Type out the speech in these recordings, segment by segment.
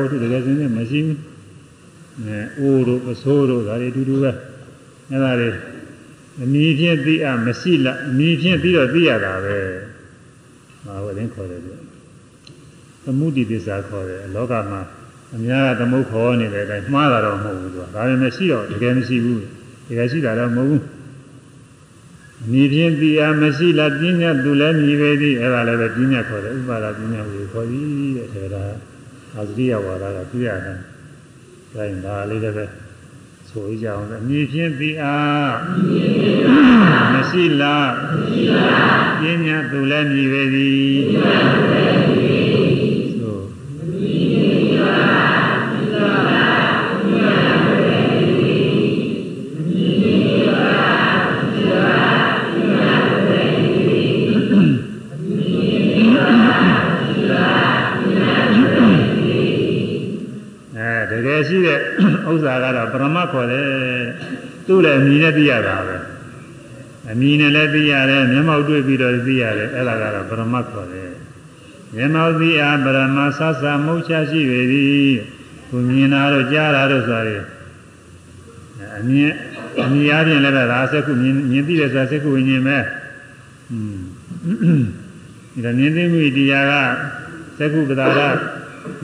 ဝတ္ထုတကယ်စင်းနဲ့မရှိဘူးအဲအိုးတို့ပစိုးတို့ဒါတွေအတူတူပဲအဲဒါတွေအမည်ဖြင့်သိအပ်မရှိလားအမည်ဖြင့်သိတော့သိရတာပဲဘာဝရင်ခေါ်တယ်လို့သမုဒိသစ္စာခေါ်တယ်လောကမှာအများကသမုတ်ခေါ်နေတဲ့အတိုင်းမှားတာတော့မဟုတ်ဘူးသူကဒါပေမဲ့ရှိတော့တကယ်မရှိဘူးတကယ်ရှိတာတော့မဟုတ်ဘူးအမည်ဖြင့်သိအပ်မရှိလားပညာသူလည်းမြည်ပဲသည်အဲဒါလည်းပဲပညာခေါ်တယ်ဥပါဒပညာကိုခေါ်သည်တဲ့ဒါက အာဇရိယဝါဒကပြရတယ်။ဒါရင်ဒါလေးလည်းပဲဆိုကြအောင်အမြင်ဖြင့်ပြီးအားမရှိလားပညာသူလည်းမြည်ပဲသည်ဆိုအဲတကယ်ရှိတဲ့ဥစ္စာကတော့ပရမတ် ခေါ်တယ်သူ့လည်းအမြင်နဲ့သိရတာပဲအမြင်နဲ့လည်းသိရတယ်မျက်မှောက်တွေ့ပြီးတော့သိရတယ်အဲ့ဒါကတော့ပရမတ်ခေါ်တယ်မျက်မှောက်သိအားပရမတ်ဆဆမုတ်ချရှိပေသည်သူမြင်တာတော့ကြားတာတော့ဆိုရတယ်အမြင်အမြင်အပြင်လည်းပဲဒါစက္ခုမြင်မြင်သိတယ်ဆိုတာစက္ခုဝိညာဉ်ပဲอืมဒီကမြင်သိမှုတရားကစက္ခုပဒါရ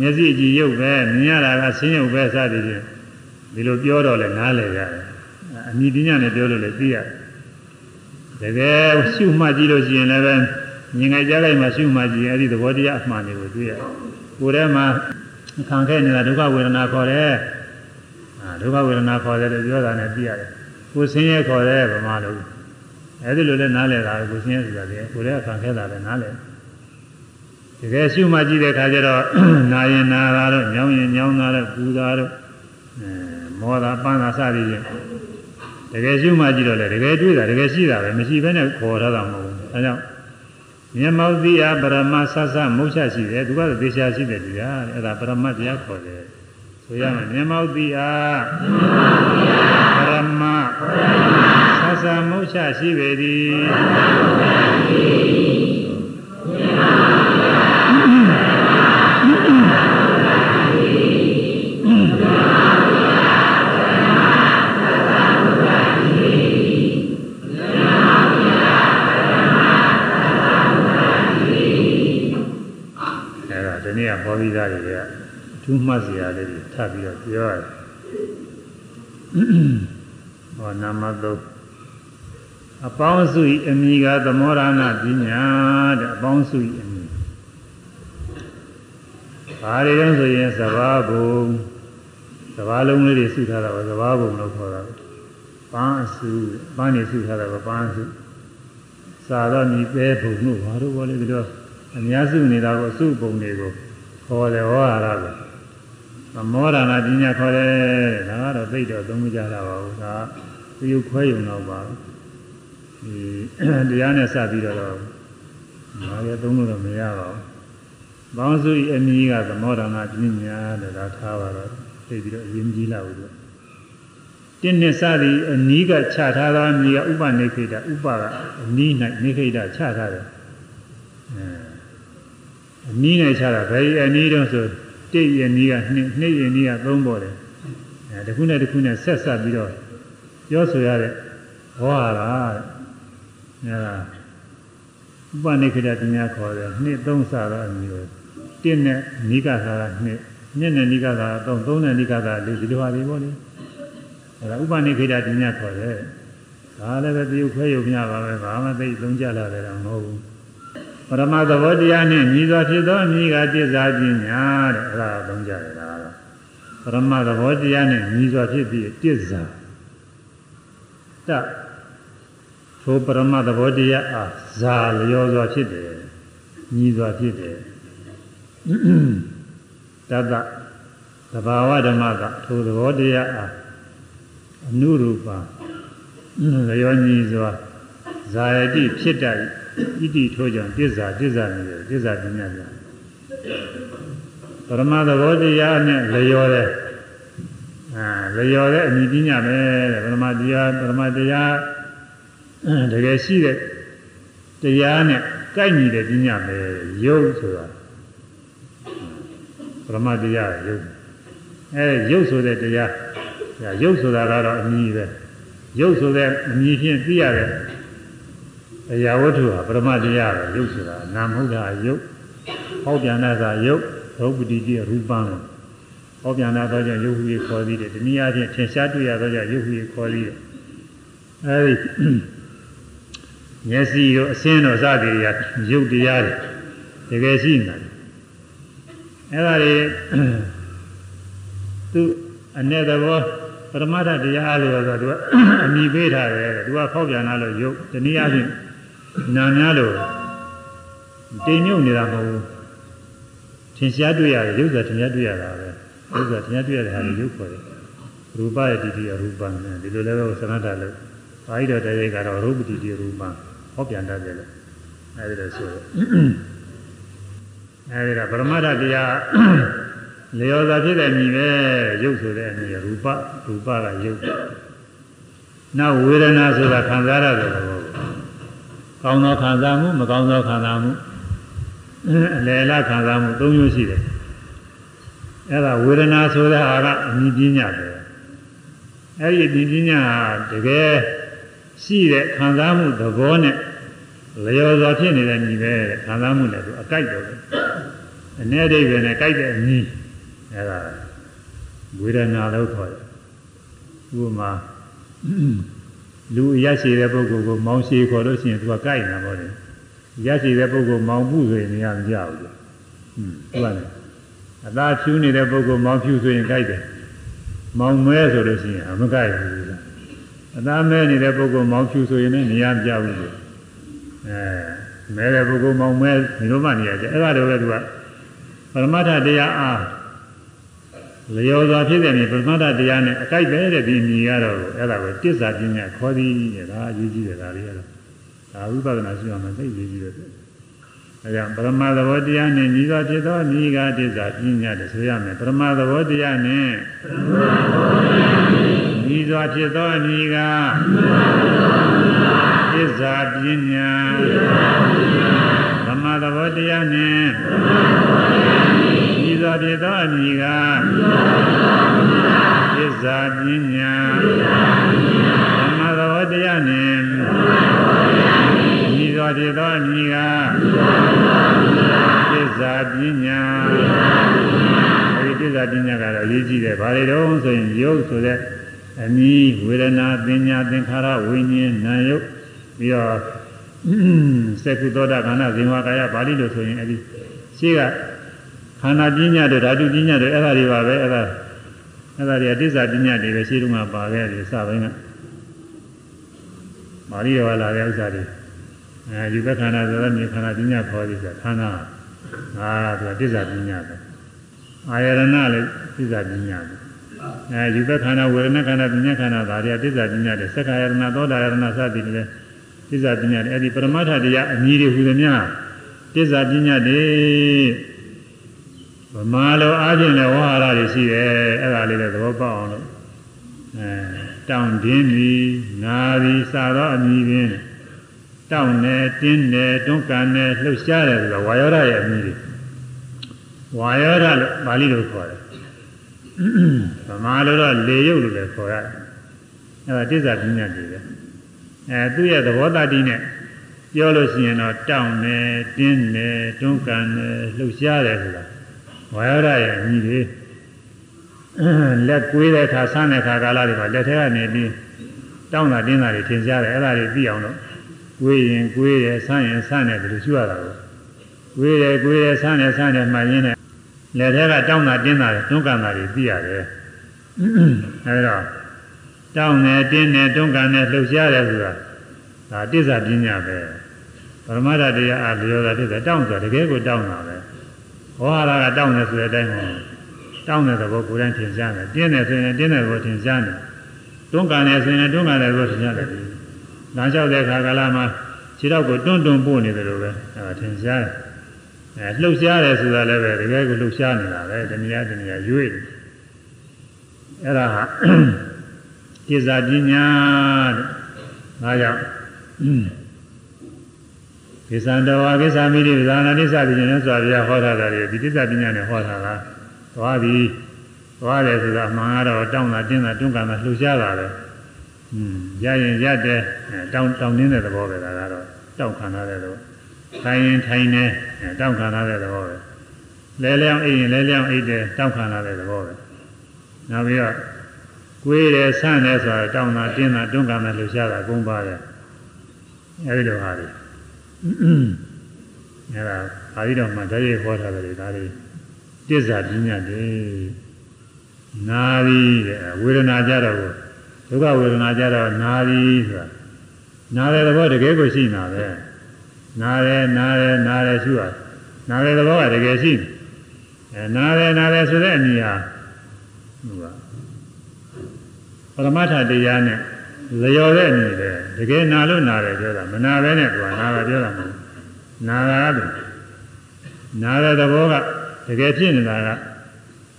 မျက်စိအကြည့်ရုပ်ပဲမြင်ရတာကဆင်းရုပ်ပဲစသည်ဖြင့် ဒီလိုပြောတော့လဲနားလည်ရတယ်အမိပညာနဲ့ပြောလို့လည်းသိရတယ်တကယ်ရှုမှတ်ကြည့်လို့ရှိရင်လည်းပဲမြင်ကြကြားလိုက်မှရှုမှတ်ကြည့်အဲ့ဒီသဘောတရားအမှန်တွေကိုတွေ့ရတယ်ကိုယ်ထဲမှာခံခဲ့နေတာဒုက္ခဝေဒနာခေါ်တယ်အာဒုက္ခဝေဒနာခေါ်တယ်လို့ပြောတာနဲ့သိရတယ်ကိုယ်ဆင်းရဲခေါ်တယ်ဗမာလိုအဲ့ဒီလိုလဲနားလည်တာကိုဆင်းရဲဆိုတာလေကိုယ်ထဲခံခဲ့တာလည်းနားလည်တကယ်ရှုမှကြည့်တဲ့အခါကျတော့နာရင်နာတာတော့ညောင်းရင်ညောင်းတာတော့ပူတာတော့အဲ မောတာပန်းတာစသည်ဖြင့်တကယ်ရှုမှကြည့်တော့လေတကယ်တွေ့တာတကယ်ရှိတာပဲမရှိဘဲနဲ့ခေါ်ထားတာမဟုတ်ဘူးအဲကြောင့်မျက်မှောက်သိအားပရမဆဆမုတ်ချရှိတယ်သူကတော့သေချာရှိတယ်တရားအဲ့ဒါပရမတ်တရားခေါ်တယ်ဆိုရမယ်မျက်မှောက်သိအားပရမဆဆမုတ်ချရှိပေသည်အဲ့ဒါဒီနေ့ကဟောပြီးသားတွေကအ ထူးမှတ်စရာလေးတွေထပ်ပြီးတော့ပြောရတယ်ဟောနာမသုတ်အပေါင်းစုဤအမိကသမောရဏပညာတဲ့အပေါင်းစုဤအမိဘာတွေလဲဆိုရင်သဘာဘုံသဘာလုံးလေးတွေစုထားတာပါသဘာဘုံလို့ခေါ်တာပဲပန်းအစုပန်းနေစုထားတာပါပန်းအစုစာတော့ညီပဲဘုံတို့ဘာလို့ဘောလဲဒီတော့အများစုနေတာကိုအစုပုံတွေကိုခေါ်တယ်ဟောရတာပဲ သမောရဏပညာခေါ်တယ်ဒါကတော့သိတော့သုံးမကြတာပါဘူးဒါသရုပ်ခွဲယုံတော့ပါဒီတရားနဲ့စပြီးတော့တော့ငါလည်းသုံးလို့တော့မရပါဘူး။ဘောင်းစုဤအမည်ကသမောဒနာပညာတဲ့ဒါထားပါတော့သိပြီးတော့အရင်ကြီးလာဘူး။တင်းနှစ်စသည်အနီးကချထားသောအမည်ကဥပနိခိတဥပကအနီး၌နိခိတချထားတယ်။အဲအနီး၌ချတာဘယ်အနီးတော့ဆို တိတ်ရနီးကနှစ်နှစ်ရနီးကသုံးပေါ်တယ်။အဲတစ်ခုနဲ့တစ်ခုနဲ့ဆက်ဆက်ပြီးတော့ပြောဆိုရတဲ့ဟောရတာတဲ့။အဲဒါဥပနိခေတပညာခေါ်တယ်နှစ်သုံးစတော့အမျိုးတစ်နဲ့နိကသာကနှစ်နှစ်နဲ့နိကသာသုံးသုံးနဲ့နိကသာလေးဒီလိုဟာလေးပေါ့လေအဲဒါဥပနိခေတပညာခေါ်တယ်ဒါလည်းပဲတယုတ်ခွဲယုတ်မြပါပဲဘာမှသိသုံးကြလာတယ်တော့မဟုတ်ဘူး ပရမသဘောတရားနဲ့ညီစွာဖြစ်သောအမိကတစ္ဆာပညာတဲ့အဲဒါသုံးကြတယ်ဒါကတော့ပရမသဘောတရားနဲ့ညီစွာဖြစ်ပြီးတစ္ဆာတသို့ပရမသဘောတရားအားဇာလျောစွာဖြစ်တယ်ညီစွာဖြစ်တယ်တတသဘာဝဓမ္မကထိုသဘောတရားအားအနုရူပလျောညီစွာဇာယတိဖြစ်တတ် ဣတိထိုးကြောင့်တစ္ဆာတစ္ဆာနေတယ်တစ္ဆာပညာပြပရမသဘောတရားနဲ့လျောတဲ့အာလျောတဲ့အမိပညာပဲတဲ့ပရမတရားပရမတရားတကယ်ရှိတဲ့တရားနဲ့ကိုက်ညီတဲ့ပညာပဲယုတ်ဆိုတာပရမတရားရုပ်အဲရုပ်ဆိုတဲ့တရားရုပ်ဆိုတာကတော့အမည်ပဲရုပ်ဆိုတဲ့အမည်ဖြင့်သိရတဲ့ အရာဝတ္ထုဟာပရမတရားပဲရုပ်ဆိုတာနာမဟုတ်တာရုပ်ဟောပြန်တာကရုပ်ရုပ်ပတိတိရူပံဟောပြန်တာတော့ကြောင့်ရုပ်ဟူ၍ခေါ်သေးတယ်ဒီနည်းအားဖြင့်ထင်ရှားတွေ့ရတော့ကြောင့်ရုပ်ဟူ၍ခေါ်သေးတယ်အဲဒီမျက်စိတို့အစင်းတို့စသည်တွေကရုပ်တရားတွေတကယ်ရှိနေတယ်အဲ့ဒါတွေသူအ내သဘောပရမတ္ထတရားလို့ဆိုတော့သူကအမိပေးထားတယ်သူကဖောက်ပြန်လာလို့ရုပ်တနည်းအားဖြင့် နာများလို့တိမ်မြုပ်နေတာမဟုတ်ဘူးထင်ရှားတွေ့ရတယ်ရုပ်ဆိုထင်ရှားတွေ့ရတာပဲရုပ်ဆိုထင်ရှားတွေ့ရတဲ့ဟာကိုရုပ်ခေါ်တယ်ရူပရဲ့တတိယရူပနဲ့ဒီလိုလည်းပဲသရဏတလို့ဘာဟိတော်တရားကတော့ရူပတတိယရူပဟောပြန်တတ်တယ်လို့အဲဒီလိုဆိုအဲဒီတော့ပရမတ္ထတရားလျော်စွာဖြစ်တဲ့ညီပဲရုပ်ဆိုတဲ့အညီရူပရူပကရုပ်နောက်ဝေဒနာဆိုတာခံစားရတယ်လို့ ကောင်းသောခံစားမှုမကောင်းသောခံစားမှုအလယ်လခံစားမှု၃မျိုးရှိတယ်အဲ့ဒါဝေဒနာဆိုတဲ့ဟာကအမြင်ပညာပဲအဲ့ဒီအမြင်ပညာဟာတကယ်ရှိတဲ့ခံစားမှုသဘောနဲ့လျော်စွာဖြစ်နေတဲ့ညီပဲခံစားမှုနဲ့သူအကြိုက်တော့တယ်အ ਨੇ ဒိဗ္ဗေနဲ့ကြိုက်တဲ့အညီအဲ့ဒါဝေဒနာလို့ခေါ်တယ်ဥပမာ လူရရှိတဲ့ပုဂ္ဂိုလ်ကိုမောင်းရှိခေါ်လို့ရှိရင်သူကကြိုက်နေတာပေါ့လေရရှိတဲ့ပုဂ္ဂိုလ်မောင်းမှုဆိုရင်မရမကြဘူးလို့ဟွန်းဟုတ်ပါနဲ့အသာဖြူနေတဲ့ပုဂ္ဂိုလ်မောင်းဖြူဆိုရင်ကြိုက်တယ်မောင်းမဲဆိုလို့ရှိရင်အမကြိုက်ဘူးလို့အသာမဲနေတဲ့ပုဂ္ဂိုလ်မောင်းဖြူဆိုရင်လည်းမရမကြဘူးလို့အဲမဲတဲ့ပုဂ္ဂိုလ်မောင်းမဲဒီလိုမှနေရကြအဲ့ဒါတော့ပဲသူကပရမတ္ထတရားအား လျော်စွာဖြစ်တဲ့မြေပရမတ္ထတရားနဲ့အကြိုက်ပဲတဲ့ဒီမြေကတော့အဲ့ဒါကိုတစ္ဆာပညာခေါ်သည်တဲ့ဒါအရေးကြီးတယ်ဒါလေးကတော့ဒါဝိပဿနာရှိအောင်သိရေးကြီးတယ်အဲကြောင့်ပရမသဘောတရားနဲ့ညီစွာဖြစ်သောမိဂတစ္ဆာပညာတဲ့ဆိုရမယ်ပရမသဘောတရားနဲ့ညီစွာဖြစ်သောမိဂတစ္ဆာပညာပရမသဘောတရားနဲ့ညီစွာ ဖြစ်သောမိဂသစ္စာပညာဓမ္မသဘောတရားနှင့်ဤသောဖြစ်သောအမိကသစ္စာပညာအဲဒီသစ္စာပညာကတော့အရေးကြီးတယ်။ဘာတွေတော့ဆိုရင်ယုတ်ဆိုတဲ့အမိဝေဒနာပညာသင်္ခါရဝိညာဉ်နာယုတ်ပြီးတော့စက္ကုသောတာခန္ဓာဇင်ဝကာယပါဠိလို့ဆိုရင်အဲဒီရှိက ခန္ဓာပညာတွေဓာတုပညာတွေအဲ့ဒါတွေပါပဲအဲ့ဒါအဲ့ဒါတွေကတစ္ဆာပညာတွေပဲရှိတုန်းကပါခဲ့တယ်စပိုင်းကမာရီတော်လာတဲ့ဥစ္စာတွေအဲယူဘခန္ဓာဆိုတော့မြေခန္ဓာပညာခေါ်သည်ဆိုခန္ဓာငါကသူကတစ္ဆာပညာပဲအာယရဏလည်းတစ္ဆာပညာပဲအဲယူဘခန္ဓာဝေဒနာခန္ဓာပညာခန္ဓာဒါတွေကတစ္ဆာပညာတွေသက္ကာယရဏသောတာယရဏစသည်တွေလည်းတစ္ဆာပညာတွေအဲ့ဒီပရမတ္ထတရားအညီတွေဟူသည်များတစ္ဆာပညာတွေ ဗမာလိုအားဖြင့်လည်းဝါဟာရတွေရှိတယ်အဲ့ဒါလေးလည်းသဘောပေါက်အောင်လို့အဲတောင်းတင်းပြီးငါပြီးစသောအမည်ပင်တောင်းနေတင်းနေတွန်းကန်နေလှုပ်ရှားတယ်ဆိုတော့ဝါယောဓာရဲ့အမည်တွေဝါယောဓာလို့ပါဠိလိုခေါ်တယ်ဗမာလိုတော့လေရုပ်လို့လည်းခေါ်ရတယ်အဲ့ဒါတစ္ဆာပညာတွေပဲအဲသူ့ရဲ့သဘောတတိနဲ့ပြောလို့ရှိရင်တော့တောင်းနေတင်းနေတွန်းကန်နေလှုပ်ရှားတယ်ဆိုတာ ဝါယောဓာရဲ့အမည်တွေလက်ကွေးတဲ့အခါဆန်းတဲ့အခါကာလတွေမှာလက်ထဲကနေပြီးတောင်းတာတင်းတာတွေထင်ရှားတယ်အဲ့ဒါတွေသိအောင်လို့ကွေးရင်ကွေးတယ်ဆန်းရင်ဆန်းတယ်ဘယ်လိုရှိရတာလဲကွေးတယ်ကွေးတယ်ဆန်းတယ်ဆန်းတယ်မှရင်းနဲ့လက်ထဲကတောင်းတာတင်းတာတွေတွန်းကန်တာတွေသိရတယ်အဲ့တော့တောင်းတယ်တင်းတယ်တွန်းကန်တယ်လှုပ်ရှားတယ်ဆိုတာဒါတစ္ဆာပညာပဲပရမတ္ထတရားအလျော်တာတစ္ဆာတောင်းဆိုတာတကယ်ကိုတောင်းတာပဲ ဟောဟာရကတောင်းတယ်ဆိုတဲ့အတိုင်းမှာတောင်းတဲ့သဘောကိုယ်တိုင်ထင်ရှားတယ်တင်းတယ်ဆိုရင်တင်းတဲ့ဘောထင်ရှားတယ်တွန်းကန်တယ်ဆိုရင်တွန်းကန်တဲ့ဘောထင်ရှားတယ်လမ်းလျှောက်တဲ့အခါကာလမှာခြေတော့ကိုတွန်းတွန်းပို့နေတယ်လို့ပဲအဲထင်ရှားတယ်အဲလှုပ်ရှားတယ်ဆိုတာလည်းပဲတကယ်ကိုလှုပ်ရှားနေတာပဲတနည်းတနည်းရွေ့အဲ့ဒါဟာကိစ္စပညာတဲ့ဒါကြောင့် ကိစ္စံတော်ဝါကိစ္စမိတိပဇာနာတိစသည်ဖြင့်ဆိုရဟောထားတာတွေဒီကိစ္စပညာနဲ့ဟောထားတာသွားပြီးသွားတယ်ဆိုတာအမှန်ကတော့တောင်းတာတင်းတာတွန်းကန်တာလှူရှားတာပဲอืมရရင်ရတဲ့တောင်းတောင်းနေတဲ့သဘောပဲဒါကတော့တောင်းခံရတဲ့သဘောထိုင်ရင်ထိုင်နေတောင်းခံရတဲ့သဘောပဲလဲလျောင်းအိပ်ရင်လဲလျောင်းအိပ်တယ်တောင်းခံရတဲ့သဘောပဲနောက်ပြီးတော့ကိုယ်တယ်ဆန့်တယ်ဆိုတာတောင်းတာတင်းတာတွန်းကန်တာလှူရှားတာအကုန်ပါတယ်အဲဒီလိုဟာတွေ အဲဒါအာရိတော်မှာတည်းရဟောထားတယ်ဒါတွေတစ္ဆာပညာတွေနာရီတဲ့ဝေဒနာကြတော့ဒုက္ခဝေဒနာကြတော့နာရီဆိုတာနာတဲ့သဘောတကယ်ကိုရှိနေတာပဲနာတယ်နာတယ်နာတယ်ရှိရနာတဲ့သဘောကတကယ်ရှိနေအဲနာတယ်နာတယ်ဆိုတဲ့အနည်းဟာဟိုကပရမတ္ထတရားနဲ့ လျော်တဲ့အနည်းပဲတကယ်နာလို့နာတယ်ပြောတာမနာပဲနဲ့သူကနာတာပြောတာမဟုတ်နာတာကနာတဲ့သဘောကတကယ်ဖြစ်နေတာက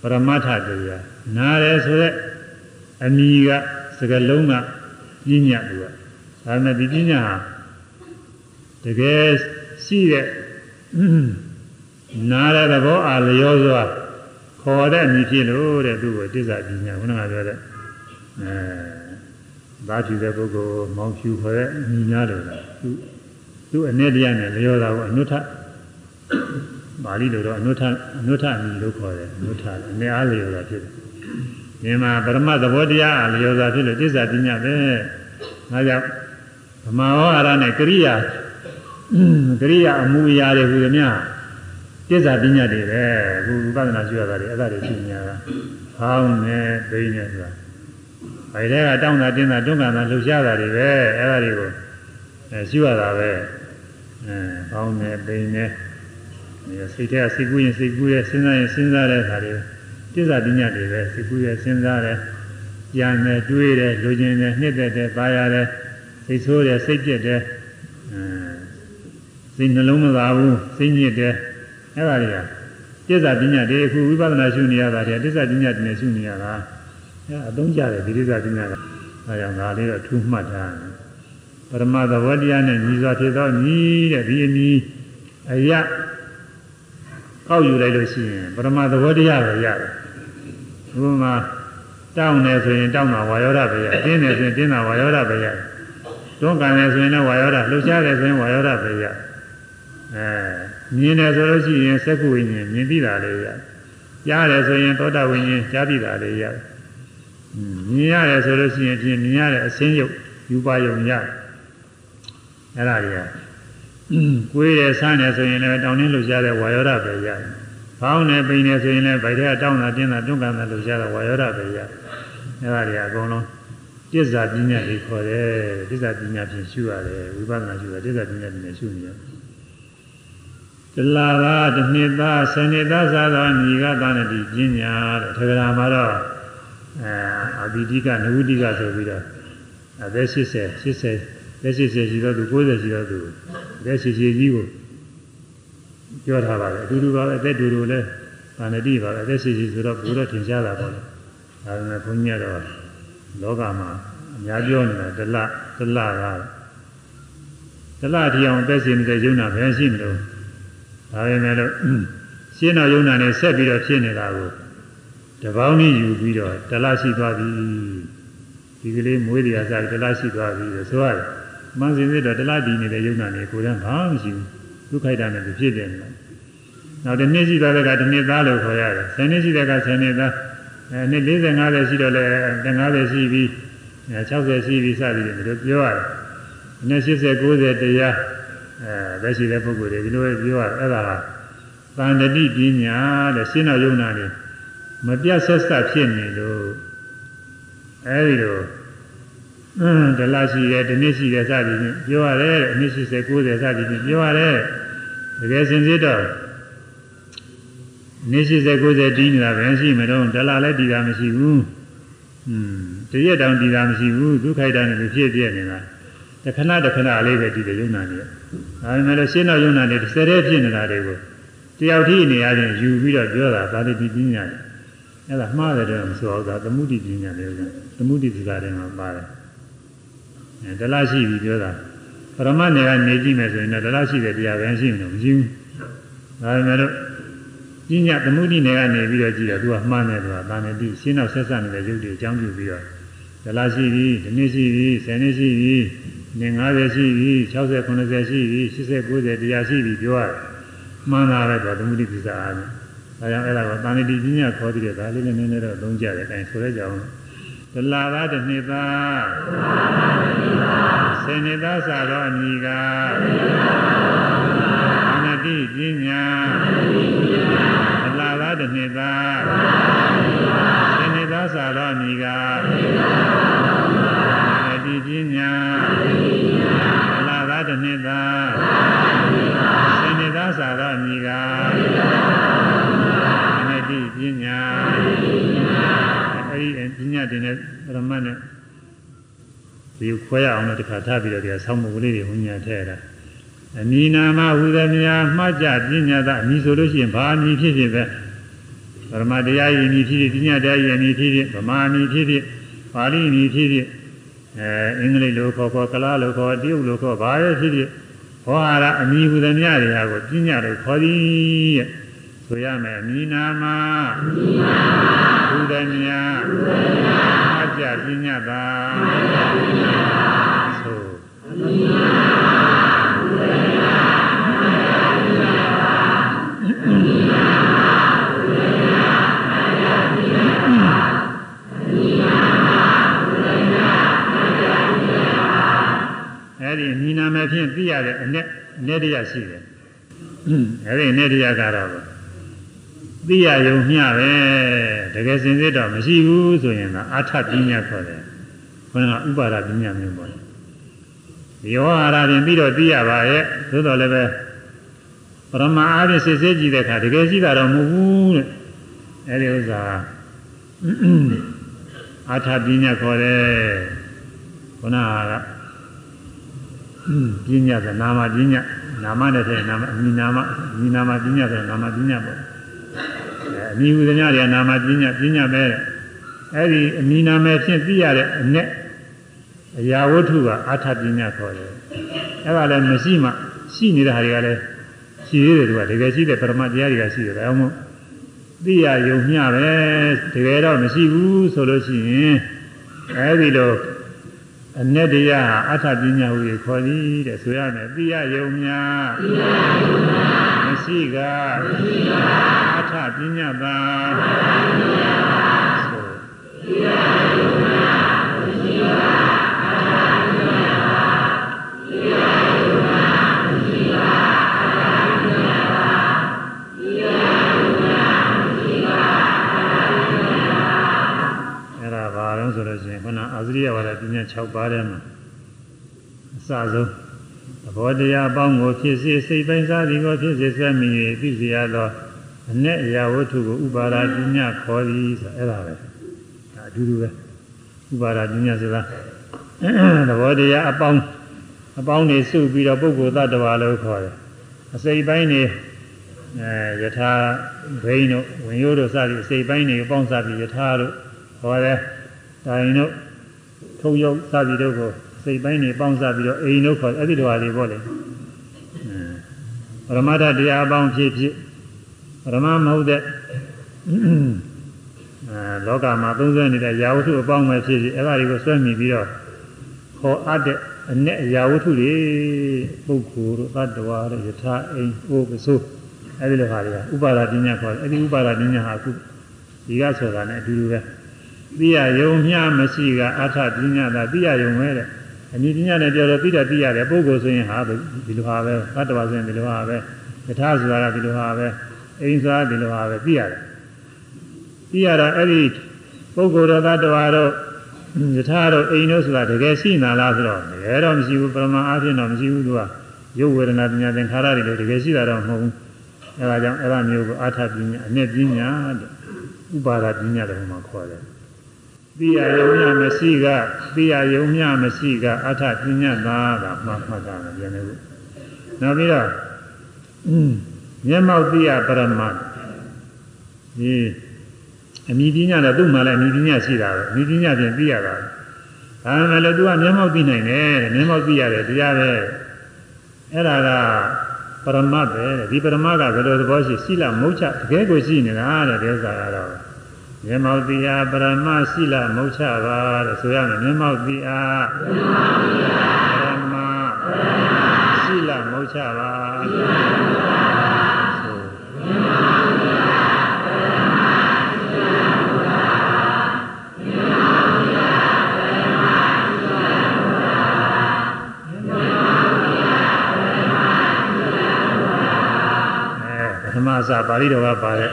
ပရမတ္ထတရားနာတယ်ဆိုတဲ့အမည်ကစကလုံးကပြညတ်သူကဒါနဲ့ဒီပြညတ်ဟာတကယ်ရှိတဲ့နာတဲ့သဘောအားလျောစွာခေါ်တဲ့အမည်ဖြစ်လို့တဲ့သူ့ကိုတစ္ဆာပြညတ်ခုနကပြောတဲ့အဲ ဘာဖြူတဲ့ပုဂ္ဂိုလ်မောင်ဖြူခေါ်တဲ့အမည်များတယ်လားသူသူ့အနေတရားနဲ့လျောတာကိုအနုထပါဠိလိုတော့အနုထအနုထအမည်လို့ခေါ်တယ်အနုထအနေအားလျောတာဖြစ်တယ်ဒီမှာပရမသဘောတရားအားလျောတာဖြစ်လို့တစ္ဆာပညာပဲဒါကြောင့်ဗမာဝါရနဲ့ကရိယာကရိယာအမှုအရာတွေဟူသည်များတစ္ဆာပညာတွေပဲအခုဝိပဿနာရှိရတာတွေအဲ့ဒါတွေရှိညာတာဟောင်းနေဘိန်းနေဆိုတာ အဲဒီကတောင်းတာတင်းတာတွန်းကန်တာလှုပ်ရှားတာတွေပဲအဲ့ဒါတွေကိုအဲရှိရတာပဲအဲဟောင်းနေဘိန်းနေစိတ်ထဲကစိတ်ကူးရင်စိတ်ကူးရဲစဉ်းစားရင်စဉ်းစားတဲ့အခါတွေတစ္ဆာပညာတွေပဲစိတ်ကူးရဲစဉ်းစားတယ်ကြံတယ်တွေးတယ်လူကျင်တယ်နှစ်သက်တယ်ပါရတယ်စိတ်ဆိုးတယ်စိတ်ပြက်တယ်အဲစိတ်နှလုံးမသာဘူးစိတ်ညစ်တယ်အဲ့ဒါတွေကတစ္ဆာပညာတွေအခုဝိပဿနာရှုနေရတာတွေတစ္ဆာပညာတွေနဲ့ရှုနေရတာ အဲအသုံးကျတယ်ဒီတစ္ဆာပညာကအဲကြောင့်ဒါလေးတော့ထူးမှတ်ထားတယ်ပရမသဘောတရားနဲ့ညီစွာဖြစ်သောညီတဲ့ဒီအနီးအရာကောက်ယူလိုက်လို့ရှိရင်ပရမသဘောတရားပဲရတယ်။ဘုမှာတောင်းတယ်ဆိုရင်တောင်းတာဝါယောဓပဲရတယ်။တင်းတယ်ဆိုရင်တင်းတာဝါယောဓပဲရတယ်။တွန်းကန်တယ်ဆိုရင်လည်းဝါယောဓလှုပ်ရှားတယ်ဆိုရင်ဝါယောဓပဲရတယ်။အဲမြင်တယ်ဆိုလို့ရှိရင်စက္ခုဝိညာဉ်မြင်သိတာလေးရတယ်။ကြားတယ်ဆိုရင်သောတာဝိညာဉ်ကြားသိတာလေးရတယ်။ မြင်ရတယ်ဆိုလို့ရှိရင်ဖြင့်မြင်ရတဲ့အစင်းရုပ်ယူပါယုံရတယ်။အဲ့ဒါတွေကကိုယ်တယ်ဆန်းတယ်ဆိုရင်လည်းတောင်းတင်းလှုပ်ရှားတဲ့ဝါယောဓပဲရတယ်။ဖောင်းတယ်ပိန်တယ်ဆိုရင်လည်းဗိုက်ထဲကတောင်းတာတင်းတာတွန်းကန်တာလှုပ်ရှားတဲ့ဝါယောဓပဲရတယ်။အဲဒါတွေအကုန်လုံးတစ္ဆာပညာတွေခေါ်တယ်။တစ္ဆာပညာဖြင့်ရှုရတယ်ဝိပဿနာရှုရတစ္ဆာပညာဖြင့်ရှုနေရတယ်။တလာသာတစ်နှစ်သားဆယ်နှစ်သားသာသောညီကသာနတိပညာတဲ့ထေရနာမှာတော့ အဲအဘိဓိကနဝိဓိကဆိုပြီးတော့အသက်80 80လက်ရှိရှိရှိတော့သူ90ရှိတော့သူလက်ရှိရှိကြီးကိုပြောထားပါတယ်အတူတူပါပဲအသက်တူတူလဲဗာဏတိပါပဲအသက်ရှိရှိဆိုတော့ဘုရားထင်ရှားတာပေါ့လေဒါပေမဲ့ဘုန်းကြီးကတော့လောကမှာအများပြောနေတာတလတလကတလထီအောင်အသက်ရှင်နေတဲ့ယုံနာဘယ်ရှိမလို့ဒါပေမဲ့လို့ရှင်းတော်ယုံနာနဲ့ဆက်ပြီးတော့ဖြစ်နေတာကို တပေါင်းကြီးယူပြီးတော့တလရှိသွားပြီဒီကလေးမွေးတရားစားတလရှိသွားပြီဆိုရတယ်မှန်စင်စစ်တော့တလားဒီနေတဲ့ယုံနာနေကိုယ်ကဘာမှမရှိဘူးဒုက္ခိုက်တာနဲ့ဖြစ်တယ်နော်နောက်တစ်နှစ်ရှိသွားတဲ့ကတစ်နှစ်သားလို့ခေါ်ရတယ်ဆယ်နှစ်ရှိတဲ့ကဆယ်နှစ်သားအဲနှစ်40 50ရှိတော့လဲ50ရှိပြီး60ရှိပြီးစသည်တွေတို့ပြောရတယ်အနည်း80 90တရားအဲလက်ရှိတဲ့ပုဂ္ဂိုလ်တွေဒီလိုပြောရအဲ့ဒါဟာတန်တတိပညာတဲ့ရှင်းတော်ယုံနာနေ မပြတ်ဆက်ဆက်ဖြစ်နေလို့အဲဒီလိုအင်းဒလရှိတယ်ဒီနေ့ရှိတယ်စသည်ဖြင့်ပြောရတယ်အနည်း80 90စသည်ဖြင့်ပြောရတယ်တကယ်စင်စစ်တော့နေ့80 90တီးနေတာပဲရှိမတော့ဒလလည်းတီးတာမရှိဘူးอืมတရက်တောင်တီးတာမရှိဘူးဒုက္ခိုက်တာနဲ့ဖြစ်ပြနေတာတခဏတခဏလေးပဲတီးတယ်ယုံနာနေဒါပေမဲ့လို့ရှင်းတော့ယုံနာနေဆယ်တဲ့ဖြစ်နေတာတွေကိုတယောက်ထိနေရချင်းယူပြီးတော့ပြောတာဒါလေးဒီပညာလေ အဲ့ဒါမှားတယ်တော့မဆိုတော့သမုဒိပညာလေသမုဒိစကားတွေမှာပါတယ်ဒလရှိပြီပြောတာပရမတ်နယ်ကနေကြည့်မယ်ဆိုရင်တော့ဒလရှိတဲ့တရားပဲရှိမှာမရှိဘူးဒါပေမဲ့လို့ပပညာသမုဒိနယ်ကနေပြီးတော့ကြည့်တော့သူကမှန်းတယ်သူကသာနေတိရှင်းတော့ဆက်ဆက်နေတဲ့ရုပ်တွေအကြောင်းပြုပြီးတော့ဒလားရှိပြီဒီနေ့ရှိပြီ10နှစ်ရှိပြီနေ90ရှိပြီ60 90ရှိပြီ80 90တရားရှိပြီပြောရတယ်မှန်းတာပဲသူကသမုဒိပစ္စအားနဲ့ ဒါကြောင့်အဲ့ဒါကသာနေတိပညာခေါ်ပြီးတော့ဒါလေးနဲ့နည်းနည်းတော့သုံးကြတယ်အဲဆိုရဲကြအောင်ဒလာသားတစ်နှစ်သားဆယ်နှစ်သားစာတော့အမိကအာနတိပညာဒလာသားတစ်နှစ်သားဆယ်နှစ်သားစာတော့အမိကအာနတိပညာဒလာသားတစ်နှစ်သားဆယ်နှစ်သားစာတော့အမိကအာနတိ ပညာအဲဒီပညာတင်တဲ့ပရမတ်နဲ့ဒီခွဲရအောင်လို့တခါထားပြီးတော့ဒီဆောင်းမုတ်ကလေးတွေဝိညာဉ်ထည့်တာအမိနာမဟူသည်များမှတ်ကြပညာသာအမိဆိုလို့ရှိရင်ဘာအမိဖြစ်ဖြစ်ပဲပရမတရားယဉ်အမိဖြစ်ဖြစ်ပညာတရားယဉ်အမိဖြစ်ဖြစ်ဗမာအမိဖြစ်ဖြစ်ပါဠိအမိဖြစ်ဖြစ်အဲအင်္ဂလိပ်လိုခေါ်ခေါ်ကလားလိုခေါ်တရုတ်လိုခေါ်ဘာပဲဖြစ်ဖြစ်ဟောဟာရအမိဟူသည်များတွေဟာကိုပညာလို့ခေါ်သည်ရဲ့ ဆိုရမယ်အမိနာမအမိနာမဟူသည်များဟူသည်များမှတ်ကြပညာသာမှတ်ကြပညာသာဆိုအမိနာမဟူသည်များမှတ်ကြပညာသာအမိနာမဟူသည်များမှတ်ကြပညာသာအမိနာမဟူသည်များမှတ်ကြပညာသာအဲ့ဒီအမိနာမဖြင့်သိရတဲ့အ내အ내တရားရှိတယ်အဲ့ဒီအ내တရားကတော့ သိရယုံမျှပဲတကယ်စင်စစ်တော့မရှိဘူးဆိုရင်တော့အာထပညာခေါ်တယ်ဘုရားဥပါဒပညာမျိုးပေါ့ဒီဝါဟာရရင်ပြီးတော့သိရပါရဲ့သို့တော်လည်းပဲပရမအားဖြင့်စစ်စစ်ကြည့်တဲ့အခါတကယ်ရှိတာတော့မဟုတ်ဘူးတဲ့အဲဒီဥစ္စာအာထပညာခေါ်တယ်ဘုရားကပညာကနာမပညာနာမနဲ့တည်းနာမအမိနာမအမိနာမပညာဆိုနာမပညာပေါ့ အမိဝိဒညာတွေကနာမပညာပညာပဲအဲ့ဒီအမိနာမဲဖြင့်သိရတဲ့အ내အရာဝတ္ထုကအာထပညာခေါ်တယ်အဲ့ဒါလည်းမရှိမှရှိနေတဲ့ဟာတွေကလည်းရှိသေးတယ်သူကတကယ်ရှိတဲ့ပရမတရားတွေကရှိတယ်ဒါကြောင့်မို့သိရယုံမျှပဲတကယ်တော့မရှိဘူးဆိုလို့ရှိရင်အဲ့ဒီလိုအ내တရားအထပညာဟူ၍ခေါ်သည်တဲ့ဆိုရမယ်သိရယုံမျှသိရယုံမျှ မရှိကမရှိကအထပညာသာအထပညာသာဆိုသိရယုံမျှမရှိကအထပညာသာသိရယုံမျှမရှိကအထပညာသာသိရယုံမျှမရှိကအထပညာသာအဲ့ဒါဘာလို့ဆိုလို့ရှိရင်ခုနအာဇရိယဝါဒပညာ6ပါးထဲမှာအစဆုံးသ ဘောတရားအပေါင်းကိုဖြစ်စေစိတ်ပိုင်းစားသည်ကိုဖြစ်စေဆွဲမြင်၍သိစေရသောအ내အရာဝတ္ထုကိုဥပါဒပညာခေါ်သည်ဆိုအဲ့ဒါပဲဒါအတူတူပဲဥပါဒပညာဆိုတာသဘောတရားအပေါင်းအပေါင်းတွေစုပြီးတော့ပုဂ္ဂိုလ်သတ္တဝါလို့ခေါ်တယ်အစိတ်ပိုင်းတွေအဲယထာဘိန်းတို့ဝင်ရိုးတို့စသည်အစိတ်ပိုင်းတွေကိုပေါင်းစားပြီးယထာတို့ဟောတယ်တိုင်တို့ထုံရုပ်စသည်တို့ကို စိတ်ပိုင်းတွေပေါင်းစားပြီးတော့အိမ်တို့ခေါ်အဲ့ဒီလိုဟာတွေပေါ့လေပရမတ္ထတရားအပေါင်းဖြစ်ဖြစ်ပရမမဟုတ်တဲ့အဲလောကမှာသုံးဆွဲနေတဲ့ယာဝတ္ထုအပေါင်းပဲဖြစ်ဖြစ်အဲ့ဒါတွေကိုဆွဲမြည်ပြီးတော့ခေါ်အပ်တဲ့အ내ယာဝတ္ထုတွေပုဂ္ဂိုလ်တို့တ attva တို့ယထာအိမ်အိုးပစိုးအဲ့ဒီလိုဟာတွေကဥပါဒပညာခေါ်တယ်အဲ့ဒီဥပါဒပညာဟာအခုဒီကဆိုတာ ਨੇ အတူတူပဲသိရယုံမျှမရှိကအထပညာသာသိရယုံပဲတဲ့ အမိပညာနဲ့ပြောတော့သိတာသိရတယ်ပုဂ္ဂိုလ်ဆိုရင်ဟာဒီလိုဟာပဲသတ္တဝါဆိုရင်ဒီလိုဟာပဲယထာဆိုတာကဒီလိုဟာပဲအိမ်ဆိုတာဒီလိုဟာပဲသိရတယ်သိရတာအဲ့ဒီပုဂ္ဂိုလ်တော်သတ္တဝါတို့ယထာတို့အိမ်တို့ဆိုတာတကယ်ရှိနာလားဆိုတော့တကယ်တော့မရှိဘူးပရမအားဖြင့်တော့မရှိဘူးသူကရုပ်ဝေဒနာပညာသင်္ခါရတွေလို့တကယ်ရှိတာတော့မဟုတ်ဘူးအဲဒါကြောင့်အဲ့ဒါမျိုးကိုအာထပညာအ내ပညာတဲ့ဥပါဒပညာလည်းဟိုမှာခေါ်တယ် သိရယုံမြမရှိကသိရယုံမြမရှိကအထပညာသာကမှတ်မှတ်တာပြန်နေလို့နောက်ပြီးတော့မျက်မှောက်သိရပရမတ်ဒီအမိပညာနဲ့သူ့မှာလည်းအမိပညာရှိတာပဲအမိပညာဖြင့်သိရတာဒါမှလည်းသူကမျက်မှောက်သိနိုင်တယ်မျက်မှောက်သိရတယ်တရားပဲအဲ့ဒါကပရမတ်ပဲတဲ့ဒီပရမတ်ကဘယ်လိုသဘောရှိစိလမုတ်ချတကယ်ကိုရှိနေတာတဲ့ဒီဥစ္စာကတော့ မျက်မှောက်တရားပရမရှိလမုတ်ချပါတဲ့ဆိုရမယ်မျက်မှောက်တရားပရမရှိလမုတ်ချပါဆိုအဲပထမ အစပါဠိတော်ကပါတဲ့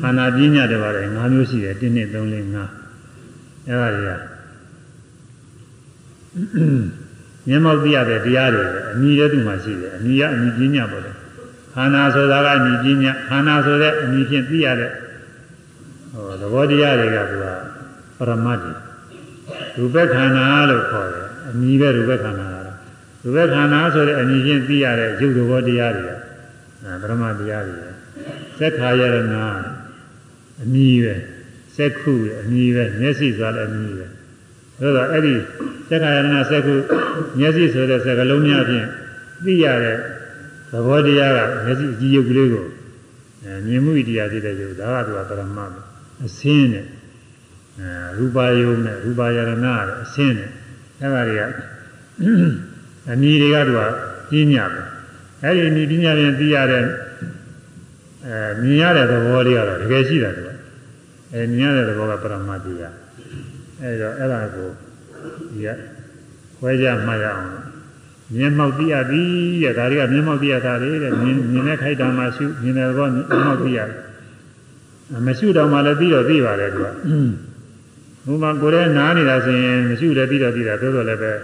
ခန္ဓာပညာတွေပါတယ်၅မျိုးရှိတယ်1 2 3 4 5အဲဒါတွေကမျက်မှောက်သိရတဲ့တရားတွေပဲအမြည်တဲ့သူမှရှိတယ်အမြည်ကအမြည်ပညာပေါ့လေခန္ဓာဆိုတာကအမြည်ပညာခန္ဓာဆိုတဲ့အမြည်ဖြင့်သိရတဲ့ဟောသဘောတရားတွေကသူကပရမတ်တွေရူပခန္ဓာလို့ခေါ်တယ်အမြည်ပဲရူပခန္ဓာကတော့ရူပခန္ဓာဆိုတဲ့အမြည်ဖြင့်သိရတဲ့ရုပ်သဘောတရားတွေက အဲပရမတ်တရားတွေသက်ခါယရဏအမြည်ပဲစက္ခုအမြည်ပဲမျက်စိဆိုတာလည်းအမြည်ပဲဆိုတော့အဲ့ဒီသက္ကာယနာစက္ခုမျက်စိဆိုတဲ့စကားလုံးများဖြင့်သိရတဲ့သဘောတရားကမျက်စိအကြည့်ရုပ်ကလေးကိုအဲမြင်မှုတရားဖြစ်တဲ့ရုပ်ဒါကသူကပရမတ်အစင်းနဲ့အဲရူပါယုံနဲ့ရူပါယရဏနဲ့အစင်းနဲ့အဲ့ဒါတွေကအမြည်တွေကသူကပြင်းညာပဲ အဲ့ဒီအမြည်ပြင်းညာဖြင့်သိရတဲ့အဲမြင်ရတဲ့သဘောလေးကတော့တကယ်ရှိတာသူကအဲမြင်ရတဲ့သဘောကပရမတ်တရားအဲဒါအဲ့ဒါကိုဒီကခွဲကြမှတ်ရအောင်မြင်မောက်သိရသည်တဲ့ဒါတွေကမြင်မောက်သိရတာလေတဲ့မြင်မြင်တဲ့ခိုက်တာမှရှုမြင်တဲ့ဘောမြင်မောက်သိရတယ်မရှုတော့မှလည်းပြီးတော့သိပါတယ်သူကဘုမာကိုယ်ရဲ့နားနေတာဆိုရင်မရှုလည်းပြီးတော့ပြီးတာသို့တော်လည်းပဲအဲ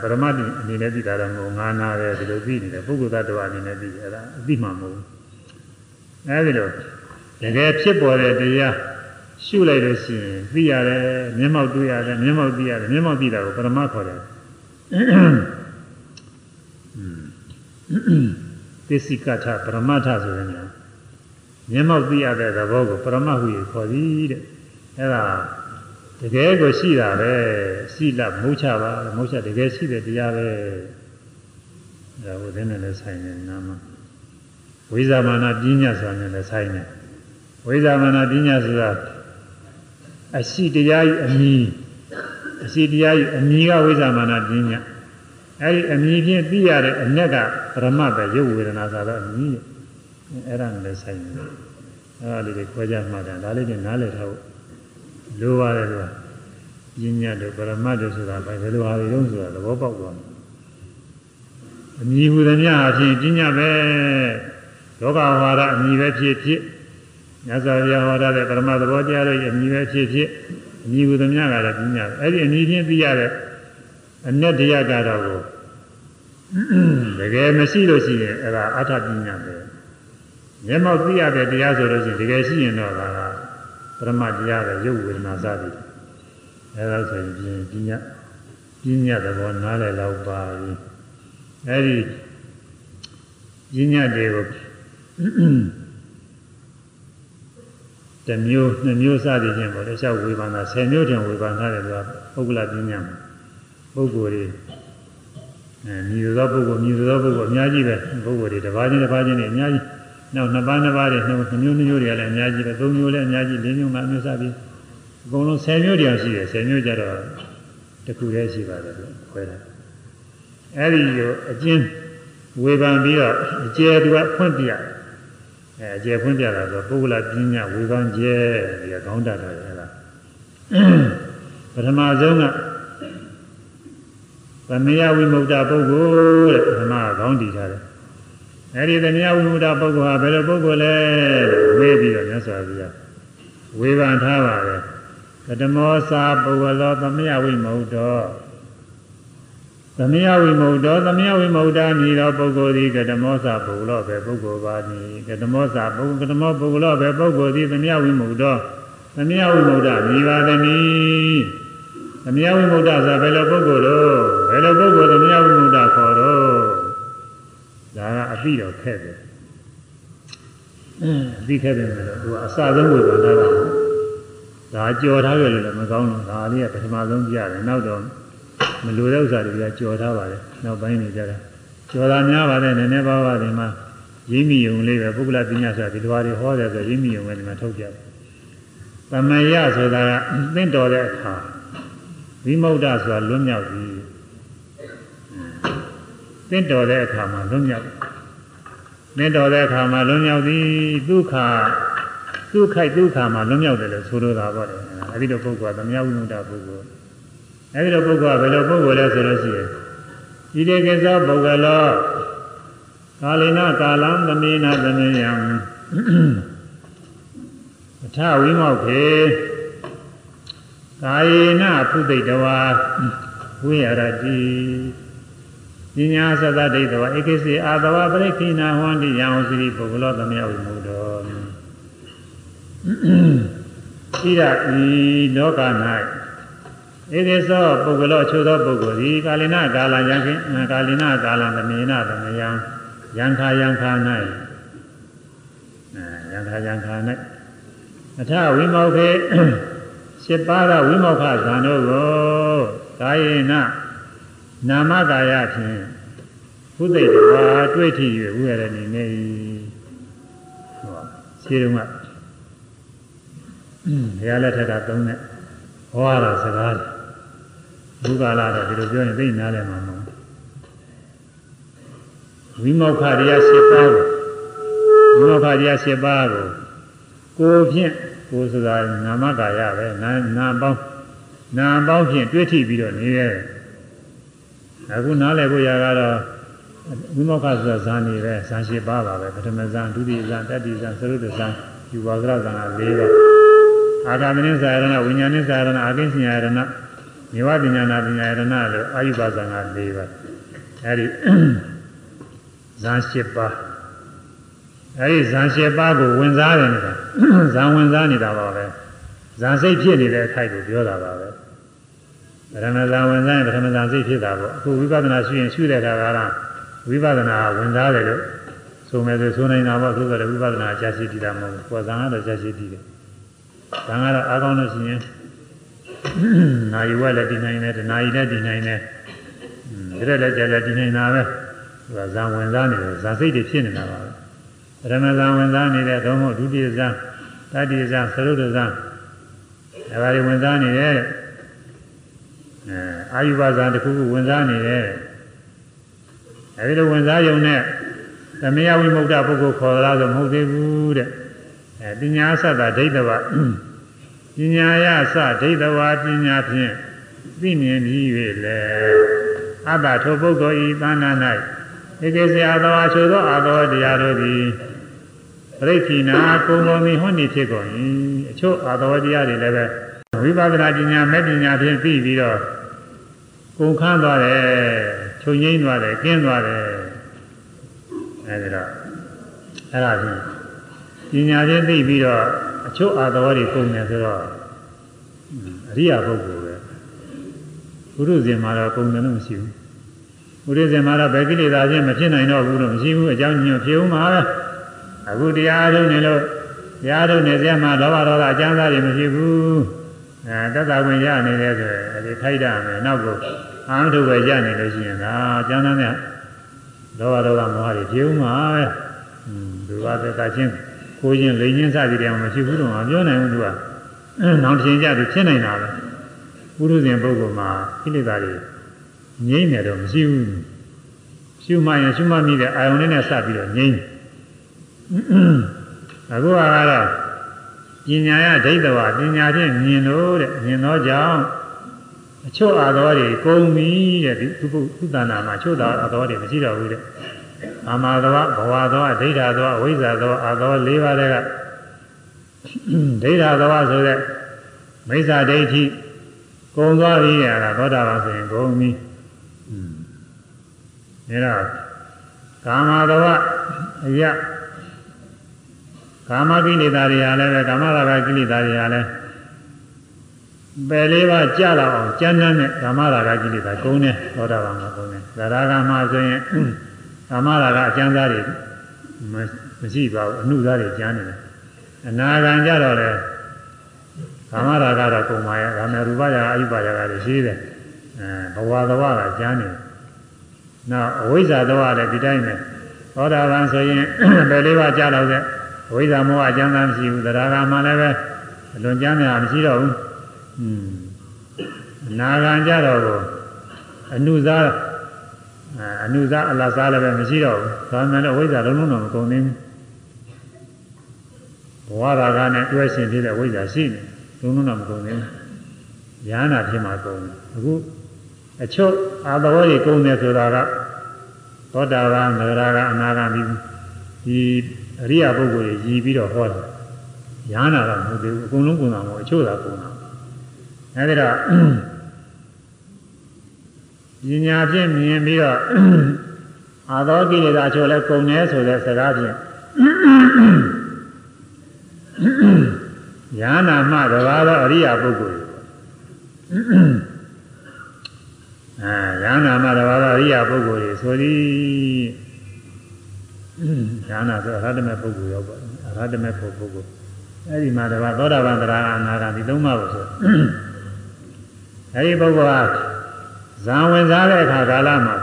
ပရမတ်အနေနဲ့သိတာတော့ငိုငါနာပဲဒီလိုသိနေတယ်ပုဂ္ဂိုလ်သတ္တဝါအနေနဲ့သိတယ်အဲ့ဒါအသိမှမဟုတ်ဘူးအဲဒီလိုတကယ်ဖြစ်ပေါ်တဲ့တရားရှုလိုက်လို့ရှိရင်သိရတယ်မျက်မှောက်တွေ့ရတယ်မျက်မှောက်သိရတယ်မျက်မှောက်သိတာကိုပရမတ်ခေါ်တယ်သစ္စည်းကထပရမတ်ထဆိုတဲ့နေရာမျက်မှောက်သိရတဲ့သဘောကိုပရမတ်ဟုခေါ်သည်တဲ့အဲ့ဒါ တကယ်ကိုရှိတာပဲရှိလမုတ်ချပါမုတ်ချတကယ်ရှိတဲ့တရားပဲဒါဟိုတဲ့နဲ့လည်းဆိုင်နေနာမဝိဇာမာနပညာဆိုတာနဲ့လည်းဆိုင်နေဝိဇာမာနပညာဆိုတာအရှိတရားဤအမီအရှိတရားဤအမီကဝိဇာမာနပညာအဲဒီအမီဖြင့်သိရတဲ့အ내ကပရမတ်ပဲရုပ်ဝေဒနာဆိုတော့အမီအဲ့ဒါနဲ့လည်းဆိုင်နေတယ်အဲ့ဒါလေးတွေခွဲခြားမှတ်တယ်ဒါလေးတွေနားလည်ထားဖို့ လိုပါတယ်ကွာပညာတို့ပရမတ်တို့ဆိုတာဘယ်လိုဟာတွေတုံးဆိုတာသဘောပေါက်သွားတယ်အမီဟူသည်များအဖြစ်ပညာပဲလောကဝါဒအမီပဲဖြစ်ဖြစ်မြတ်စွာဘုရားဟောထားတဲ့ပရမသဘောတရားတို့ရဲ့အမည်ပဲဖြစ်ဖြစ်အမည်ဟူသမျှကလည်းပြညာအဲ့ဒီအမည်ချင်းသိရတဲ့အ내တရားကတော့ကိုတကယ်မရှိလို့ရှိရင်အဲ့ဒါအထပညာပဲမျက်မှောက်သိရတဲ့တရားဆိုလို့ရှိရင်တကယ်ရှိရင်တော့ဒါက ပရမတရားပဲရုပ်ဝေဒနာစသည်အဲ့ဒါဆိုရင်ပညာပညာသဘောနားလည်တော့ပါပြီအဲ့ဒီပညာတွေကိုတစ်မျိုးနှစ်မျိုးစသည်ဖြင့်ပေါ့လေလျှောက်ဝေဘာနာ10မျိုးတင်ဝေဘာနာတယ်ဆိုတာပုဂ္ဂလပညာမှာပုဂ္ဂိုလ်တွေအဲမြည်သောပုဂ္ဂိုလ်မြည်သောပုဂ္ဂိုလ်အများကြီးပဲပုဂ္ဂိုလ်တွေတစ်ပါးချင်းတစ်ပါးချင်းတွေအများကြီး နောက်နှစ်ပါးနှစ်ပါးတွေနှစ်မျိုးနှစ်မျိုးတွေကလည်းအများကြီးပဲသုံးမျိုးလည်းအများကြီးလေးမျိုးမှအမျိုးစသည်အကုန်လုံး10မျိုးတရားရှိတယ်10မျိုးကြတော့တစ်ခုတည်းရှိပါတယ်လို့ခွဲတာအဲဒီကိုအကျဉ်းဝေဖန်ပြီးတော့အကျယ်သူကဖွင့်ပြရတယ်အဲအကျယ်ဖွင့်ပြတာဆိုပုဂ္ဂလပညာဝေဖန်ကျဲဒီကခေါင်းတတ်တယ်အဲ့ဒါပထမဆုံးကသမယဝိမု ക്ത ပုဂ္ဂိုလ်တဲ့ပထမကခေါင်းတည်ထားတယ် အဲ့ဒီသမယဝိမုဒ္ဒပုဂ္ဂိုလ်ဟာဘယ်လိုပုဂ္ဂိုလ်လဲဝေးပြီးတော့မြတ်စွာဘုရားဝေဖန်ထားပါတယ်ကတမောစာပုဂ္ဂလောသမယဝိမုဒ္ဒောသမယဝိမုဒ္ဒောသမယဝိမုဒ္ဒာမည်သောပုဂ္ဂိုလ်သည်ကတမောစာပုဂ္ဂလောပဲပုဂ္ဂိုလ်ပါမည်ကတမောစာပုဂ္ဂကတမောပုဂ္ဂလောပဲပုဂ္ဂိုလ်သည်သမယဝိမုဒ္ဒောသမယဝိမုဒ္ဒမည်ပါသည်သမယဝိမုဒ္ဒဆိုဘယ်လိုပုဂ္ဂိုလ်လို့ဘယ်လိုပုဂ္ဂိုလ်သမယဝိမုဒ္ဒခေါ်တော့ ဒါကအသိတော်ခဲ့တယ်အင်းအသိခဲ့တယ်ဆိုတော့သူကအစဆုံးဝေဘာနာတာဒါကြော်ထားကြလို့လည်းမကောင်းဘူးဒါလေးကပထမဆုံးပြရတယ်နောက်တော့မလိုတဲ့ဥစ္စာတွေကကြော်ထားပါတယ်နောက်ပိုင်းနေကြတာကျော်တာများပါတယ်နည်းနည်းပါးပါးဒီမှာရင်းမိယုံလေးပဲပုဂ္ဂလပညာဆိုတာဒီလိုဟာတွေဟောတယ်ဆိုရင်းမိယုံပဲဒီမှာထုတ်ကြတယ်။သမယဆိုတာကသင့်တော်တဲ့အခါဝိမု ക്ത ဆိုတာလွတ်မြောက်ပြီ။ သင့်တော်တဲ့အခါမှာလွတ်မြောက်သင့်တော်တဲ့အခါမှာလွတ်မြောက်သည်ဒုက္ခဒုက္ခိုက်ဒုက္ခမှာလွတ်မြောက်တယ်လို့ဆိုလိုတာပေါ့လေ။အဲဒီလိုပုဂ္ဂိုလ်ကသမယဝိမု ക്ത ပုဂ္ဂိုလ်အဲဒီလိုပုဂ္ဂိုလ်ကဘယ်လိုပုဂ္ဂိုလ်လဲဆိုလို့ရှိရင်ဤတေကိစ္စပုဂ္ဂလောကာလိနကာလံသမေနသမေယံအထဝိမောက်ခေကာယေနဖုသိတဝါဝိရတိ ပညာသတ္တဒိဋ္ဌဝဧကိစီအာတဝပရိခိနာဟောတိယံဝစီပုဂ္ဂလောသမယဝိမုဒ္ဒောဣရဤလောက၌ဧကိသောပုဂ္ဂလောချို့သောပုဂ္ဂိုလ်သည်ကာလိနကာလယံခင်ကာလိနကာလသမေနသမယံယံခာယံခာ၌အဲယံခာယံခာ၌အထဝိမောခေရှစ်ပါးသောဝိမောခဇံတို့ကိုကာယေန နာမကာယဖြင့်ဘုသိတဝါတွေ့ထီ၍ဝိရဏီနေ၏ဟောခြေတုံးကဘုရားလက်ထက်ကသုံးတဲ့ဟောရတာစကားဘုရားလာတော့ဒီလိုပြောရင်သိနားလည်မှာမဟုတ်ဝိမောက္ခတရား၈ပါးကိုဝိမောက္ခတရား၈ပါးကိုကိုဖြင့်ကိုဆိုတာနာမကာယပဲနာနာပေါင်းနာပေါင်းဖြင့်တွေ့ထိပြီးတော့နေရဲ အခုနားလည်ဖို့ရကတော့ဝိမောက္ခဆိုတာဇာနေပဲဇာ၈ပါးပါပဲပထမဇာဒုတိယဇာတတိယဇာသရုပ်ဇာယူပါကရဇာက၄ပါးအာဂမနိဇာရဏဝိညာဉ်ဇာရဏအာကိဉ္စညာရဏမြေဝပညာနာပညာရဏလို့အာယုပါဇာက၄ပါးအဲဒီဇန်၈ပါးအဲဒီဇန်၈ပါးကိုဝင်စားတယ်နေတာဇန်ဝင်စားနေတာပါပဲဇန်စိတ်ဖြစ်နေတဲ့အခိုက်ကိုပြောတာပါပဲ ပထမဇန်ဝင်စားရင်ပထမဇန်စိတ်ဖြစ်တာပေါ့အခုဝိပဿနာရှိရင်ရှိတဲ့အခါကတော့ဝိပဿနာဝင်စားတယ်လို့ဆိုမယ်ဆိုဆိုနိုင်တာပေါ့သို့တော်ဝိပဿနာကြာရှိတည်တာမဟုတ်ဘူးကိုယ်ဇန်ကတော့ကြာရှိတည်တယ်ဇန်ကတော့အားကောင်းလို့ရှိရင်နာယီဝက်လည်းတည်နိုင်တယ်တနာယီလည်းတည်နိုင်တယ်ဒါလည်းကြာကြာတည်နိုင်တာပဲသူကဇံဝင်စားနေတယ်ဇာစိတ်တွေဖြစ်နေတာပါပဲပထမဇံဝင်စားနေတဲ့ဒုံမို့ဒုတိယဇံတတိယဇံသရုပ်ဇံဒါပါတွေဝင်စားနေတယ် အဲအာယုဘဇံတစ်ခုခုဝင်စားနေတယ်အဲဒီလိုဝင်စားယုံနဲ့သမယဝိမု ക്ത ပုဂ္ဂိုလ်ခေါ်လာဆိုမဟုတ်သေးဘူးတဲ့အဲပညာသတ္တဒိဋ္ဌဝပညာယသဒိဋ္ဌဝပညာဖြင့်သိမြင်ပြီး၍လေအတ္တထိုပုဂ္ဂိုလ်ဤသဏ္ဍာန်၌ဧကေစရာသောအချို့သောအာသောတရားတို့သည်ပရိခိနာကုံကုန်မီဟွန်းနေဖြစ်ကုန်၏အချို့အာသောတရားတွေလည်းပဲဝိပဿနာပညာမဲ့ပညာဖြင့်သိပြီးတော့ ကုန်ခန်းသွားတယ်ချုပ်ငိမ့်သွားတယ်ကျင်းသွားတယ်အဲဒီတော့အဲ့ဒါဖြင့်ပညာဖြင့်သိပြီးတော့အချို့အာသောတွေကုန်တယ်ဆိုတော့အရိယာပုဂ္ဂိုလ်ပဲဘုရုဇင်မှာတော့ကုန်တယ်လို့မရှိဘူးဥရိဇင်မှာတော့ဘယ်ကိလေသာချင်းမဖြစ်နိုင်တော့ဘူးလို့မရှိဘူးအကြောင်းညွှန်ဖြစ်ဦးမှာပဲအခုတရားထုတ်နေလို့တရားထုတ်နေစရာမှာလောဘဒေါသအကျမ်းစာတွေမရှိဘူးအဲတတ္တဝင်ရနေတယ်ဆိုရင်အဲဒီထိုက်တာမယ်နောက်ကို အာမထုတ်ပဲရနေလို့ရှိရင်ဒါအကျမ်းစာနဲ့လောဘဒေါသမောဟတွေဖြစ်ဦးမှာပဲอืมသူကသက်သာချင်းကိုချင်းလိန်ချင်းစသည်တွေမရှိဘူးတော့မပြောနိုင်ဘူးသူကနောက်တစ်ချိန်ကျသူဖြစ်နေတာပဲပုရုဇဉ်ပုဂ္ဂိုလ်မှာကိလေသာတွေငြိမ့်တယ်တော့မရှိဘူးရှုမှရင်ရှုမှမိတဲ့အာယုန်လေးနဲ့စပြီးတော့ငြိမ့်အခုကတော့ပညာရဒိဋ္ဌဝပညာဖြင့်မြင်လို့တဲ့မြင်တော့ကြောင့် အချို့အာသောတွေကုန်ပြီတဲ့ဒီသုသုတနာမှာအချို့သာအာသောတွေမရှိတော့ဘူးတဲ့အာမသောဘဝသောဒိဋ္ဌသောအဝိဇ္ဇာသောအာသော၄ပါးတဲ့ကဒိဋ္ဌသောဆိုတဲ့မိစ္ဆာဒိဋ္ဌိကုန်သွားပြီတဲ့အဲ့ဒါသောတာပန်ဆိုရင်ကုန်ပြီအဲဒါကာမတဝအယကာမကိလေသာတွေဟာလည်းပဲကာမရာဂကိလေသာတွေဟာလည်း ပယ်လေးပါးကြာလာအောင်ကျမ်းမ်းနဲ့ကာမရာဂကိလေသာကုန်းတယ်သောတာပန်ကကုန်းတယ်သရဂမဆိုရင်ကာမရာဂအကျမ်းသားတွေမရှိပါဘူးအနုသားတွေကျမ်းနေတယ်အနာဂံကြတော့လေကာမရာဂတော့ကုံပါရဲ့ကာမရူပရာအယုပရာဂတွေရှိတယ်အဲဘဝသဝကကျမ်းနေတယ်နောက်အဝိဇ္ဇာတော့လည်းဒီတိုင်းပဲသောတာပန်ဆိုရင်ဘယ်လေးပါးကြားတော့တဲ့အဝိဇ္ဇာမောဟအကျမ်းသာမရှိဘူးတရားကမှလည်းပဲအလွန်ကြမ်းများမရှိတော့ဘူး อืมအနာဂံကြတော့ကိုအနုဇာအနုဇာအလတ်စားလည်းပဲမရှိတော့ဘူးဒါမှလည်းအဝိဇ္ဇာလုံးလုံးတော့မကုန်သေးဘူးဘဝရာဂနဲ့တွဲရှင်ဖြစ်တဲ့ဝိဇ္ဇာရှိနေလုံးလုံးတော့မကုန်သေးဘူးဉာဏ်နာဖြစ်မှာကုန်တယ်အခုအချုပ်အာသဝေကြီးကုန်တယ်ဆိုတာကသောတာပန်သဂရာကအနာဂံဒီဒီအရိယာပုဂ္ဂိုလ်ကြီးရည်ပြီးတော့ဟောတယ်ဉာဏ်နာကမဟုတ်သေးဘူးအကုန်လုံးကုန်တာမဟုတ်အချုပ်သာကုန်တာ အဲဒီတော့ပညာဖြင့်မြင်ပြီးတော့အာသောကိလေသာအချို့လည်းကုန်တယ်ဆိုတဲ့စကားဖြင့်ညာနာမှတပါးသောအရိယာပုဂ္ဂိုလ်အဲညာနာမှတပါးသောအရိယာပုဂ္ဂိုလ်ဆိုသည်ညာနာဆိုအရဟတမေပုဂ္ဂိုလ်ရောက်ပါအရဟတမေပုဂ္ဂိုလ်အဲဒီမှာတပါးသောတာပန်တရားအနာဂံဒီသုံးပါးကိုဆို အဲဒီပုဂ္ဂိုလ်ဟာဇံဝင်စားတဲ့အခါကာလမှာ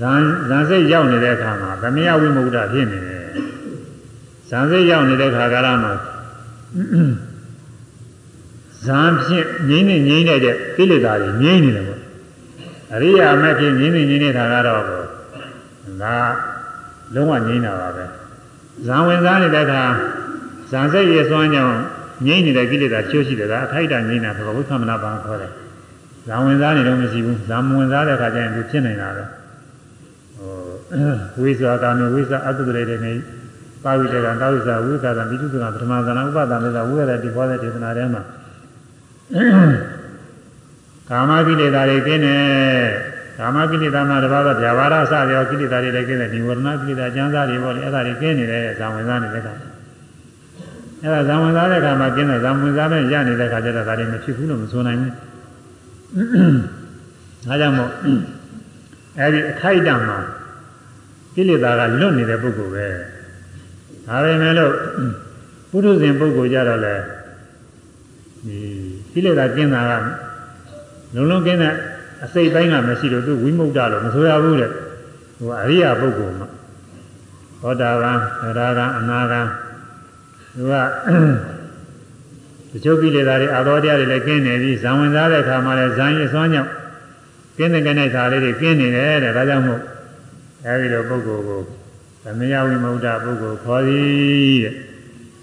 ဇံဇံစိတ်ရောက်နေတဲ့အခါမှာသမယဝိမု ക്ത ဖြစ်နေတယ်ဇံစိတ်ရောက်နေတဲ့အခါကာလမှာဇံဖြင့်ငြိမ့်နေငြိမ့်နေတဲ့ကိလေသာတွေငြိမ့်နေတယ်ပေါ့အရိယာမဖြစ်ငြိမ့်နေငြိမ့်နေတာကတော့ဒါလုံးဝငြိမ့်တာပါပဲဇံဝင်စားနေတဲ့အခါဇံစိတ်ရစွမ်းကြောင့် ငြိမ့်နေတဲ့ကိလေသာချိုးရှိတယ်ဒါအထိုက်တာငြိမ့်တာဆိုတော့ဝိသမနာပံခေါ်တယ်ဇံဝင်စားနေတော့မရှိဘူးဇံမဝင်စားတဲ့အခါကျရင်သူဖြစ်နေတာပဲဟိုဝိဇ္ဇာကာမေဝိဇ္ဇာအတုတရေတွေနေပါဝိတေကံတာဝိဇ္ဇာဝိသကံပိတုကံပထမဇာနာဥပဒံမေဇာဝိရတဲ့ဒီဟောတဲ့ဒေသနာထဲမှာကာမကိလေသာတွေကင်းတယ်ကာမကိလေသာမှာတပါးတော့ဗျာပါဒအစရောကိလေသာတွေလည်းကင်းတယ်ဒီဝရဏကိလေသာကျမ်းစာတွေပေါ့လေအဲ့ဒါတွေကင်းနေတယ်ဇံဝင်စားနေတဲ့အခါ အဲ့ဒါဇံဝင်စားတဲ့အခါမှာကျင်းတယ်ဇံဝင်စားတဲ့ရနေတဲ့အခါကျတော့ဒါတွေမဖြစ်ဘူးလို့မဆိုနိုင်ဘူးဒါကြောင့်မို့အဲဒီအခိုက်အတန့်မှာကိလေသာကလွတ်နေတဲ့ပုဂ္ဂိုလ်ပဲဒါပဲမဲ့လို့ပုထုဇဉ်ပုဂ္ဂိုလ်ကြတော့လေဒီကိလေသာကျင်းတာကလုံးလုံးကျင်းတဲ့အစိတ်ပိုင်းကမရှိလို့သူဝိမု ക്ത လို့မဆိုရဘူးတဲ့ဟိုအရိယာပုဂ္ဂိုလ်မှာသောတာပန်သရဂံအနာဂံ သူကတချို့ကိလေသာတွေအာသောတရားတွေလည်းကျင်းနေပြီဇံဝင်စားတဲ့အခါမှာလည်းဇံရည်စွမ်းကြောင့်ကျင်းတဲ့ကနေ့သာလေးတွေကျင်းနေတယ်တဲ့ဒါကြောင့်မို့အဲဒီလိုပုဂ္ဂိုလ်ကိုသမယဝိမု ക്ത ပုဂ္ဂိုလ်ခေါ်သည်တဲ့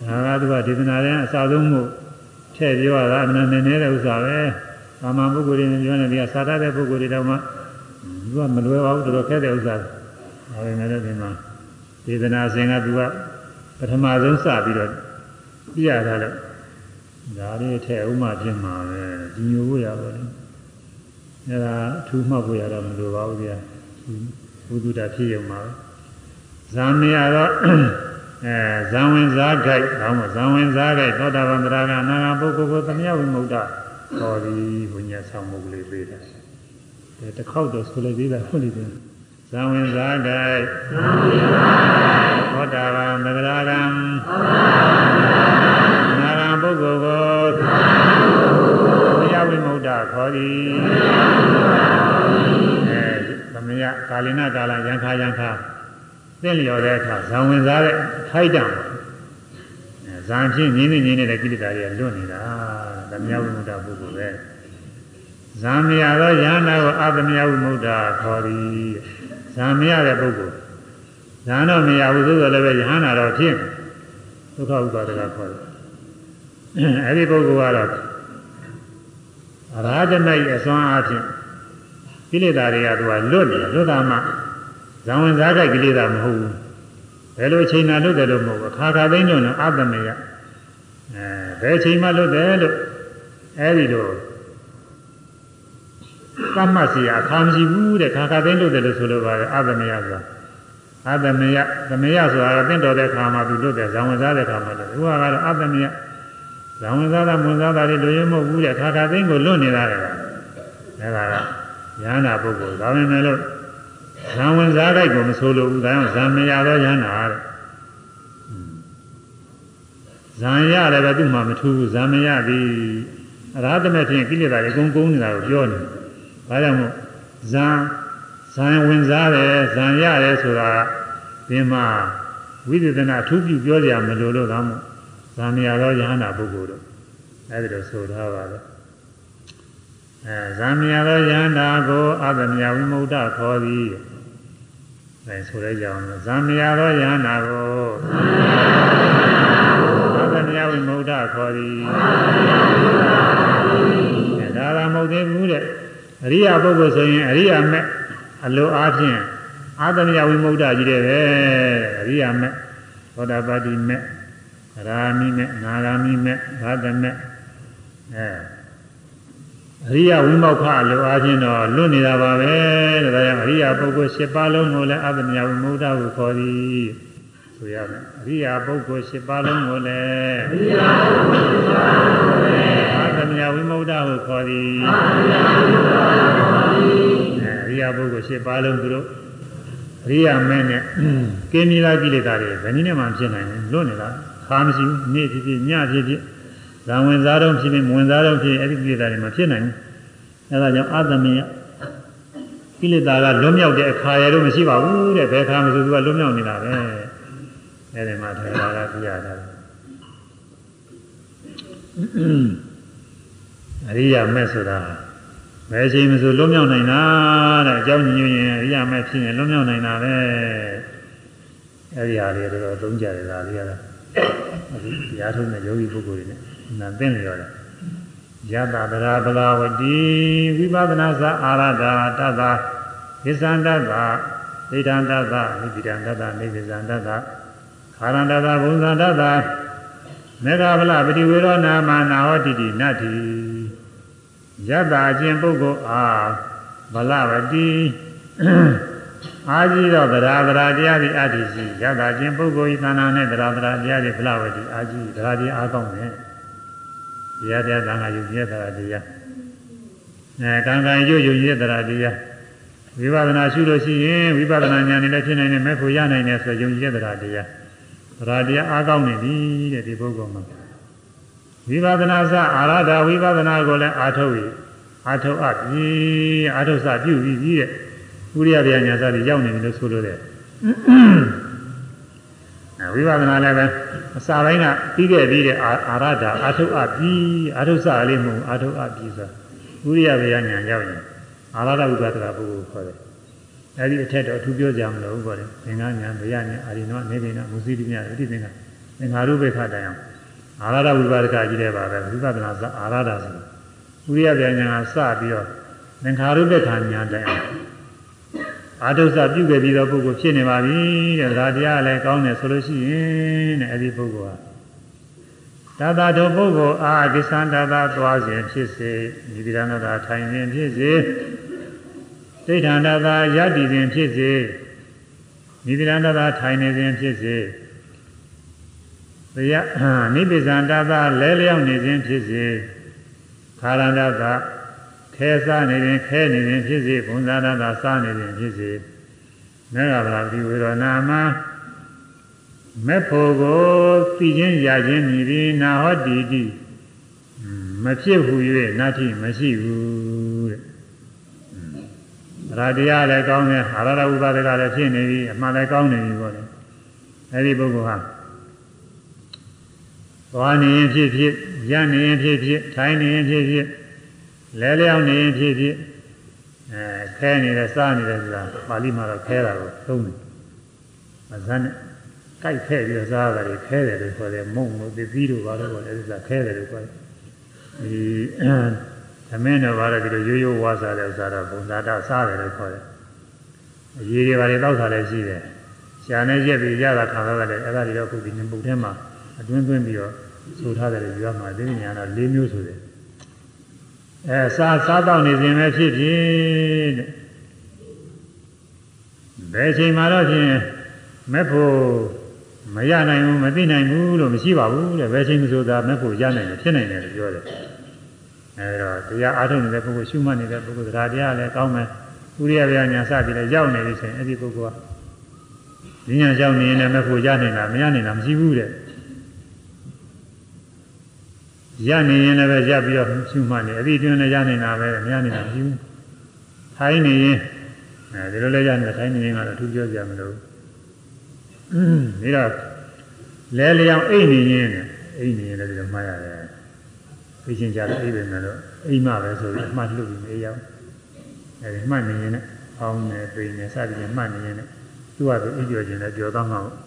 ဒါကသူကဒေသနာရဲ့အစဆုံးမှုထည့်ပြောရတာအမှန်နဲ့နေတဲ့ဥစ္စာပဲ။ဘာမှပုဂ္ဂိုလ်တွေပြောနေတယ်ကစာတတ်တဲ့ပုဂ္ဂိုလ်တွေတော့မှသူကမလွယ်ပါဘူးတော်တော်ခက်တဲ့ဥစ္စာ။ဒါပေမဲ့လည်းဒီမှာဒေသနာစဉ်ကသူက ပထမဆုံးစပြီးတော့ပြရတာလို့ဒါလေးထည့်ဥမှဖြစ်မှာပဲဒီညိုဖို့ရပါလိမ့်။အဲဒါအထူးမှတ်ဖို့ရတော့မလိုပါဘူးဗျာ။ဘုဒ္ဓတာဖြစ်ရုံပါပဲ။ဇာမေရတော့အဲဇံဝင်စားခိုက်ဒါမှဇံဝင်စားခိုက်သောတာပန်တရားကအနာဂါပုဂ္ဂိုလ်ကိုသမယဝိမု ക്ത ခေါ်သည်ဘုညာဆောင်မှုကလေးပေးတာအဲတစ်ခေါက်တော့ဆိုလိုက်သေးတာဟုတ်လိမ့်မယ် သံဝင်သာတိသံဝင်သာတိသောတာပန်သဂရာကံသောတာပန်နာရံပုဂ္ဂိုလ်ကိုသမယဝိမုဒ္ဒခေါ်သည်အဲသမယကာလနာကာလယံခါယံခါသင်လျော်တဲ့အခါဇံဝင်စားတဲ့ထိုက်တံဇံဖြစ်ငင်းနေငင်းနေတဲ့ကိလေသာတွေလွတ်နေတာသမယဝိမုဒ္ဒပုဂ္ဂိုလ်ပဲဇံမြာသောယန္တာကိုအသမယဝိမုဒ္ဒခေါ်သည် ဇံမရတဲ့ပုဂ္ဂိုလ်ဇံတော့မရဘူးသို့တော်လည်းပဲယဟန္တာတော့ဖြစ်ဒုက္ခဥပါဒကခေါ်တယ်အဲဒီပုဂ္ဂိုလ်ကတော့အရာဇမိတ်အစွမ်းအားဖြင့်ကိလေသာတွေကသူကလွတ်နေလွတ်တာမှဇံဝင်စားကြိုက်ကိလေသာမဟုတ်ဘူးဘယ်လိုချိန်မှလွတ်တယ်လို့မဟုတ်ဘူးအခါခါသိမ်းလို့အတ္တမေယအဲဘယ်ချိန်မှလွတ်တယ်လို့အဲဒီလို သတ်မှတ်စီအခါမရှိဘူးတဲ့ခါခါသိမ်းလွတ်တယ်လို့ဆိုလိုပါတယ်အတ္တမေယဆိုတာအတ္တမေယသမယဆိုတာကတင့်တော်တဲ့ခါမှာသူလွတ်တယ်ဇံဝင်စားတဲ့ခါမှာလွတ်တယ်ဟိုကတော့အတ္တမေယဇံဝင်စားတာဝင်စားတာတွေလိုရမဟုတ်ဘူးတဲ့ခါခါသိမ်းကိုလွတ်နေတာလေအဲဒါကဉာဏ်နာပုဂ္ဂိုလ်ဒါပေမဲ့လို့ဇံဝင်စားကြိုက်ကိုမဆိုလိုဘူးဒါကြောင့်ဇံမရတော့ရဟနာတဲ့ဇံရတယ်ပဲသူ့မှာမထူးဘူးဇံမရသည်အရာတမဲ့ဖြင့်ကိလေသာတွေအကုန်ကုန်နေတာကိုပြောနေ ဒါကြောင့်မို့ဇံဇ ဇံဝင်စားတယ်ဇံရတယ်ဆိုတာဒီမှာဝိသေသနာအထူးပြုပြောကြမလို့လို့ကောင်းမို့ဇံမြရောယဟနာပုဂ္ဂိုလ်တို့အဲဒီလိုဆိုထားပါလေအဲဇံမြရောယဟနာကိုအာသမယဝိမု ക്ത ခေါ်သည်အဲဆိုရကြအောင်ဇံမြရောယဟနာကိုအာသမယဝိမု ക്ത ခေါ်သည်ဒါကမဟုတ်သေးဘူးတဲ့ အရိယာပုဂ္ဂိုလ်ဆိုရင်အရိယာမဲ့အလိုအားဖြင့်အာသမယဝိမု ക്ത ကြီးတဲ့ပဲအရိယာမဲ့သောတာပတိမဲ့ရာမိမဲ့နာဂာမိမဲ့ဘာတမဲ့အဲအရိယဝိမောက္ခအလိုအားဖြင့်တော့လွတ်နေတာပါပဲဒါကြောင့်အရိယပုဂ္ဂိုလ်၈ပါးလုံးကိုလည်းအာသမယဝိမု ക്ത ကိုခေါ်သည် ဆိုရမယ်အရိယပုဂ္ဂိုလ်၈ပါးလုံးကိုလည်းအရိယပုဂ္ဂိုလ်၈ပါးလုံးကိုလည်းအာသမယဝိမု ക്ത ကိုခေါ်သည်အာသမယဝိမု ക്ത ကိုခေါ်သည်အရိယပုဂ္ဂိုလ်၈ပါးလုံးသူတို့အရိယာမဲနဲ့ကင်းမြလာကိလေသာတွေဘယ်နည်းနဲ့မှဖြစ်နိုင်ဘူးလွတ်နေတာခါမရှိဘူးနေ့ဖြစ်ဖြစ်ညဖြစ်ဖြစ်ဇံဝင်စားတော့ဖြစ်ဖြစ်မဝင်စားတော့ဖြစ်အဲ့ဒီကိလေသာတွေမဖြစ်နိုင်ဘူးအဲဒါကြောင့်အာသမယကိလေသာကလွတ်မြောက်တဲ့အခါရတော့မရှိပါဘူးတဲ့ဘယ်ခါမှဆိုသူကလွတ်မြောက်နေတာပဲ အဲ့ဒီမှာထေရကပြရတာအရိယာမဲဆိုတာဘယ်ချိန်မှဆိုလွတ်မြောက်နိုင်တာတဲ့အကြောင်းညွှန်ရင်အရိယာမဲဖြစ်ရင်လွတ်မြောက်နိုင်တာပဲအဲ့ဒီဟာတွေတော့သုံးကြတယ်ဒါလေးကတော့အခုတရားထုတ်တဲ့ယောဂီပုဂ္ဂိုလ်တွေနဲ့နာသိနေရောတယ်ယတဗရာဗလာဝတိဝိပဿနာသာအာရတာတတ္တဝိသန္တတ္တဒိဋ္ဌံတတ္တနိဗ္ဗိဒံတတ္တနိဗ္ဗိဇံတတ္တ ခါရန္တတ္တဘုံဇံတတ္တမေဃဗလပတိဝေရောနာမနာဟောတိတိနတ္တိယတအချင်းပုဂ္ဂိုလ်အားဗလဝတိအာကြီးတော့ဗရာဗရာတရားဒီအတ္တိရှိယတအချင်းပုဂ္ဂိုလ်ဤသဏ္ဍာန်နဲ့ဗရာဗရာတရားဒီဗလဝတိအာကြီးဗရာတရားအားကောင်းတယ်တရားတရားသံဃာယုံကြည်တဲ့တရားအဲကံကံယုံယုံကြည်တဲ့တရားဝိပဿနာရှုလို့ရှိရင်ဝိပဿနာဉာဏ်နဲ့လည်းဖြစ်နိုင်တယ်မဲ့ဖို့ရနိုင်တယ်ဆိုယုံကြည်တဲ့တရားတရားဗ ရာတရားအားကောင်းနေပြီတဲ့ဒီပုဂ္ဂိုလ်မှာဝိပဿနာစအာရဒဝိပဿနာကိုလည်းအာထုတ်ရအာထုတ်အပ်ပြီအာထုတ်စပြုပြီးပြီတဲ့ဥရိယဗျာညာစသည်ရောက်နေပြီလို့ဆိုလို့တဲ့ဝိပဿနာလည်းပဲအစာပိုင်းကပြီးခဲ့ပြီးတဲ့အာရဒအာထုတ်အပ်ပြီအာထုတ်စလေးမဟုတ်အာထုတ်အပ်ပြီဆိုဥရိယဗျာညာရောက်ရင်အာရဒဝိပဿနာပုဂ္ဂိုလ်ခေါ်တယ် အဲဒီအထက်တော့အထူးပြောကြမလို့ပေါ့လေသင်္ကညာဗျာညာအာရိနောနေပိနာမုစီတိညာအဋ္ဌိသင်္ကသင်္ဃာရုပ္ပခတိုင်အောင်အာရဒဝိပါဒကကြီးတဲ့ပါပဲဝိပဿနာစအာရဒဆိုဥရိယဗျာညာကစပြီးတော့သင်္ခါရုပ္ပခညာတိုင်အောင်အာထုစပြုခဲ့ပြီးတော့ပုဂ္ဂိုလ်ဖြစ်နေပါပြီတဲ့ဒါတရားလည်းကောင်းတယ်ဆိုလို့ရှိရင်တဲ့အဲဒီပုဂ္ဂိုလ်ဟာတသာတို့ပုဂ္ဂိုလ်အာကိသံတသာသွားခြင်းဖြစ်စေဒီတိရဏတာထိုင်ခြင်းဖြစ်စေ ဒိဋ္ဌန္တသာယတ္တိခြင်းဖြစ်စေဒီတိရဏတာထိုင်နေခြင်းဖြစ်စေတရားနိဗ္ဗာန်တသာလဲလျောက်နေခြင်းဖြစ်စေခါရန္တသာခဲစားနေခြင်းခဲနေခြင်းဖြစ်စေဘုံသာသာစားနေခြင်းဖြစ်စေမေဃဗလာဒီဝေရဏမှာမေဖို့ကိုသိခြင်းရခြင်းမြည်ပြီးနာဟောတိတိမဖြစ်ဟူ၍နာတိမရှိဘူး တဲ့ရာတရားလည်းကောင်းတယ်အာရရဥပါဒကလည်းဖြစ်နေပြီအမှန်လည်းကောင်းနေပြီပေါ့လေအဲဒီပုဂ္ဂိုလ်ဟာသွားနေရင်ဖြစ်ဖြစ်ရနေရင်ဖြစ်ဖြစ်ထိုင်နေရင်ဖြစ်ဖြစ်လဲလျောင်းနေရင်ဖြစ်ဖြစ်အဲခဲနေတယ်စားနေတယ်ဆိုတာပါဠိမှာတော့ခဲတာကိုသုံးတယ်။အဇန်နဲ့ကြိုက်ခဲပြီးတော့စားတာတွေခဲတယ်လို့ခေါ်တယ်မုံလို့သတိတို့ဘာလို့ခေါ်လဲဆိုတာခဲတယ်လို့ခေါ်တယ်။ဒီ သမင်းတော်ဘာလို့ဒီလိုရိုးရိုးဝါစားတဲ့ဥစ္စာတော့ဘုံသာတာစားတယ်လို့ခေါ်တယ်။အရေးတွေဘာတွေတောက်တာလည်းရှိတယ်။ရှာနဲ့ရက်ပြီးရတာခံရတာလည်းအဲ့ဒါတွေတော့ခုဒီပုတ်ထဲမှာအတွင်းသွင်းပြီးတော့ဆိုထားတယ်ရွာမှာဒီညာတော့၄မျိုးဆိုတယ်အဲစားစားတော့နေစဉ်ပဲဖြစ်ဖြစ်တဲ့ဘယ်ချိန်မှတော့ဖြင့်မက်ဖို့မရနိုင်ဘူးမသိနိုင်ဘူးလို့မရှိပါဘူးတဲ့ဘယ်ချိန်မှဆိုတာမက်ဖို့ရနိုင်တယ်ဖြစ်နိုင်တယ်လို့ပြောတယ် အဲဒါတရားအားထုတ်နေတဲ့ပုဂ္ဂိုလ်ရှုမှတ်နေတဲ့ပုဂ္ဂိုလ်တရားတရားလည်းကောင်းမယ်ဥရိယဗျာညာစပြီးတော့ရောက်နေပြီဆိုရင်အဲ့ဒီပုဂ္ဂိုလ်ကဉာဏ်ရောက်နေရင်လည်းမက်ဖို့ရနိုင်တာမရနိုင်တာမရှိဘူးတဲ့ရနေရင်လည်းပဲရပ်ပြီးတော့ရှုမှတ်နေအပြီးတွင်လည်းရနေတာပဲမရနေတာမရှိဘူးထိုင်းနေရင်အဲဒီလိုလဲရနေတိုင်းနေရင်ကတော့သူပြောကြမလို့ဒီတော့လဲလျောင်အိတ်နေရင်အိတ်နေရင်လည်းဒီလိုမှားရတယ် သိချင်းကြတော့အိတ်ပဲမယ်တော့အိမ်မပဲဆိုပြီးအမှတ်လှုပ်ပြီးနေရောက်အဲဒီမှတ်နေရင်လည်းအောင်းနေပိနေစသည်ဖြင့်မှတ်နေရင်လည်းသူ့ဟာသူအိပ်ကြော်ခြင်းလည်းကြော်တော့မှာပေါ့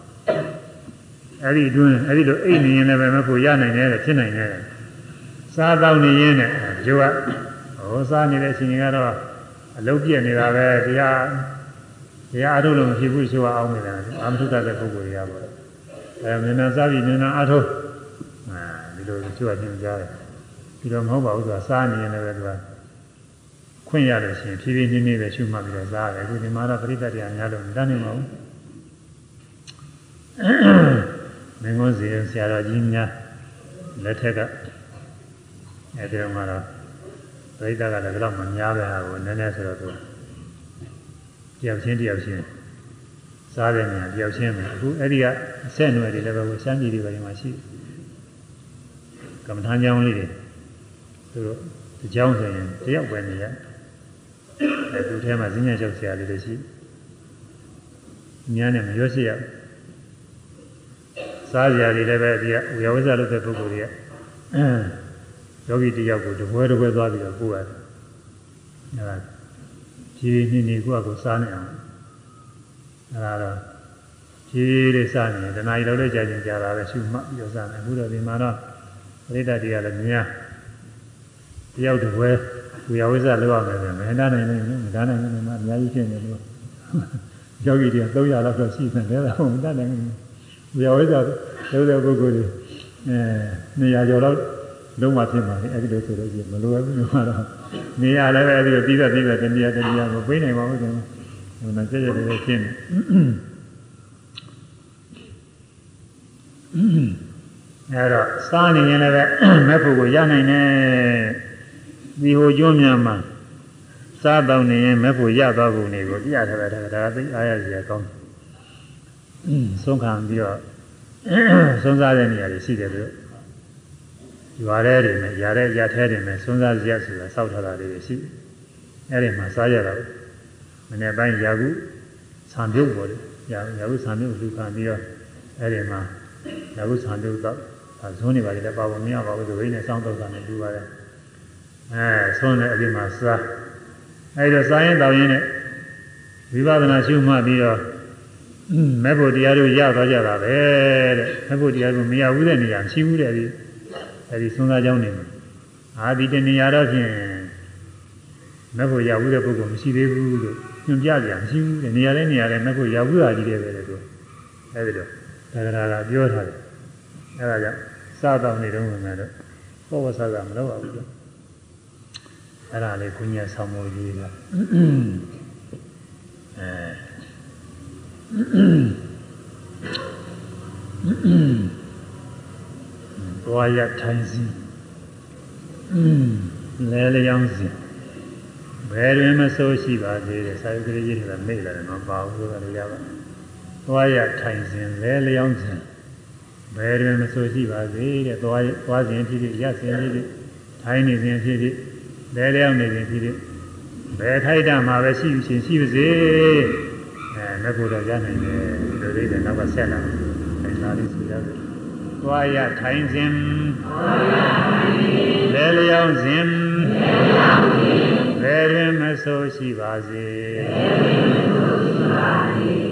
အဲ့ဒီအတွင်းအဲ့ဒီလိုအိတ်နေရင်လည်းပဲမဖို့ရနိုင်တယ်ဖြစ်နိုင်တယ်စားတော့နေရင်လည်းကျိုးကဟောစားနေတဲ့အချိန်ကတော့အလုပ်ပြည့်နေတာပဲတရားတရားအထုတ်လို့မဖြစ်ဘူးဆိုအောင်နေတယ်အာမထုတ္တတဲ့ပုဂ္ဂိုလ်တွေကပေါ့အဲမြန်မြန်စားပြီးမြန်မြန်အထုတ်အဲဒီလိုကျိုးကသင်ကြားတယ် ဒီလိုမဟုတ်ပါဘူးသူကစားနေရင်လည်းသူကခွင့်ရလို့ရှိရင်ဖြည်းဖြည်းချင်းချင်းပဲရှုမှတ်ပြီးတော့စားတယ်အခုဒီမှာတော့ပရိသတ်တရားများလို့မတတ်နိုင်ပါဘူးမင်းကုန်းစီဆရာတော်ကြီးများလက်ထက်ကအဲဒီတော့မှတော့ပရိသတ်ကလည်းဘယ်တော့မှများပဲဟာကိုနည်းနည်းဆိုတော့သူတယောက်ချင်းတယောက်ချင်းစားတဲ့နေရာတယောက်ချင်းပဲအခုအဲ့ဒီကအဆက်အနွယ်တွေလည်းပဲရှမ်းပြည်တွေပဲမှာရှိကမ္မထာကြောင်းလေးတွေ သူတို့ဒီကြောင်းဆိုရင်တယောက်ပဲနေရအဲသူထဲမှာဈဉ္ညာချုပ်ဆရာလေးတွေရှိညာနဲ့မရွှေ့ရစားကြရည်လည်းပဲဒီကဝေယဝိဇ္ဇလုပ်တဲ့ပုဂ္ဂိုလ်တွေကယောဂီတယောက်ကိုတပွဲတပွဲသွားပြီးတော့ပို့ရတယ်အဲဒါဖြည်းဖြည်းနေကိုယ့်အကိုစားနေအောင်အဲဒါတော့ဖြည်းလေးစားနေတယ်တဏှာကြီးလောက်လေးကြာချင်းကြာတာပဲရှုမှတ်ပြီးတော့စားနေအခုတော့ဒီမှာတော့ပရိသတ်တွေကလည်းများ တယောက်တပွဲဝေယဝိဇ္ဇလောက်ရမယ်ဆိုရင်မဟန္တာနိုင်နိုင်မဒါနိုင်နိုင်မှာအများကြီးဖြစ်နေလို့ယောဂီတွေက300လောက်တော့ရှိနေတယ်ဒါမှမတတ်နိုင်ဘူးဝေယဝိဇ္ဇလုပ်တဲ့ပုဂ္ဂိုလ်တွေအဲ200ကျော်လောက်လုံးဝဖြစ်ပါလေအဲ့ဒီလိုဆိုလို့ရှိရင်မလိုဘူးလို့ကတော့နေရလည်းပဲအဲ့ဒီလိုပြီးတော့ပြီးတော့တနည်းတနည်းကိုပြေးနိုင်ပါဘူးကျွန်တော်ဟိုတော့ကြက်ကြက်လေးရှင်းတယ်အဲ့တော့စားနေရင်လည်းမဲ့ဖို့ကိုရနိုင်တယ် ဒီဟိုကျွန်းများမှာစားတော့နေရင်မဲ့ဖို့ရသွားဖို့နေကိုပြထားတာဒါကသိအားရစရာကောင်းတယ်ဆုံးခံပြီးတော့ဆုံးစားတဲ့နေရာတွေရှိတယ်လို့ရွာထဲတွေနဲ့ຢာတဲ့ຢာထဲတွေနဲ့ဆုံးစားစရာဆိုတာစောက်ထားတာတွေရှိအဲ့ဒီမှာစားရတာမနေ့ပိုင်းຢာကုဆံပြုတ်ပေါ်တယ်ຢာຢာကုဆံပြုတ်လူခံပြီးတော့အဲ့ဒီမှာຢာကုဆံပြုတ်တော့ဒါဇုံးနေပါလေပါပေါ်မရပါဘူးဆိုရင်းနဲ့စောင်းတော့တာနဲ့လူပါတယ် အဲဆုံးတဲ့အပြင်မှာစားအဲ့တော့စားရင်တောင်းရင်နဲ့ဝိပဿနာရှုမှတ်ပြီးတော့မဲ့ဖို့တရားတို့ရသွားကြတာပဲတဲ့မဲ့ဖို့တရားတို့မရဘူးတဲ့နေရာမရှိဘူးတဲ့ဒီအဲဒီသုံးစားကြောင်းနေမှာအာဒီတနေရာတော့ဖြင့်မဲ့ဖို့ရဘူးတဲ့ပုဂ္ဂိုလ်မရှိသေးဘူးလို့ညွှန်ပြကြမရှိဘူးတဲ့နေရာလေးနေရာလေးမဲ့ဖို့ရဘူးတာကြီးတယ်ပဲတဲ့သူအဲဒီတော့ဒါကြတာကပြောထားတယ်အဲဒါကြောင့်စားတော့နေတော့မှတော့ဘောဝစားတာမလုပ်ပါဘူးလို့ အဲ့ဒါလေးကုညာဆောင်မှုကြီးကအဲသွားရထိုင်စီလဲလျောင်းစီဘယ်တွင်မဆိုးရှိပါသေးတယ်စာยุကလေးကြီးတွေကမေ့လာတယ်မပါဘူးလို့လည်းရပါသွားရထိုင်စဉ်လဲလျောင်းစဉ်ဘယ်တွင်မဆိုးရှိပါသေးတဲ့သွားသွားစဉ်ဖြစ်ဖြစ်ရစဉ်ဖြစ်ဖြစ်ထိုင်နေစဉ်ဖြစ်ဖြစ် လဲလျောင်းနေစဉ်ဖြစ်ဖြစ်ဘယ်ထိုက်တာမှာပဲရှိရှင်ရှိပါစေအဲငါကိုယ်တော့ရနိုင်တယ်ဒီလိုလေးကနောက်ကဆက်လာတယ်ဒါလေးဆိုရတယ်သွားရထိုင်စဉ်လဲလျောင်းစဉ်ဘယ်တွင်မဆိုးရှိပါစေ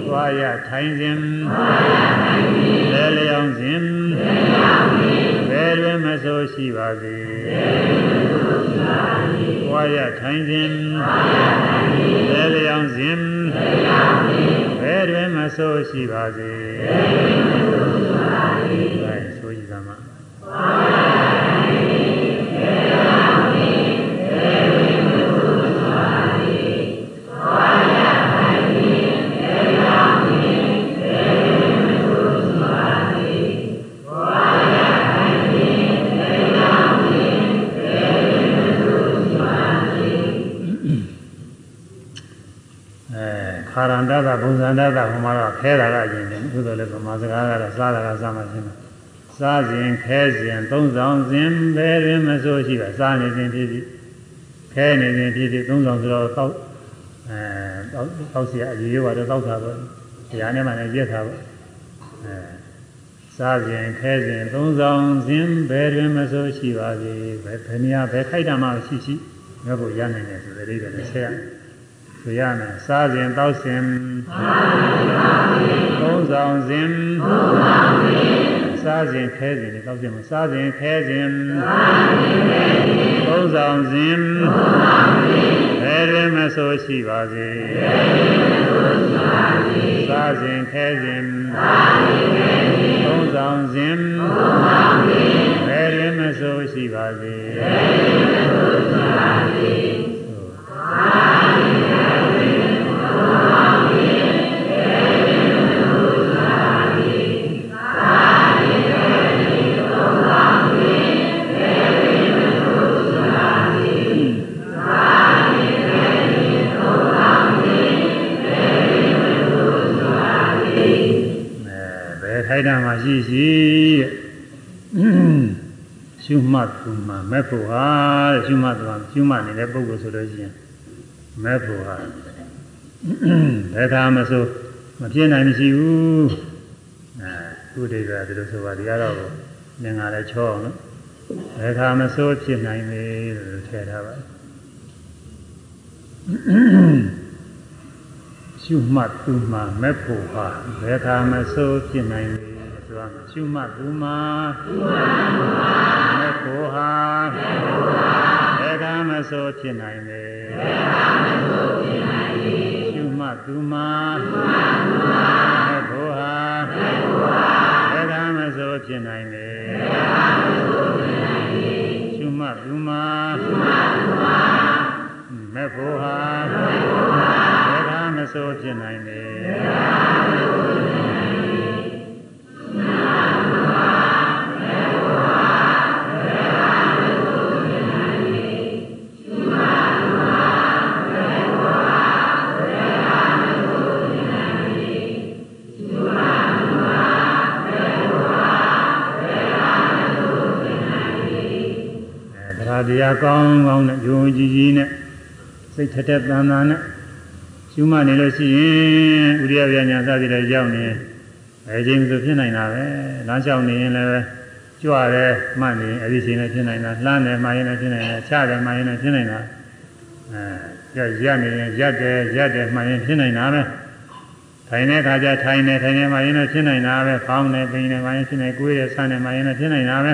သွားရထိုင်စဉ်လဲလျောင်းစဉ်ဘယ်တွင်မဆိုးရှိပါစေ သွားရထိုင်စဉ်လဲလျောင်းစဉ်ဘယ်တွင်မဆိုးရှိပါစေဆိုကြည်သမှာ ခါရန္တတာဘုံဇန္တတာဟိုမှာတော့ခဲတာကအရင်တယ်သို့တော်လည်းဗမာစကားကတော့စားတာကစားမှရှင်းတယ်စားစဉ်ခဲစဉ်သုံးဆောင်စဉ်ဘယ်တွင်မဆိုရှိပါစားနေစဉ်ဖြစ်ဖြစ်ခဲနေစဉ်ဖြစ်ဖြစ်သုံးဆောင်ဆိုတော့တောက်အဲတောက်တောက်စီအရေးရောတော့တောက်တာပေါ့တရားနဲ့မှလည်းရက်တာပေါ့အဲစားခြင်းခဲခြင်းသုံးဆောင်ခြင်းဘယ်တွင်မဆိုရှိပါစေဘယ်ဘယ်နေရာဘယ်ခိုက်တာမှရှိရှိငါ့ကိုရနိုင်တယ်ဆိုတဲ့အိဗယ်နဲ့ဆက်ရ ဆိုရမယ်စားခြင်းတောက်ခြင်းသုံးဆောင်ခြင်းစားခြင်းခဲခြင်းနဲ့တောက်ခြင်းမစားခြင်းခဲခြင်းသုံးဆောင်ခြင်းဘယ်တွင်မဆိုရှိပါစေစားခြင်းခဲခြင်းသုံးဆောင်ခြင်းဘယ်တွင်မဆိုရှိပါစေ ရှိရှိတဲ့ရှုမှတ်သူမှမဲ့ဖို့ဟာတဲ့ရှုမှတ်သူမှရှုမှတ်နေတဲ့ပုဂ္ဂိုလ်ဆိုလို့ရှိရင်မဲ့ဖို့ဟာဘယ်သာမဆိုမပြည့်နိုင်မရှိဘူးအဲသူဒိဋ္ဌာဒီလိုဆိုပါဒီကတော့ငင်္ဂါလည်းချောအောင်နော်ဘယ်သာမဆိုဖြစ်နိုင်လေလို့ထည့်ထားပါရှုမှတ်သူမှမဲ့ဖို့ဟာဘယ်သာမဆိုဖြစ်နိုင်လေ ဆိုရမယ်ရှုမှတ်သူမှမဲ့ဖို့ဟာဘယ်သာမဆိုဖြစ်နိုင်လေရှုမှတ်သူမှမဲ့ဖို့ဟာဘယ်သာမဆိုဖြစ်နိုင်လေရှုမှတ်သူမှမဲ့ဖို့ဟာဘယ်သာမဆိုဖြစ်နိုင်လေအဲဒါ တရားကောင်းကောင်းနဲ့ယုံကြည်ကြည်နဲ့စိတ်ထက်ထက်သန်သန်နဲ့ရှုမှတ်နေလို့ရှိရင်ဥရိယပြညာစသည်တွေရောက်နေ အဲချိန်ဆိုဖြစ်နိုင်တာပဲလမ်းလျှောက်နေရင်လည်းပဲကြွရဲမှတ်နေအဲ့ဒီချိန်နဲ့ဖြစ်နိုင်တာလှမ်းတယ်မှရင်လည်းဖြစ်နိုင်တယ်ချတယ်မှရင်လည်းဖြစ်နိုင်တာအဲရရနေရင်ရက်တယ်ရက်တယ်မှရင်ဖြစ်နိုင်တာပဲထိုင်တဲ့ခါကျထိုင်နေထိုင်နေမှရင်လည်းဖြစ်နိုင်တာပဲဖောင်းနေပိန်နေမှရင်ဖြစ်နေကိုယ်ရဆန်းနေမှရင်လည်းဖြစ်နိုင်တာပဲ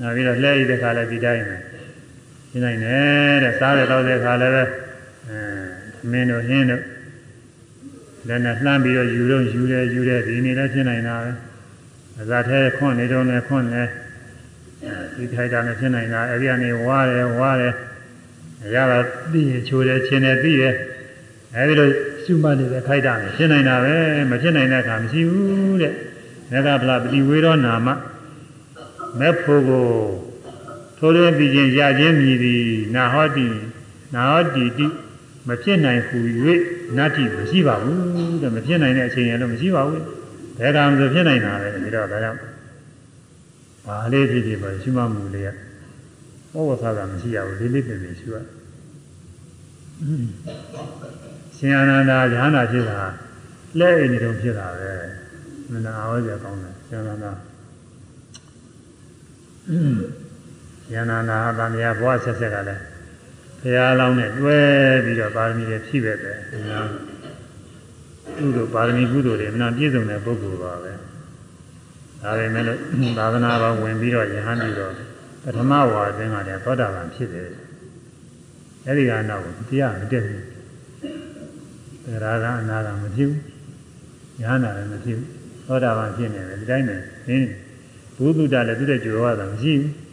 နောက်ပြီးတော့လှဲရတဲ့ခါလည်းဒီတိုင်းပဲဖြစ်နိုင်တယ်တဲ့စားရတော့တဲ့ခါလည်းပဲအဲမင်းတို့ဟင်းတို့ လည်းနဲ့လှမ်းပြီးတော့ယူတော့ယူတယ်ယူတယ်ဒီနေ့လည်းဖြစ်နိုင်တာပဲအစားသေးခွန့်နေတော့လည်းခွန့်တယ်ဒီထိုက်တာလည်းဖြစ်နိုင်တာအဲဒီကနေဝါတယ်ဝါတယ်ရတာပြီးရချိုးတယ်ချင်းတယ်ပြီးရအဲဒီလိုရှုမှတ်နေတဲ့ခိုက်တာလည်းဖြစ်နိုင်တာပဲမဖြစ်နိုင်တဲ့အခါမရှိဘူးတဲ့မေဃဗလာပတိဝေရောနာမမဲ့ဖို့ကိုထိုးရပြီးချင်းရခြင်းမြည်သည်နာဟောတိနာဟောတိတိ မဖြစ်နိုင်ဟူ၍နတ္တိမရှိပါဘူးတဲ့မဖြစ်နိုင်တဲ့အချိန်ရလို့မရှိပါဘူးဘယ်ကံဆိုဖြစ်နိုင်တာလဲဒီတော့ဒါကြောင့်ဘာလေးဖြစ်ဖြစ်ပါရှုမှတ်မှုလေးကဘောဝသာကမရှိရဘူးလေးလေးပြင်ပြင်ရှုရရှင်အာနန္ဒာဉာဏ်နာဖြစ်တာလက်အိမ်နေတော့ဖြစ်တာပဲမနာဟောကြကောင်းတယ်ရှင်အာနန္ဒာဉာဏ်နာနာဗာမယဘဝဆက်ဆက်ကလည်း ဘုရားလောင်းနဲ့တွဲပြီးတော့ပါရမီတွေဖြည့်ပဲတယ်။ညာကုသိုလ်ပါရမီကုသိုလ်တွေအမှန်ပြည့်စုံတဲ့ပုဂ္ဂိုလ်ပါပဲ။ဒါပေမဲ့လို့သာသနာတော်ဝင်ပြီးတော့ယဟန်ပြီးတော့ပထမဝါသင်္ကတည်းသောတာပန်ဖြစ်တယ်။အဲဒီကနောက်တရားမတက်ဘူး။တရားကအနာကမဖြစ်ဘူး။ယဟန်နာလည်းမဖြစ်ဘူး။သောတာပန်ဖြစ်နေတယ်ဒီတိုင်းပဲ။ဟင်းဘုသူတ္တလည်းသူ့တဲ့ကြွယ်ဝတာမရှိဘူး။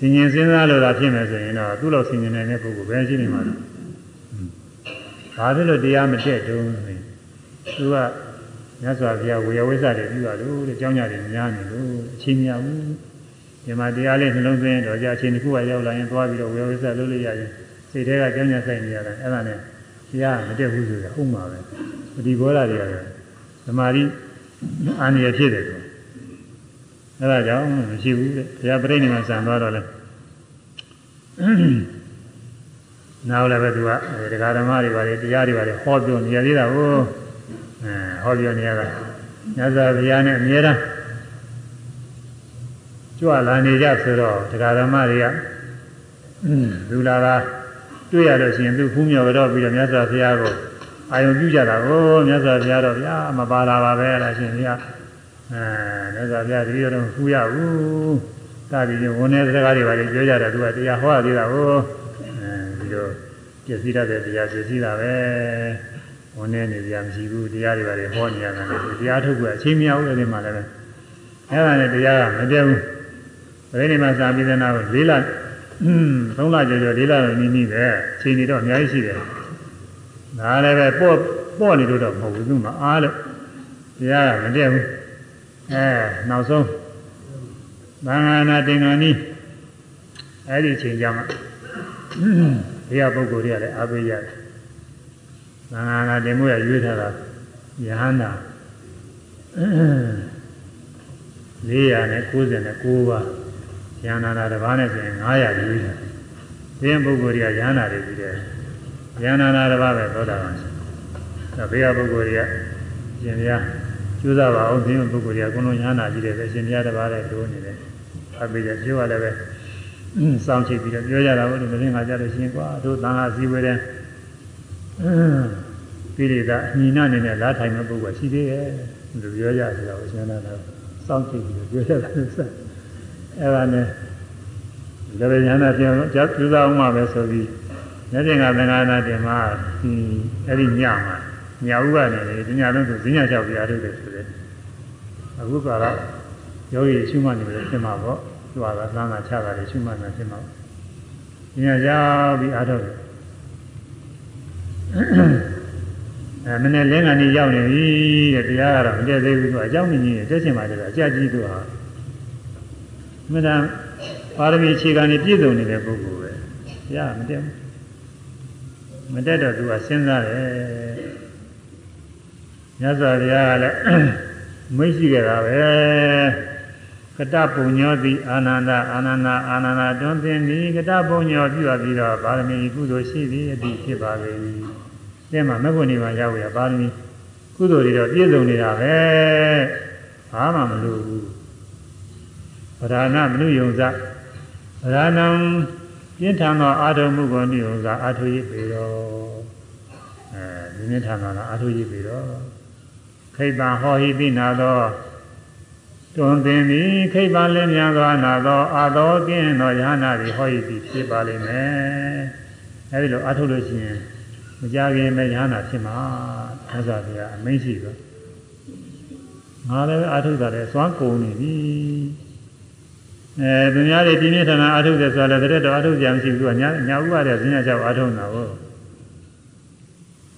ဆင်ញင်စဉ်းစားလို့သာဖြစ်မယ်ဆိုရင်တော့သူ့လိုဆင်ញင်နေတဲ့ပုဂ္ဂိုလ်ပဲရှိနေမှာလို့။ဘာဖြစ်လို့တရားမတက်တုံးလဲ။သူကမြတ်စွာဘုရားဝေယဝိဇ္ဇတွေပြုရလို့တဲ့ကြောင်းကြတွေများနေလို့အချိန်မရဘူး။ဒီမှာတရားလေးနှလုံးသွင်းတော့ကြာအချိန်တစ်ခုကရောက်လာရင်သွားပြီးတော့ဝေယဝိဇ္ဇလုပ်လို့ရရင်စိတ်ထဲကကြောင်းကြဆိုင်နေရတယ်အဲ့ဒါနဲ့တရားမတက်ဘူးဆိုတာဟုတ်မှာပဲ။ဒီဘောဓာတွေရတယ်။သမာဓိအာနိယဖြစ်တယ်ကွာ။ အဲဒါကြောင့်မရှိဘူးတဲ့ဘုရားပြိဋိနိဗ္ဗာန်ဆံသွားတော့လဲနောက်လည်းပဲသူကတရားဓမ္မတွေပါလေတရားတွေပါလေဟောပြောနေရသေးတာကိုအဲဟောပြောနေရတာမြတ်စွာဘုရားနဲ့အမြဲတမ်းကြွလာနေကြဆိုတော့တရားဓမ္မတွေကလူလာတာတွေ့ရလို့ရှိရင်သူဖူးမြော်ကြတော့ပြီးတော့မြတ်စွာဘုရားကိုအာယုံပြုကြတာကိုမြတ်စွာဘုရားတော့ဗျာမပါလာပါပဲလားရှင်ဘုရား အဲမြတ်စွာဘုရားတတိယတော့ဖူးရဘူးတာဒီဝန်နေတဲ့စကားတွေပါလေပြောကြတယ်သူကတရားဟောရသေးတာကိုအဲဒီတော့ပြည့်စည်တတ်တဲ့တရားပြည့်စည်တာပဲဝန်နေနေကြမရှိဘူးတရားတွေပါလေဟောနေရတယ်တရားထုတ်ကအချိန်မရဘူးအဲ့ဒီမှာလည်းပဲအဲ့ဒါနဲ့တရားကမပြတ်ဘူးဘယ်နေမှာစာပြီးတဲ့နောက်၄လอืม၃လကျော်ကျော်၄လတော့နီးနီးပဲအချိန်တွေတော့အများကြီးရှိတယ်ဒါလည်းပဲပေါ့ပေါ့နေလို့တော့မဟုတ်ဘူးသူမအားလို့တရားကမပြတ်ဘူး အဲနောက်ဆုံးသံဃာနာတင်္ဂာနီအဲ့ဒီအချိန်ကြမှာဘုရားပုဂ္ဂိုလ်တွေကလည်းအားပေးရတယ်သံဃာနာတင်မှုရရွေးထားတာယဟန္တာ499ပါးယန္နာတစ်ပါးနဲ့ဆိုရင်900ရွေးတယ်။ဒီပုဂ္ဂိုလ်တွေကယန္နာတွေပြီးတယ်။ယန္နာတစ်ပါးပဲသောတာပန်။ဒါဘေးကပုဂ္ဂိုလ်တွေကရှင်ဘုရား ကျူးစားပါအောင်ဒီပုဂ္ဂိုလ်တွေကကိုယ်လုံးယန္နာကြီးတယ်ပဲရှင်ဘုရားတစ်ပါးနဲ့တိုးနေတယ်။အပိကြပြောရလည်းပဲစောင့်ချိတ်ပြီးတော့ပြောကြတာဘုရားမင်းငါကြလို့ရှင်ကွာတို့သံဃာစည်းဝေးတဲ့ပိရိတာအညီနာနေနဲ့လားထိုင်မဲ့ပုဂ္ဂိုလ်ရှိသေးရဲ့လူပြောကြဆိုတော့ရှင်နာတော့စောင့်ချိတ်ပြီးတော့ပြောကြတာလို့ဆက်အဲ့ဒါနဲ့လည်းညာနာပြန်ကြောက်ကျူးစားအောင်မှပဲဆိုပြီးလက်တင်ကသင်္ဃာနာတင်မှာဒီအဲ့ဒီညမှာညဥကနေလေဒီညလုံးဆိုဈဉ္ညာလျှောက်ပြရထုတ်တယ်ဆိုတဲ့ အခုကတော့ယောဂီရှုမှတ်နေတယ်ဖြစ်မှာပေါ့သူကသံဃာချတာတွေရှုမှတ်နေဖြစ်မှာဈဉ္ညာလျှောက်ပြီးအားထုတ်တယ်အဲမနေ့လင်းကနေရောက်နေပြီတဲ့တရားကတော့မတည့်သေးဘူးသူအကြောင်းမင်းကြီးတက်ချင်ပါတယ်အကြကြီးသူဟာမနပါရမီအခြေခံနေပြည့်စုံနေတဲ့ပုဂ္ဂိုလ်ပဲရမတက်ဘူးမတက်တော့သူကစဉ်းစားတယ်မြတ်စွာဘုရားကလည်း မိတ်ရှိကြတာပဲကတပုညောတိအာနန္ဒအာနန္ဒအာနန္ဒတွန်းသင်သည်ကတပုညောပြုပြီးတော့ပါရမီကုသိုလ်ရှိသည်အတိဖြစ်ပါလေ။တဲ့မှာမဂ္ဂုဏီမှာရောက်ရပါရမီကုသိုလ်တွေတော့ပြည့်စုံနေတာပဲ။ဘာမှမလိုဘူး။ဗราဏမနုယုံစဗราဏံပြင်းထန်သောအာထုံမှုကိုနိယုံစအာထုရည်ပေတော့အဲဒီမြင့်ထန်သောအာထုရည်ပေတော့ ခိဗ္ဗဟောဟိတိနာသောတွင်သင်သည်ခိဗ္ဗလင်းများသောအနာသောအာသောကင်းသောယဟနာသည်ဟောဟိတိဖြစ်ပါလိမ့်မယ်အဲဒီလိုအာထုလို့ရှိရင်မကြခင်ပဲယဟနာဖြစ်မှာသစ္စာတရားအမိန့်ရှိတော့ငါလည်းအာထုတာလည်းစွမ်းကုန်နေပြီအဲသူများတွေပြင်းပြထန်ထန်အာထုတယ်ဆိုတော့လည်းတရက်တော့အာထုကြမရှိဘူးကညာညာဥပါတဲ့ဈဉ္ညာလျှောက်အာထုတာဟုတ်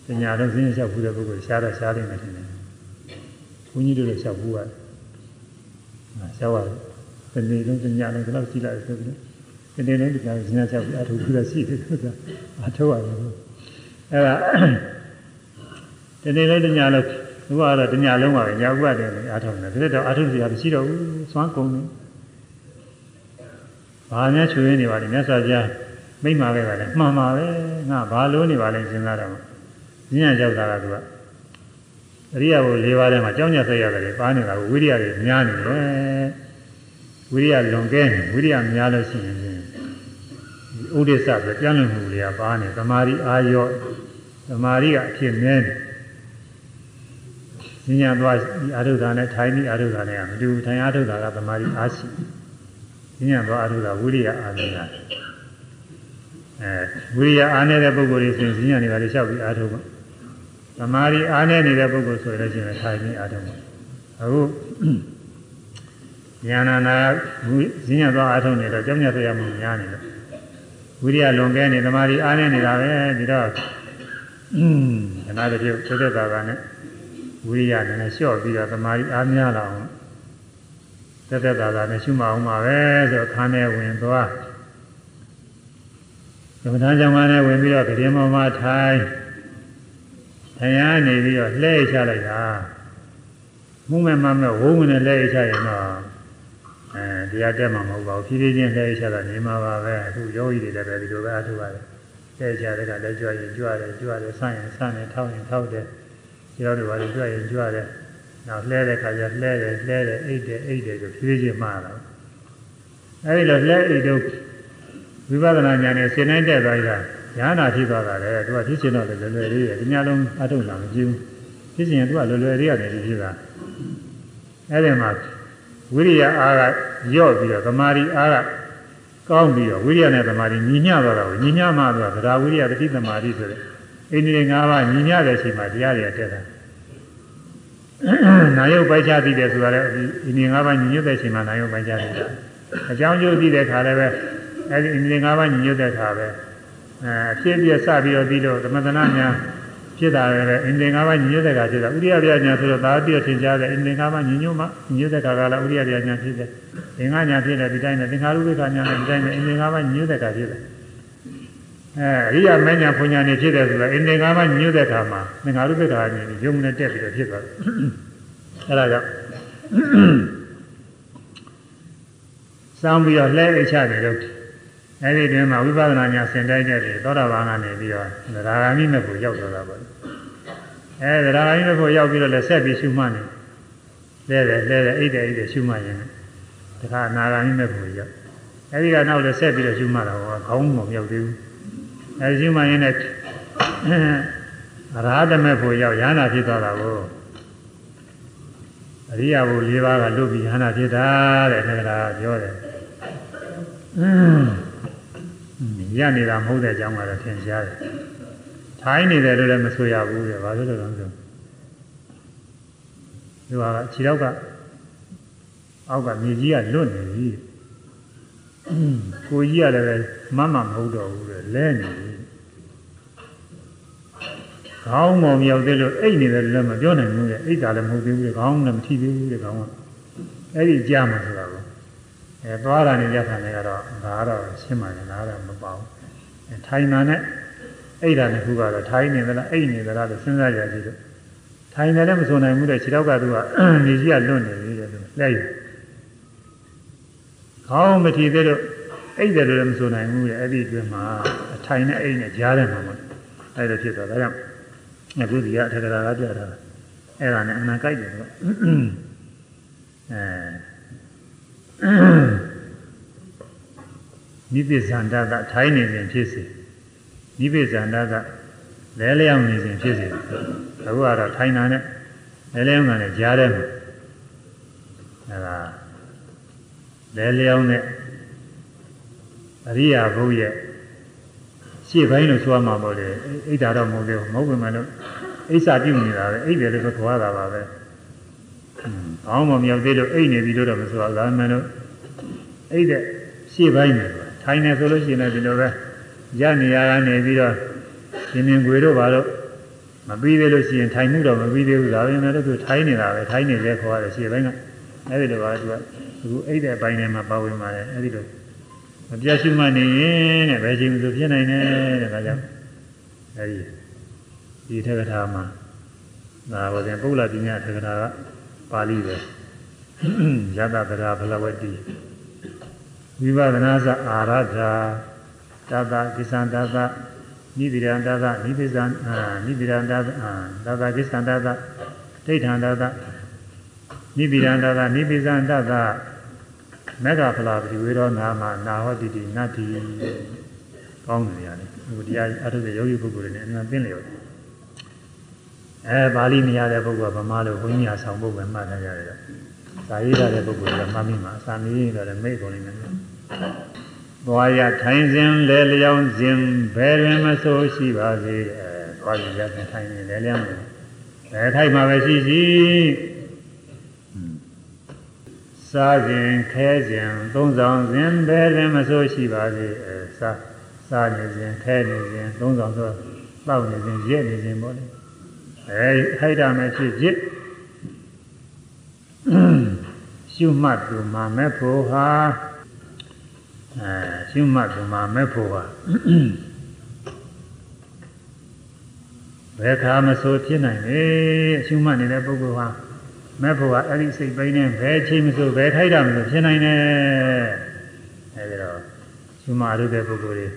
ဈဉ္ညာတော့ဈဉ္ညာလျှောက်ဘူးတဲ့ပုဂ္ဂိုလ်ရှားတော့ရှားလိမ့်မယ်ထင်တယ် ဘုန်းကြီးတို့လည်းလျှောက်ဘူးရတယ်လျှောက်ရတယ်ဒီနေ့လုံးဈဉ္ညာလုံးဒီလောက်ကြည့်လိုက်ဆိုပြီးဒီနေ့လုံးဒီကဈဉ္ညာလျှောက်ပြီးအာထုဘူးလည်းရှိတယ်ဆိုတာအာထုရတယ်အဲ့ဒါဒီနေ့လုံးဈဉ္ညာလုံးဘုရားကတော့ဈဉ္ညာလုံးပါပဲညာဥပါတဲ့အာထုတယ်ဒါတော့အာထုစရာမရှိတော့ဘူးစွမ်းကုန်တယ်ဘာများချွေနေပါလဲမြတ်စွာဘုရားမိမ့်မာခဲ့ပါလေမှန်ပါပဲငါဘာလို့နေပါလဲစဉ်းစားတော့ညဉ့်ရောက်တာကသူက အရိယာဘု၄ပါးထဲမှာကြောင်းညက်ဆက်ရတယ်ပါနေတာကိုဝိရိယတွေများနေတယ်ဝိရိယလွန်ကဲနေဝိရိယများလို့ရှိရင်ဒီဥဒိစ္စပဲပြန်လွန်မှုတွေကပါနေသမာဓိအာရော့သမာဓိကအဖြစ်မြဲနေညဉ့်သွားအာရုဒ္ဓနဲ့ထိုင်ပြီးအာရုဒ္ဓနဲ့ကမတူထိုင်အာရုဒ္ဓကသမာဓိအားရှိညံ့သွားအထုတာဝိရိယအာနေတာအဲဝိရိယအားနေတဲ့ပုဂ္ဂိုလ်တွေဆိုရင်ညံ့နေပါလေလျှောက်ပြီးအာထုမှာ သမာဓိအားနေနေတဲ့ပုဂ္ဂိုလ်ဆိုရင်လည်းရှင်ထိုင်ပြီးအာထုမှာအခုဉာဏနာညံ့သွားအာထုနေတော့ကြောင့်ညက်ရမှုများနေလို့ဝိရိယလွန်ကဲနေသမာဓိအားနေနေတာပဲဒီတော့อืมခဏတည်းသက်သက်သာသာနဲ့ဝိရိယနဲ့လျှော့ပြီးတော့သမာဓိအားများလာအောင်သက်သက်သာသာနဲ့ရှုမအောင်ပါပဲဆိုခန်းထဲဝင်သွားကမ္မထာကြောင့်လည်းဝင်ပြီးတော့ကြင်မောမှာထိုင် ထိုင်ရနေပြီးတော့လှဲချလိုက်တာမှုမဲ့မမဲ့ဝုန်းဝင်နဲ့လှဲချရင်တော့အဲတရားတက်မှာမဟုတ်ပါဘူးဖြည်းဖြည်းချင်းလှဲချတာနေမှာပါပဲအခုယောဂီတွေလည်းပဲဒီလိုပဲအထုပါတယ်တဲကြတဲ့ကလည်းကြွရင်ကြွတယ်ကြွတယ်ဆန့်ရင်ဆန့်တယ်ထောက်ရင်ထောက်တယ်ခြေတော်တွေပါလေကြွရင်ကြွတယ်နောက်လှဲတဲ့ခါကျလှဲတယ်လှဲတယ်အိတ်တယ်အိတ်တယ်ဆိုဖြည်းဖြည်းမှားလာအဲဒီလိုလှဲအိတ်တို့ဝိပဿနာဉာဏ်နဲ့ရှင်းနိုင်တဲ့သွားတာ ညာနာဖြစ်သွားတာလေသူကဖြစ်ချင်တော့လည်းလွယ်လွယ်လေးတယ်ဒီညလုံးအထုတ်လာမကြည့်ဘူးဖြစ်ချင်ရင်သူကလွယ်လွယ်လေးရတယ်ဖြစ်တာအဲဒီမှာဝိရိယအားကညော့ပြီးတော့သမာဓိအားကကောင်းပြီးတော့ဝိရိယနဲ့သမာဓိညီမျှသွားတာကိုညီမျှမှသွားသဒ္ဓဝိရိယတတိသမာဓိဆိုတဲ့အိန္ဒိယ၅ပါးညီမျှတဲ့အချိန်မှာတရားတွေတက်တာနာယုတ်ပိုက်ချသိတယ်ဆိုတာလည်းဒီအိန္ဒိယ၅ပါးညီညွတ်တဲ့အချိန်မှာနာယုတ်ပိုက်ချသိတာအကြောင်းကျိုးသိတဲ့ခါလည်းပဲအဲဒီအိန္ဒိယ၅ပါးညီညွတ်တဲ့ခါပဲ အဲအဖြစ်အပျက်စပြီးတော့ပြီးတော့သမထနာညာဖြစ်တာလည်းအင်္ဂင်၅ပါးညီညွတ်တဲ့ခါဖြစ်တာဥရိယပြညာဆိုတော့ဒါပြည့်ထင်ရှားတဲ့အင်္ဂင်၅ပါးညီညွတ်မှညီညွတ်တဲ့ခါကလည်းဥရိယပြညာဖြစ်တယ်သင်္ဃညာဖြစ်တယ်ဒီတိုင်းနဲ့သင်္ခါရုပ္ပခညာနဲ့ဒီတိုင်းနဲ့အင်္ဂင်၅ပါးညီညွတ်တဲ့ခါဖြစ်တယ်အဲအရိယာမညာဖွညာနေဖြစ်တယ်ဆိုတော့အင်္ဂင်၅ပါးညီညွတ်တဲ့ခါမှာသင်္ခါရုပ္ပခညာနေရုံနဲ့တက်ပြီးတော့ဖြစ်သွားတယ်အဲဒါကြောင့်စောင်းပြီးတော့လှဲအိတ်ချတယ်လို့ အဲဒီတွင်မှာဝိပဿနာညာဆင်တိုက်တဲ့ပြီးသောတာပန်ကနေပြီးတော့သရဂါမိမဲ့ကိုရောက်သွားတာပေါ့အဲသရဂါမိမဲ့ကိုရောက်ပြီးတော့လည်းဆက်ပြီးရှုမှတ်နေလဲတယ်လဲတယ်အိတ်တယ်အိတ်တယ်ရှုမှတ်ရင်တခါအနာဂါမိမဲ့ကိုရောက်အဲဒီကနောက်လည်းဆက်ပြီးတော့ရှုမှတ်တာဟောခေါင်းမရောက်သေးဘူးအဲဒီရှုမှတ်ရင်လည်းအရဟတမဲ့ကိုရောက်ရဟနာဖြစ်သွားတာကိုအရိယာဘု၄ပါးကလွတ်ပြီးရဟနာဖြစ်တာတဲ့ခန္ဓာကပြောတယ်အင်း ရနေတာမဟုတ်တဲ့အကြောင်းကတော့ထင်ရှားတယ်။ထိုင်းနေတယ်လို့လည်းမဆိုရဘူးတဲ့။ဘာလို့လဲတော့ဆို။ဒီဟာကခြေတော့ကအောက်ကမြေကြီးကလွတ်နေပြီ။ကိုကြီးကလည်းမမမဟုတ်တော့ဘူးတဲ့လဲနေပြီ။ခေါင်းမောင်မြောက်သေးလို့အိတ်နေတယ်လည်းမပြောနိုင်ဘူးတဲ့။အိတ်တာလည်းမဟုတ်သေးဘူးတဲ့။ခေါင်းလည်းမထိသေးဘူးတဲ့ခေါင်းက။အဲ့ဒီကြားမှာဆိုတာကော အဲသွားတာနဲ့ရက်ခံနေကတော့ဒါကတော့ရှင်းပါနဲ့ဒါကတော့မပေါ့အဲထိုင်တာနဲ့အိတ်တာနဲ့ခုကတော့ထိုင်နေသလားအိတ်နေသလားလို့စဉ်းစားကြကြည့်လို့ထိုင်တယ်လည်းမဆိုနိုင်ဘူးတဲ့ခြေထောက်ကသူကနေကြီးကလွတ်နေပြီတဲ့သူလက်ရခေါင်းမထီသေးလို့အိတ်တယ်လို့လည်းမဆိုနိုင်ဘူးတဲ့အဲ့ဒီအတွင်းမှာအထိုင်နဲ့အိတ်နဲ့ကြားတယ်မှာမဟုတ်အဲ့လိုဖြစ်သွားဒါကြောင့်အခုဒီကအထက်ကရာကပြတာအဲ့ဒါနဲ့အမှန်ကြိုက်တယ်တော့အဲ နိဗ္ဗဇန္တကထိုင်းနေခြင်းဖြစ်စေနိဗ္ဗဇန္တကလဲလျောင်းနေခြင်းဖြစ်စေအခုကတော့ထိုင်းတာနဲ့လဲလျောင်းတာနဲ့ကြားတယ်မှာအဲဒါလဲလျောင်းတဲ့အရိယာဘုရဲ့ရှေ့ပိုင်းလို့ဆိုရမှာပေါ့လေအိတ်တာတော့မဟုတ်ဘူးမဟုတ်ဘူးမလို့အိစ္ဆာပြုနေတာပဲအိတ်တယ်လို့ဆိုခေါ်ရတာပါပဲ အောင်းမမြောက်သေးလို့အိတ်နေပြီလို့တော့မဆိုရဘူးဒါမှမဟုတ်အိတ်တဲ့ရှေ့ပိုင်းနေတယ်ထိုင်နေဆိုလို့ရှိရင်လည်းဒီလိုပဲရနေရကနေပြီးတော့ရှင်မြင်ွေတို့ဘာလို့မပြီးသေးလို့ရှိရင်ထိုင်မှုတော့မပြီးသေးဘူးဒါပေမဲ့လို့သူထိုင်နေတာပဲထိုင်နေလဲခေါ်ရတယ်ရှေ့ပိုင်းကအဲ့ဒီလိုပါသူကသူအိတ်တဲ့အပိုင်းထဲမှာပါဝင်ပါတယ်အဲ့ဒီလိုမပြတ်ရှိမှနေရင်တဲ့ဘယ်ချိန်မှဆိုဖြစ်နိုင်တယ်တဲ့ဒါကြောင့်အဲ့ဒီဒီထက်ကထာမှာဒါပါပြန်ပုဂ္ဂလပညာထက်ကထာက ပါဠိပဲယတဗရာဘလဝတိဝိပဿနာစအာရထာတတကိသံတတနိဗ္ဗာန်တတနိဗ္ဗာန်နိဗ္ဗာန်တတတတကိသံတတဒိဋ္ဌံတတနိဗ္ဗာန်တတနိဗ္ဗာန်တတမေဃဖလာပတိဝေရောနာမနာဟောတိတိနတ္တိကောင်းတယ်ရတယ်ဟိုတရားအထုတဲ့ယောဂီပုဂ္ဂိုလ်တွေနဲ့အမှန်သိလျော် အဲပါဠိမရတဲ့ပုဂ္ဂိုလ်ကဗမာလိုဘုန်းကြီးအဆောင်ပုဂ္ဂိုလ်မှတ်ထားကြရတယ်။ဇာရေးတဲ့ပုဂ္ဂိုလ်ကမှတ်မိမှာအစာမီးရင်တော့မိတ်ကုန်နေတယ်သွားရထိုင်စဉ်လဲလျောင်းစဉ်ဘယ်တွင်မဆိုးရှိပါစေအဲသွားရရထိုင်နေလဲလျောင်းဘယ်ထိုင်မှာပဲရှိရှိစားခြင်းခဲခြင်းသုံးဆောင်ခြင်းဘယ်တွင်မဆိုးရှိပါစေအဲစားစားနေခြင်းခဲနေခြင်းသုံးဆောင်ဆိုတောက်နေခြင်းရက်နေခြင်းပေါ့လေ အဲဟိုက်တာမဲ့ဖြစ်ဖြစ်ရှုမှတ်သူမှာမဲ့ဖို့ဟာအဲရှုမှတ်သူမှာမဲ့ဖို့ဟာဘယ်ခါမဆိုဖြစ်နိုင်လေရှုမှတ်နေတဲ့ပုဂ္ဂိုလ်ဟာမဲ့ဖို့ဟာအဲ့ဒီစိတ်ပိုင်းနဲ့ဘယ်ချိန်မဆိုဘယ်ထိုက်တာမဆိုဖြစ်နိုင်တယ်အဲဒီတော့ရှုမှတ်ရတဲ့ပုဂ္ဂိုလ်တွေ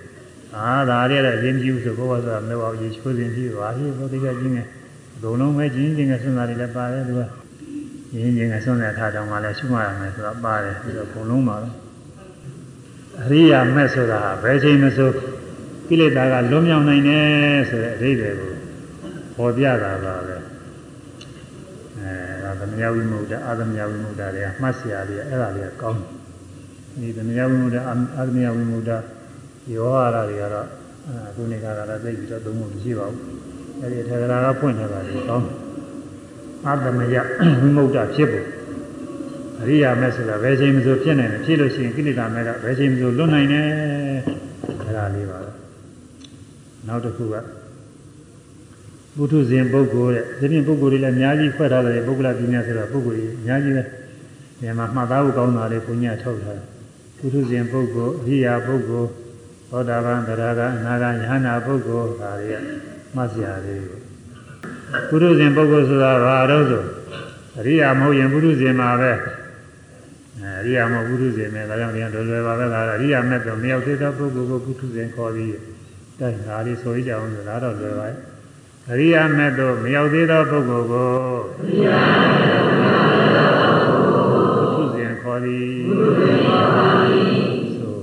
အာဒါရတဲ့အရင်ကြည့်ဆိုဘောဆိုတာမဟုတ်ဘူးရေချိုးစင်ကြည့်ပါပြီဘုဒ္ဓကကြီးငယ် အကုန်လုံးပဲကြီးကြီးငယ်ဆွမ်းတာတွေလည်းပါတယ်သူကကြီးကြီးငယ်ဆွမ်းတဲ့အခါတောင်မှလည်းရှုမှရမယ်ဆိုတော့ပါတယ်ဆိုတော့အကုန်လုံးပါပဲအရိယာမဲ့ဆိုတာဘယ်ချိန်မဆိုကိလေသာကလွန်မြောက်နိုင်တယ်ဆိုတဲ့အဓိပ္ပာယ်ကိုပေါ်ပြတာပါပဲအဲဒါသမယဝိမုဒ္ဒအာသမယဝိမုဒ္ဒတွေကမှတ်စရာတွေအဲ့ဒါတွေကကောင်းတယ်ဒီသမယဝိမုဒ္ဒအာသမယဝိမုဒ္ဒယောဟာရတွေကတော့အခုနေကကလည်းသိပြီးတော့သုံးဖို့မရှိပါဘူး အဲဒီထေရကဖွင့်ထားတာဒီကောင်းအာသမယဝိမု ക്ത ဖြစ်ဖို့အရိယာမဲ့ဆိုတာဘယ်ချိန်မှဆိုဖြစ်နိုင်တယ်ဖြစ်လို့ရှိရင်ကိလေသာမဲ့ကဘယ်ချိန်မှဆိုလွတ်နိုင်တယ်အဲ့ဒါလေးပါပဲနောက်တစ်ခုကဘုထုဇဉ်ပုဂ္ဂိုလ်တဲ့ဒီပြင်ပုဂ္ဂိုလ်တွေလည်းအများကြီးဖွဲ့ထားတယ်ပုဂ္ဂလပညာဆိုတော့ပုဂ္ဂိုလ်ကြီးအများကြီးပဲဒီမှာမှတ်သားဖို့ကောင်းတာလေးဘုညာထုတ်ထားတယ်ဘုထုဇဉ်ပုဂ္ဂိုလ်အရိယာပုဂ္ဂိုလ်သောတာပန်တရားကအနာဂယဟနာပုဂ္ဂိုလ်ဒါတွေက မှတ်စရာလေးကိုဘုထုဇဉ်ပုဂ္ဂိုလ်ဆိုတာဘာတော့ဆိုအရိယာမဟုတ်ရင်ဘုထုဇဉ်မှာပဲအရိယာမဟုတ်ဘုထုဇဉ်နဲ့ဒါကြောင့်ပြန်တော်လွယ်ပါပဲဒါအရိယာမဲ့တော့မရောက်သေးသောပုဂ္ဂိုလ်ကိုဘုထုဇဉ်ခေါ်ပြီးတိုက်ဒါလေးဆိုကြအောင်ဆိုဒါတော့လွယ်ပါရဲ့အရိယာမဲ့သို့မရောက်သေးသောပုဂ္ဂိုလ်ကိုအရိယာမဲ့သို့မရောက်သေးသောပုဂ္ဂိုလ်ကိုဘုရားခေါ်သည်ဘုရားခေါ်သည်ဆို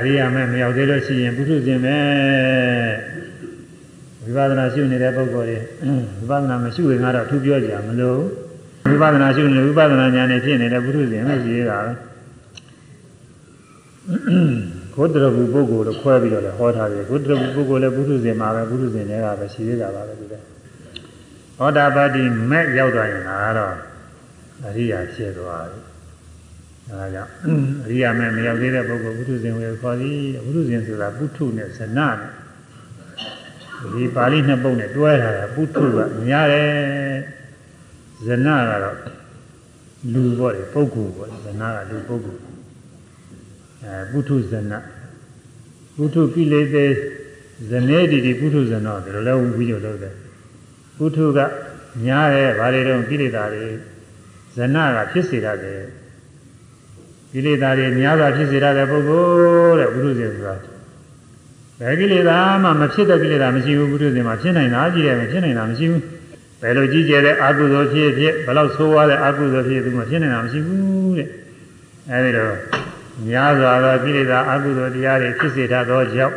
အရိယာမဲ့မရောက်သေးလို့ရှိရင်ပုထုဇဉ်ပဲဝိပဿနာရှုနေတဲ့ပုဂ္ဂိုလ်တွေဝိပဿနာမ ရှုရင်ကတော့သူပြောကြမလို့ဝိပဿနာရှုနေဝိပဿနာဉာဏ်နဲ့ဖြစ်နေတဲ့ပုထုဇဉ်ပဲရှိရတာပဲကိုယ်တရဘူးပုဂ္ဂိုလ်တော့ခွဲပြီးတော့လည်းဟောထားတယ်ကိုယ်တရဘူးပုဂ္ဂိုလ်လည်းပုထုဇဉ်မှာပဲပုထုဇဉ်တွေကပဲရှိသေးတာပါပဲဒီကဟောတာပါတိမဲ့ရောက်သွားရင်ကတော့အရိယာဖြစ်သွားတယ်အဲဒါကြောင့်အရိယာမဲ့မရောက်သေးတဲ့ပုဂ္ဂိုလ်ဘုထုဇဉ်ဝေခေါ်သည်ဘုထုဇဉ်ဆိုတာပုထုနဲ့ဇနနဲ့ ဒီပါဠိနှစ်ပုဒ်နဲ့တွဲထားတာပုထုကများတယ်ဇနကတော့လူပေါ့လေပုဂ္ဂိုလ်ပေါ့ဇနကလူပုဂ္ဂိုလ်အဲပုထုဇနပုထုကိလေသေဇနေတိတိပုထုဇနောဒီလိုလဲဝိညို့လို့တယ်ပုထုကများတယ်ဗါလေတော့ကိလေသာတွေဇနကဖြစ်စေရတယ်ကိလေသာတွေများစွာဖြစ်စေရတဲ့ပုဂ္ဂိုလ်တဲ့ဘုရုဇဉ်ဆိုတာ ဘယ်ကိလေသာမှမဖြစ်တဲ့ကိလေသာမရှိဘူးဘုရုဇဉ်မှာဖြစ်နိုင်တာကြီးတယ်မဖြစ်နိုင်တာမရှိဘူးဘယ်လိုကြီးကျယ်တဲ့အကုသိုလ်ဖြစ်ဖြစ်ဘယ်လောက်ဆိုးဝါးတဲ့အကုသိုလ်ဖြစ်သူမှဖြစ်နိုင်တာမရှိဘူးတဲ့အဲဒီတော့များစွာသောကိလေသာအကုသိုလ်တရားတွေဖြစ်စေတတ်သောကြောင့်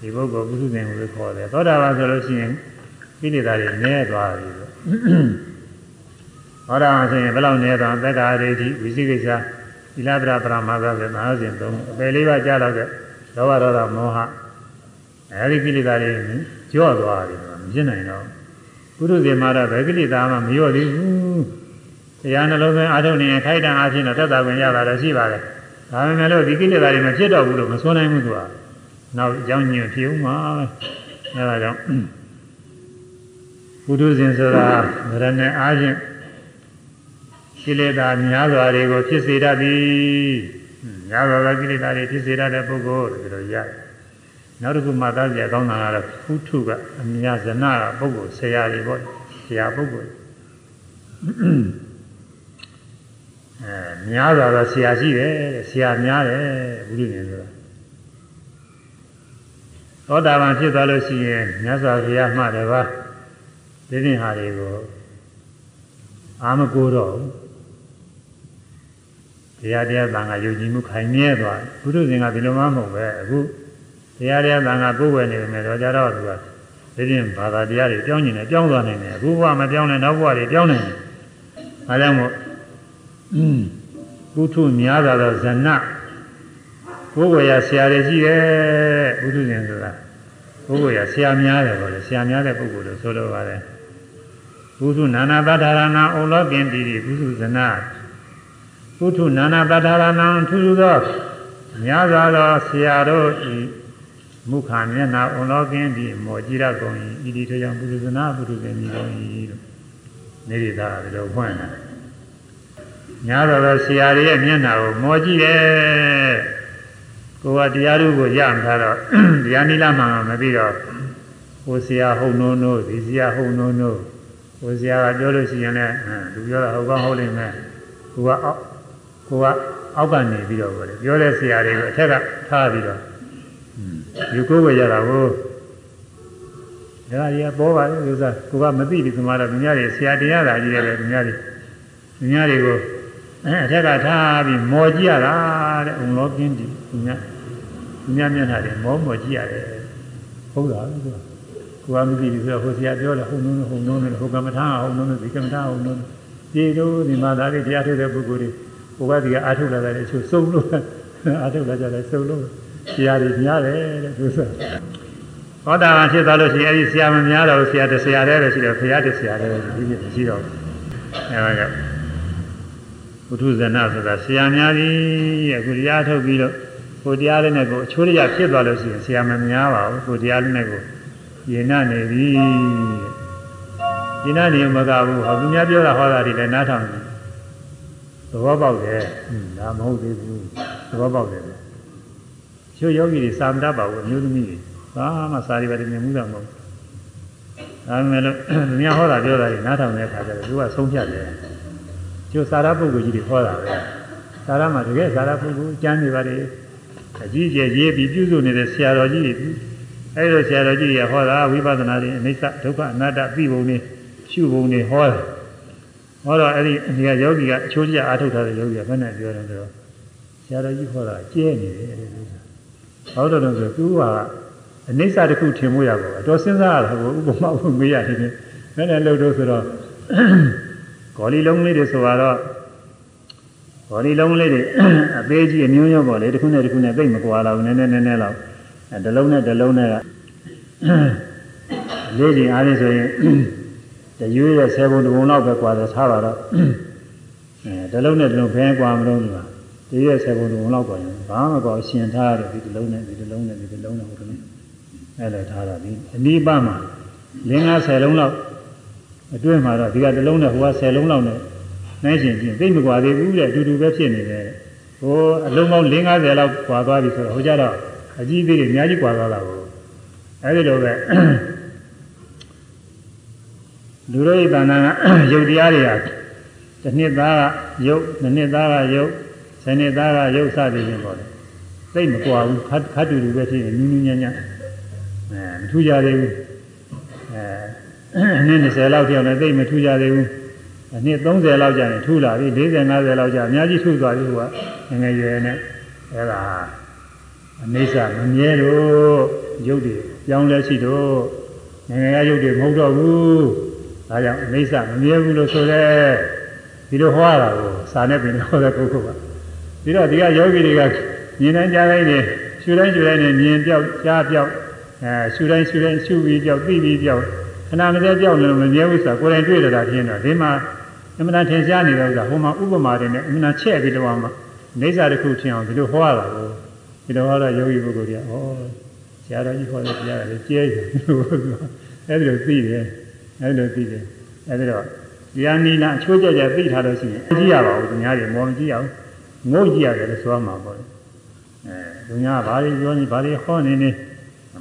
ဒီပုဂ္ဂိုလ်ဘုရုဇဉ်ကိုခေါ်တယ်သောတာပန်ဆိုလို့ရှိရင်ကိလေသာတွေနည်းသွားပြီလို့ဟောတာဆိုရင်ဘယ်လောက်နည်းသွားသက္ကာရိဋ္ဌိဝိသိကိစ္စသီလပရပရမသဆိုနာစဉ်သုံးအပယ်လေးပါးကြားတော့တဲ့လောဘဒေါသမောဟ အဲဒီကိလေသာတွေကြော့သွားတယ်မဖြစ်နိုင်တော့ပုရုဇေမာရဘယ်ကိလေသာမှမလျော့သေးဘူးတရားနှလုံးသွင်းအားထုတ်နေရင်ခိုက်တံအားဖြင့်တော့သက်သာဝင်ရတာလည်းရှိပါတယ်ဒါပေမဲ့လို့ဒီကိလေသာတွေမဖြစ်တော့ဘူးလို့မဆိုနိုင်ဘူးသူကနောက်ကြောင်းညွန့်ဖြစ်ဦးမှာအဲဒါကြောင့်ပုထုဇဉ်ဆိုတာဗရဏအားဖြင့်ကိလေသာများစွာတွေကိုဖြစ်စေတတ်သည်များစွာသောကိလေသာတွေဖြစ်စေတတ်တဲ့ပုဂ္ဂိုလ်ဒီလိုရတယ် နောက်တစ်ခုမှသားကြကောင်းတာကတော့ဖုထုကအမြဇနကပုဂ္ဂိုလ်ဆရာတွေပေါ့ဆရာပုဂ္ဂိုလ်အဲများစွာသောဆရာရှိတယ်ဆရာများတယ်ဘုရားရှင်ဆိုတာသောတာပန်ဖြစ်သွားလို့ရှိရင်မြတ်စွာဘုရားမှတပါးဒီနေ့ဟာတွေကိုအာမကိုတော့တရားတရားသံဃာယုံကြည်မှုခိုင်မြဲသွားဘုရုရှင်ကဒီလိုမှမဟုတ်ပဲအခု တရားတရားသံဃာကိုယ်ဝယ်နေတယ်တော့ကြတော့သူကဒီပြင်ဘာသာတရားတွေပြောင်းနေတယ်ပြောင်းသွားနိုင်တယ်အခုဘဝမပြောင်းနဲ့နောက်ဘဝတွေပြောင်းနိုင်တယ်အဲကြောင့်မို့ပုထုများတာတော့ဇဏဘုဂဝရဆရာတွေရှိတယ်ဘုထုရှင်ဆိုတာဘုဂဝရဆရာများတယ်ပေါ့လေဆရာများတဲ့ပုဂ္ဂိုလ်လို့ဆိုလိုပါတယ်ဘုထုနာနာပဋ္ဌာနာဩလောကင်တိဘုထုဇဏပုထုနာနာပဋ္ဌာနံထူးထူးသောများစွာသောဆရာတို့ဤ မုခာမျက်နာအွန်လောကင်းဒီမောကြည်ရကုန်၏ဤဒီထကြောင့်ပုရုဇနာပုရုဇေမိကုန်၏လို့နေရတာဒီလိုဖွင့်တာများစွာသောဆရာတွေရဲ့မျက်နာကိုမောကြည့်တယ်ကိုကတရားတို့ကိုရမှာတော့တရားနိလမှန်မပြီးတော့ဟိုဆရာဟုတ်နိုးနိုးဒီဆရာဟုတ်နိုးနိုးဟိုဆရာကပြောလို့ရှိရင်လည်းသူပြောတာဟုတ်ကောင်းဟုတ်လိမ့်မယ်ကိုကအောက်ကိုကအောက်ကနေပြီးတော့ပြောတဲ့ဆရာတွေကိုအထက်ကထားပြီးတော့ ယူကိုဝေရတာကိုဒါကြီးကပေါ်ပါလေဥစ္စာကိုကမသိဘူးဒီမှာတော့မြညာတွေဆရာတရားတာကြီးတယ်မြညာတွေမြညာတွေကိုအဲအထက်ကထားပြီးမော်ကြည့်ရတာတဲ့အုံလောကင်းဒီမြညာမြညာမျက်နှာတွေမောမော်ကြည့်ရတယ်ဟုတ်လားလို့ကိုကမသိဘူးဆိုတော့ဟိုဆရာပြောတယ်ဟုတ်နုံးဟုတ်နုံးဟိုကမ္မထာဟုတ်နုံးဒီကမ္မထာဟုတ်နုံးဒီလိုဒီမှာဒါတွေတရားထုတ်တဲ့ပုဂ္ဂိုလ်တွေဟိုကဒီကအာထုတ်လာတယ်အချို့စုံလို့အာထုတ်လာကြတယ်စုံလို့ တရားတွေများတယ်တဲ့သူဆိုသောတာပန်ဖြစ်သွားလို့ရှိရင်အဲဒီဆရာမများတော့ဆရာတစ်ဆရာတည်းပဲရှိတော့ဘုရားတစ်ဆရာတည်းပဲဒီနေ့မရှိတော့ဘူးအဲဒါကြောင့်ဘုထုဇဏဆိုတာဆရာများကြီးအခုတရားထုတ်ပြီးတော့ကိုတရားလေးနဲ့ကိုအချိုးရဖြစ်သွားလို့ရှိရင်ဆရာမများပါဘူးကိုတရားလေးနဲ့ကိုယေနနေပြီယေနနေမကဘူးဟောသူများပြောတာဟောတာတွေလည်းနားထောင်တယ်သဘောပေါက်တယ်ဒါမဟုတ်သေးဘူးသဘောပေါက်တယ် ချို့ယောဂီတွေစာမတတ်ပါဘူးအမျိုးသမီးတွေဘာမှစာရီပါတယ်မြင်မှုတော့မဟုတ်ဒါပေမဲ့လို့သူများဟောတာပြောတာတွေနားထောင်တဲ့အခါကျတော့သူကဆုံးဖြတ်တယ်ကျိုးစာရပုဂ္ဂိုလ်ကြီးတွေဟောတာပဲစာရမှာတကယ်စာရပုဂ္ဂိုလ်ကျမ်းနေပါတယ်အကြီးကျယ်ရေးပြီးပြုစုနေတဲ့ဆရာတော်ကြီးတွေအဲဒီလိုဆရာတော်ကြီးတွေဟောတာဝိပဿနာတွေအနိစ္စဒုက္ခအနတ္တသိပုံတွေရှုပုံတွေဟောတယ်ဟောတော့အဲ့ဒီဒီကယောဂီကအချိုးကျအားထုတ်ထားတဲ့ယောဂီကဘယ်နဲ့ပြောတယ်ဆိုတော့ဆရာတော်ကြီးဟောတာကျဲနေတယ် အဲ့ဒီလိုဟောတော့တော့ဆိုသူကအနိစ္စတစ်ခုထင်မှုရပါဘူးတော့စဉ်းစားရတာကိုဥပမာဥပမေးရတယ်နဲ့ဘယ်နဲ့လို့တော့ဆိုတော့ဂေါ်လီလုံးလေးတွေဆိုတော့ဂေါ်လီလုံးလေးတွေအသေးကြီးအမျိုးမျိုးပေါ့လေတစ်ခုနဲ့တစ်ခုနဲ့သိမ့်မကွာတော့နည်းနည်းနည်းနည်းလောက်အဲတစ်လုံးနဲ့တစ်လုံးနဲ့ကလေးကြီးအားဖြင့်ဆိုရင်တရွေးရဲ့10ပုံတစ်ပုံလောက်ပဲကွာတယ်ထားပါတော့အဲတစ်လုံးနဲ့တစ်လုံးဘယ်ကွာမလို့လဲ တရွေးရဲ့10ပုံတစ်ပုံလောက်ကွာရင်ဘာမှကွာရှင်ထားရတယ်ဒီတစ်လုံးနဲ့ဒီတစ်လုံးနဲ့ဒီတစ်လုံးနဲ့ဟိုတစ်လုံးအဲ့လိုထားတာဒီအနိပမှာလင်းကား10လုံးလောက်အတွင်းမှာတော့ဒီကတစ်လုံးနဲ့ဟိုက10လုံးလောက်နဲ့နိုင်ရှင်ချင်းသိမကွာသေးဘူးတဲ့အတူတူပဲဖြစ်နေတယ်ဟိုအလုံးပေါင်း50လောက်ကွာသွားပြီဆိုတော့ဟိုကြတော့အကြီးသေးတွေအများကြီးကွာသွားတာကိုအဲ့ဒီလိုပဲလူတို့ဤတဏ္ဍာကယုတ်တရားတွေဟာတစ်နှစ်သားကယုတ်နှစ်နှစ်သားကယုတ် ဆယ်နှစ်သားကယုတ်စသည်ဖြင့်ပေါ့လေသိမကွာဘူးခတ်ခတ်တူတူပဲဖြစ်နေနူးနူးညံ့ညံ့အဲမထူးကြသေးဘူးအဲနှစ်20လောက်ပြောင်းလည်းသိမထူးကြသေးဘူးအနှစ်30လောက်ကြာရင်ထူးလာပြီ40 50လောက်ကြာအများကြီးထူးသွားပြီဟိုကငငယ်ရွယ်နဲ့အဲဒါအနေစာမမြဲတော့ရုပ်တွေကြောင်းလဲရှိတော့ငငယ်ကရုပ်တွေမဟုတ်တော့ဘူးဒါကြောင့်အနေစာမမြဲဘူးလို့ဆိုရဲဒီလိုဟောရတာကိုစာနဲ့ပြင်ဟောတဲ့ပုဂ္ဂိုလ်က ပြီးတော့ဒီကယောဂီတွေကမြင်တိုင်းကြားတိုင်းနေရှုတိုင်းရှုတိုင်းနေမြင်ပြောက်ကြားပြောက်အဲရှုတိုင်းရှုတိုင်းရှုပြီးပြောက်သိပြီးပြောက်ခဏမစဲပြောက်လို့မမြဲဘူးဆိုတာကိုယ်တိုင်တွေ့တာဖြစ်တော့ဒီမှာအမှန်တန်ထင်ရှားနေတဲ့ဥစ္စာဟိုမှာဥပမာတွေနဲ့အမှန်တန်ချက်ပြီးတော့မှနေစာတစ်ခုထင်အောင်ဒီလိုဟောရတာကိုဒီလိုဟောတော့ယောဂီပုဂ္ဂိုလ်တွေကဩဆရာတော်ကြီးဟောတဲ့တရားကလည်းကျဲတယ်အဲ့ဒီလိုသိတယ်အဲ့ဒီလိုသိတယ်အဲ့ဒီတော့တရားနိနာအချိုးကြကြသိထားလို့ရှိရင်ကြည့်ရပါဘူးသူများတွေမော်မကြည့်ရဘူး ငုံကြည့်ရတယ်လို့ဆိုရမှာပေါ့အဲသူများဘာတွေပြောနေဘာတွေဟောနေနေ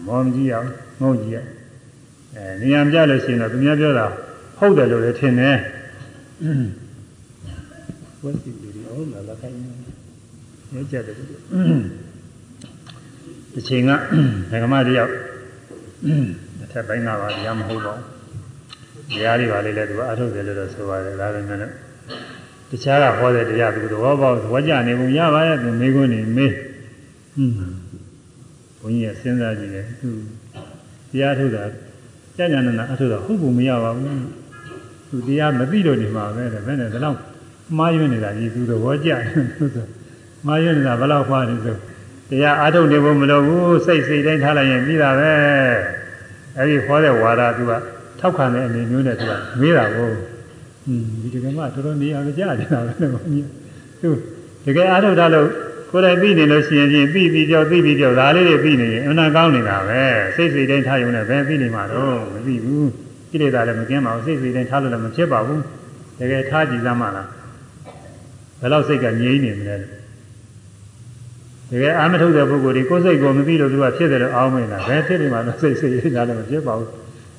မော်မကြည့်ရဘူးငုံကြည့်ရအဲနေရာပြလို့ရှိရင်တော့သူများပြောတာဟုတ်တယ်လို့လည်းထင်တယ်ဝတ်စီတွေဟုတ်လားလက်ခိုင်းနေကြတယ်ဒီချိန်ကဓမ္မတယောက်တစ်ထပ်ပိုင်းကပါတရားမဟုတ်ပါဘူးတရားတွေပါလေလဲသူကအထုတ်တယ်လို့တော့ဆိုပါတယ်ဒါပေမဲ့တ ခြားကဟောတဲ့တရားသူသဘောပေါက်သဘောကျနေပုံရပါရဲ့သူမိခွန်းနေမေးဟွန်းဘုန်းကြီးကစဉ်းစားကြည့်တယ်သူတရားထုတ်တာကြဉာဏနာအထုတ်တာဟုတ်ပုံမရပါဘူးသူတရားမသိလို့နေမှာပဲတဲ့ဘယ်နဲ့ဒါတော့မှားယွင်းနေတာကြီးသူသဘောကျတယ်သူဆိုမှားယွင်းနေတာဘယ်လောက်မှားနေဆိုတရားအားထုတ်နေဖို့မလိုဘူးစိတ်စိတ်တိုင်းထားလိုက်ရင်ပြီးတာပဲအဲဒီခေါ်တဲ့ဝါဒသူကထောက်ခံတဲ့အနေမျိုးနဲ့သူကမေးတာကိုဟွန်း ဒီတကယ်မှတော်တော်နေရာကြကြနေတာပဲဘုန်းကြီးသူတကယ်အားထုတ်တာလို့ကိုယ်တိုင်သိနေလို့ရှိရင်ချင်းပြီးပြီးကြောက်သိပြီးကြောက်ဒါလေးတွေပြီးနေရင်အမှန်ကောင်းနေတာပဲစိတ်စိတ်တိုင်းထားရုံနဲ့ဘယ်ပြီးနေမှာတော့မသိဘူးကိလေသာလည်းမကင်းပါဘူးစိတ်စိတ်တိုင်းထားလို့လည်းမဖြစ်ပါဘူးတကယ်ထားကြည့်စမ်းပါလားဘယ်လောက်စိတ်ကငြိမ်းနေမလဲတကယ်အာမထုတ်တဲ့ပုဂ္ဂိုလ်တွေကိုယ်စိတ်ကိုမသိလို့သူကဖြစ်တယ်လို့အောင်းမင်းတာဘယ်ဖြစ်နေမှတော့စိတ်စိတ်ရင်းတာလည်းမဖြစ်ပါဘူး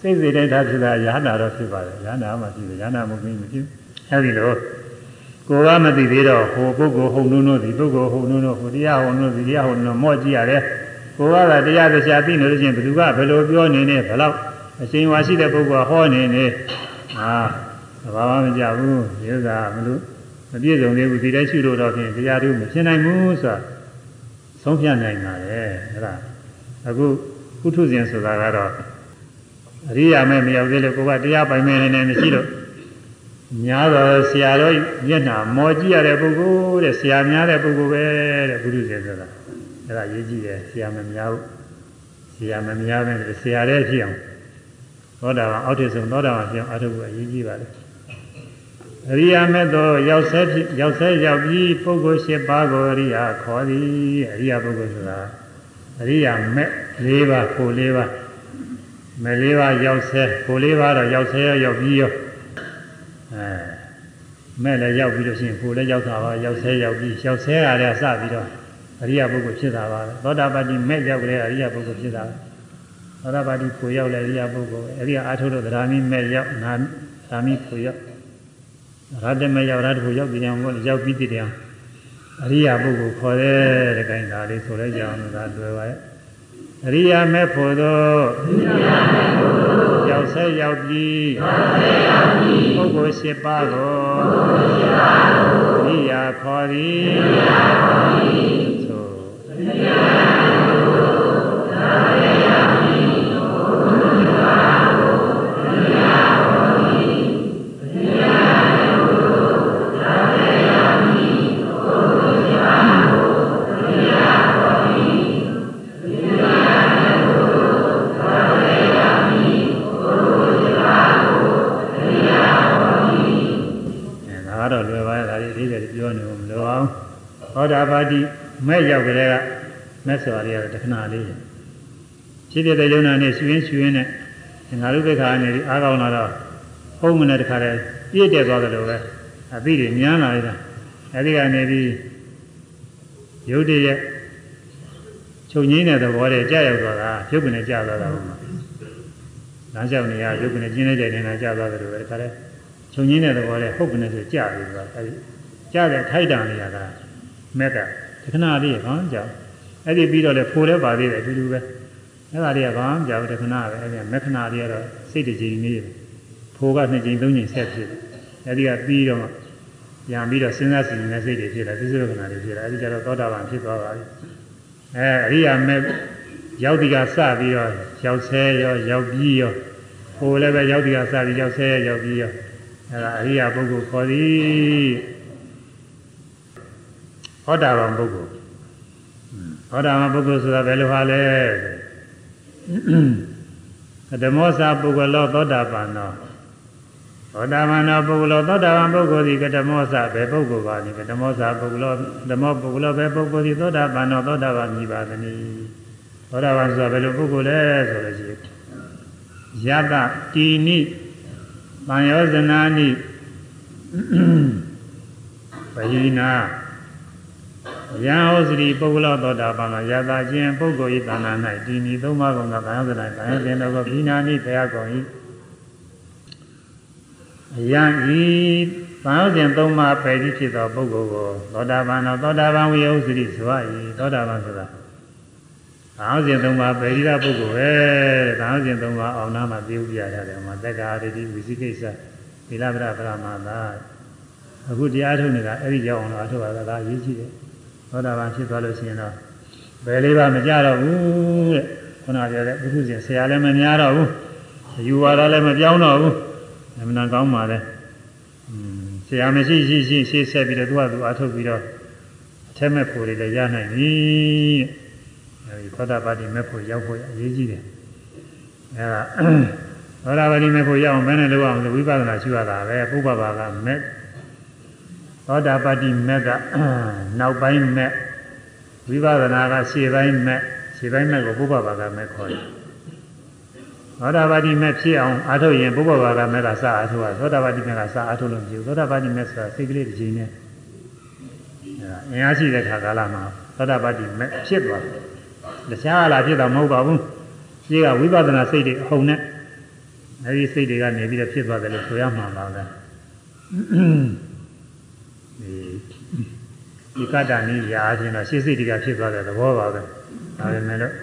စိတ်စိတ်တိုင်းဒါဖြစ်တာရဟနာတော့ဖြစ်ပါတယ်ရဟနာမှဖြစ်တယ်ရဟနာမပြီးမဖြစ်အဲဒီလိုကိုယ်ကမသိသေးတော့ဟိုပုဂ္ဂိုလ်ဟုတ်နုံနုံဒီပုဂ္ဂိုလ်ဟုတ်နုံနုံဟိုတရားဟုတ်နုံဒီတရားဟုတ်နုံမော့ကြည့်ရတယ်ကိုယ်ကသာတရားတရားသိနေလို့ချင်းဘယ်သူကဘယ်လိုပြောနေနေဘယ်လောက်အရှင်ဝါရှိတဲ့ပုဂ္ဂိုလ်ဟောနေနေဟာဘာမှမကြဘူးဒီဥစ္စာမလို့မပြည့်စုံသေးဘူးဒီတိုင်းရှိလို့တော့ဖြင့်တရားတို့မဖြစ်နိုင်ဘူးဆိုတာဆုံးဖြတ်နိုင်ပါလေအဲ့ဒါအခုကုထုဇဉ်ဆိုတာကတော့ အရိယာမဲမရောက်သေးလို့ကိုကတရားပိုင်မဲနေနေမရှိလို့များတော့ဆရာတော်မျက်နှာမော်ကြည့်ရတဲ့ပုဂ္ဂိုလ်တဲ့ဆရာများတဲ့ပုဂ္ဂိုလ်ပဲတဲ့ကုထုဇဉ်ဆိုတာအဲ့ဒါရေးကြည့်တယ်ဆရာမများဘူးဆရာမများပဲဆရာတဲ့ဖြစ်အောင်သောတာပန်အောက်ထစ်ဆုံးသောတာပန်ဖြစ်အောင်အထုပ်ကအရေးကြီးပါလေအရိယာမဲ့သောရောက်ဆဲဖြစ်ရောက်ဆဲရောက်ပြီးပုဂ္ဂိုလ်၈ပါးကိုအရိယာခေါ်သည်အရိယာပုဂ္ဂိုလ်ဆိုတာအရိယာမဲ့၄ပါးကို၄ပါး မဲ့၄ပါးရောက်ဆဲကို၄ပါးတော့ရောက်ဆဲရောက်ပြီးရောအဲမဲ့လည်းရောက်ပြီးလို့ရှိရင်ကိုလည်းရောက်တာပါရောက်ဆဲရောက်ပြီးရောက်ဆဲရတဲ့စပြီးတော့အရိယာပုဂ္ဂိုလ်ဖြစ်တာပါသောတာပတိမဲ့ရောက်ကြတဲ့အရိယာပုဂ္ဂိုလ်ဖြစ်တာသောတာပတိကိုရောက်တဲ့အရိယာပုဂ္ဂိုလ်အရိယာအာထုလို့တရားမီမဲ့ရောက်နာသာမီကိုရောက်ရတ္တမရောက်ရတ္တကိုရောက်ပြီးအောင်ကိုရောက်ပြီးတည်တယ်အရိယာပုဂ္ဂိုလ်ခေါ်တဲ့တဲ့ခိုင်းဒါလေးဆိုလဲကြအောင်လို့ဒါတွေ့ပါရဲ့ အရိယာမဲ့ဖို့သောရောက်ဆက်ရောက်ပြီးပုဂ္ဂိုလ်၈ပါးကိုအရိယာခေါ်သည်ဆို သောတာပတိမဲ့ရောက်ကြတဲ့ကမဲ့စွာတွေကတော့တခဏလေးဖြစ်ဖြစ်တဲ့ယုံနာနဲ့ရှင်ရှင်နဲ့ငါတို့ဘက်ကနေပြီးအားကောင်းလာတော့ဟုံးမနဲ့တခါတည်းပြည့်တဲ့သွားတယ်လို့ပဲအသိတွေများလာတာအဲဒီကနေပြီးရုပ်တရက်ချုပ်ငိမ့်တဲ့သဘောတည်းကြာရောက်သွားတာရုပ်ကနေကြာသွားတာဟုတ်မှာလမ်းလျှောက်နေရရုပ်ကနေကျင်းနေကြနေတာကြာသွားတယ်လို့ပဲတခါတည်းချုပ်ငိမ့်တဲ့သဘောတည်းဟုတ်ကနေဆိုကြာပြီဆိုတာအဲဒီကြာတဲ့ထိုက်တန်နေရတာ မက်ကတခဏလေးရကောင်းကြောက်အဲ့ဒီပြီးတော့လေဖိုလည်းပါသေးတယ်အတူတူပဲအဲ့ဒါတွေကကောင်းကြောက်တခဏပဲအဲ့ဒီမက်ခဏလေးကတော့စိတ်တကြည်နေတယ်ဖိုကနှစ်ကြိမ်သုံးကြိမ်ဆက်ဖြစ်တယ်အဲ့ဒီကပြီးတော့ပြန်ပြီးတော့စဉ်းစားစီနေတဲ့စိတ်တွေဖြစ်လာသစ္စာကနာတွေဖြစ်လာအဲ့ဒီကျတော့သောတာပန်ဖြစ်သွားပါပြီအဲအရိယာမက်ရောက်ဒီကစပြီးတော့ရောက်ဆဲရောရောက်ပြီးရောဟိုလည်းပဲရောက်ဒီကစပြီးရောက်ဆဲရောက်ပြီးရောအဲဒါအရိယာပုဂ္ဂိုလ်ခေါ်သည် ဟောတာပန်ပုဂ္ဂိုလ်ဟောတာပန်ပုဂ္ဂိုလ်ဆိုတာဘယ်လိုဟာလဲဓမ္မောစာပုဂ္ဂလောသောတာပန်သောသောတာပန်သောပုဂ္ဂလောသောတာပန်ပုဂ္ဂိုလ်သည်ကဓမ္မောစာဘယ်ပုဂ္ဂိုလ်ပါနည်းကဓမ္မောစာပုဂ္ဂလောဓမ္မောပုဂ္ဂလောဘယ်ပုဂ္ဂိုလ်သည်သောတာပန်သောသောတာပန်မြည်ပါသနည်းသောတာပန်ဆိုတာဘယ်လိုပုဂ္ဂိုလ်လဲဆိုလို့ရှိရင်ယတတိနိတန်ယောဇနာနိပယိနာ ယံဟောစရိပုဂ္ဂလောသောတာပန်သောယတာချင်းပုဂ္ဂိုလ်ဤတဏ္ဍာ၌ဒီနိသုံးပါးကုန်သောကာယသနာကာယသင်တော်ကိုဘိနာနိဘုရားကုန်၏ယံဤဘာဝစဉ်သုံးပါးပယ်ပြီးဖြစ်သောပုဂ္ဂိုလ်ကိုသောတာပန်သောသောတာပန်ဝိယုစရိဆို၏သောတာပန်ဆိုတာဘာဝစဉ်သုံးပါးပယ်ပြီးသောပုဂ္ဂိုလ်ပဲဘာဝစဉ်သုံးပါးအောင်နာမှာပြုပြရတယ်မှာတက္ကာရတိဝိသိကိစ္စသီလဗရပရမသာအခုတရားထုတ်နေတာအဲ့ဒီကြောင့်အောင်လို့အထုတ်ရတာဒါအရေးကြီးတယ် သောတာပန်ဖြစ်သွားလို့ရှိရင်တော့ဘယ်လေးပါမကြတော့ဘူးတဲ့ခုနပြောတဲ့ဘုသူရှင်ဆရာလည်းမများတော့ဘူးယူဝါဒလည်းမပြောင်းတော့ဘူးအမှန်ကောင်းပါလေဆရာမရှိရှိရှိရှေ့ဆက်ပြီးတော့သူကသူအထုတ်ပြီးတော့အထက်မဲ့ဖို့တွေလည်းရနိုင်ပြီတဲ့အဲဒီသောတာပတိမဲ့ဖို့ရောက်ဖို့အရေးကြီးတယ်အဲဒါသောတာပတိမဲ့ဖို့ရောက်အောင်ဘယ်နဲ့လုပ်အောင်လဲဝိပဿနာရှုရတာပဲပုပ္ပဘာကမဲ့ သောတာပတိမက်ကနောက်ပိုင်းမက်ဝိပဿနာကရှေ့ပိုင်းမက်ရှေ့ပိုင်းမက်ကိုပုပ္ပဘာကမက်ခေါ်တယ်သောတာပတိမက်ဖြစ်အောင်အားထုတ်ရင်ပုပ္ပဘာကမက်ကစအားထုတ်ရသောတာပတိမက်ကစအားထုတ်လို့မဖြစ်ဘူးသောတာပတိမက်ဆိုတာစိတ်ကလေးတစ်ချိန်နဲ့အဲအင်အားရှိတဲ့ခါကာလမှာသောတာပတ္တိမဲ့ဖြစ်သွားတယ်။တရားလာဖြစ်တာမဟုတ်ပါဘူး။ဒီကဝိပဿနာစိတ်တွေအဟုန်နဲ့အဲဒီစိတ်တွေကနေပြီးတော့ဖြစ်သွားတယ်လို့ဆိုရမှာပါပဲ။ ဒီဒီကတ္တနိယာအချင်းတော့ရှေ့စိတ်တွေကဖြစ်သွားတဲ့သဘောပါပဲ။ဒါပေမဲ့လို့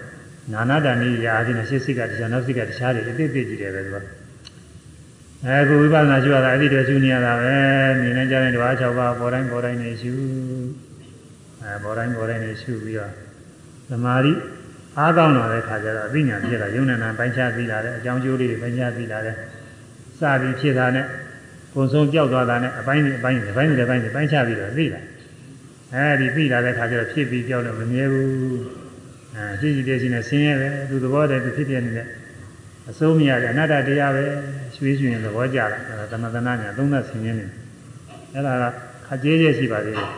နာနာတဏိယာအချင်းတော့ရှေ့စိတ်ကတရားနောက်စိတ်ကတရားတွေအတိတ်တည်းကြီးတယ်ပဲသူက။အခုဝိပဿနာရှုရတာအဲ့ဒီတည်းရှုနေရတာပဲမြင်နေကြတဲ့ဓဝါ၆ပါးပေါ်တိုင်းပေါ်တိုင်းနေရှုအဲပေါ်တိုင်းပေါ်တိုင်းနေရှုပြီးတော့သမာဓိအားကောင်းလာတဲ့ခါကျတော့အသိဉာဏ်ဖြစ်လာယုံနာနာပိုင်းခြားသိလာတယ်အကြောင်းကျိုးလေးတွေပိုင်းခြားသိလာတယ်စပြီးဖြစ်တာနဲ့ ပုံဆုံးကြောက်သွားတာနဲ့အပိုင်းအပိုင်းအပိုင်းတွေပိုင်းတွေပိုင်းခြားပြီးတော့သိလာအဲဒီသိလာတဲ့ခါကျတော့ဖြစ်ပြီးကြောက်လို့မမြဲဘူးအဲရှိရှိတည်းရှိနေဆင်းရဲပဲသူသဘောတည်းသူဖြစ်ပြနေတဲ့အစိုးမရတဲ့အနတ္တတရားပဲရွှေရွှင်သဘောကြတာအဲဒါသမထနာညာသုံးသဆင်းရဲနေအဲ့ဒါကခကြေးကျရှိပါသေးတယ်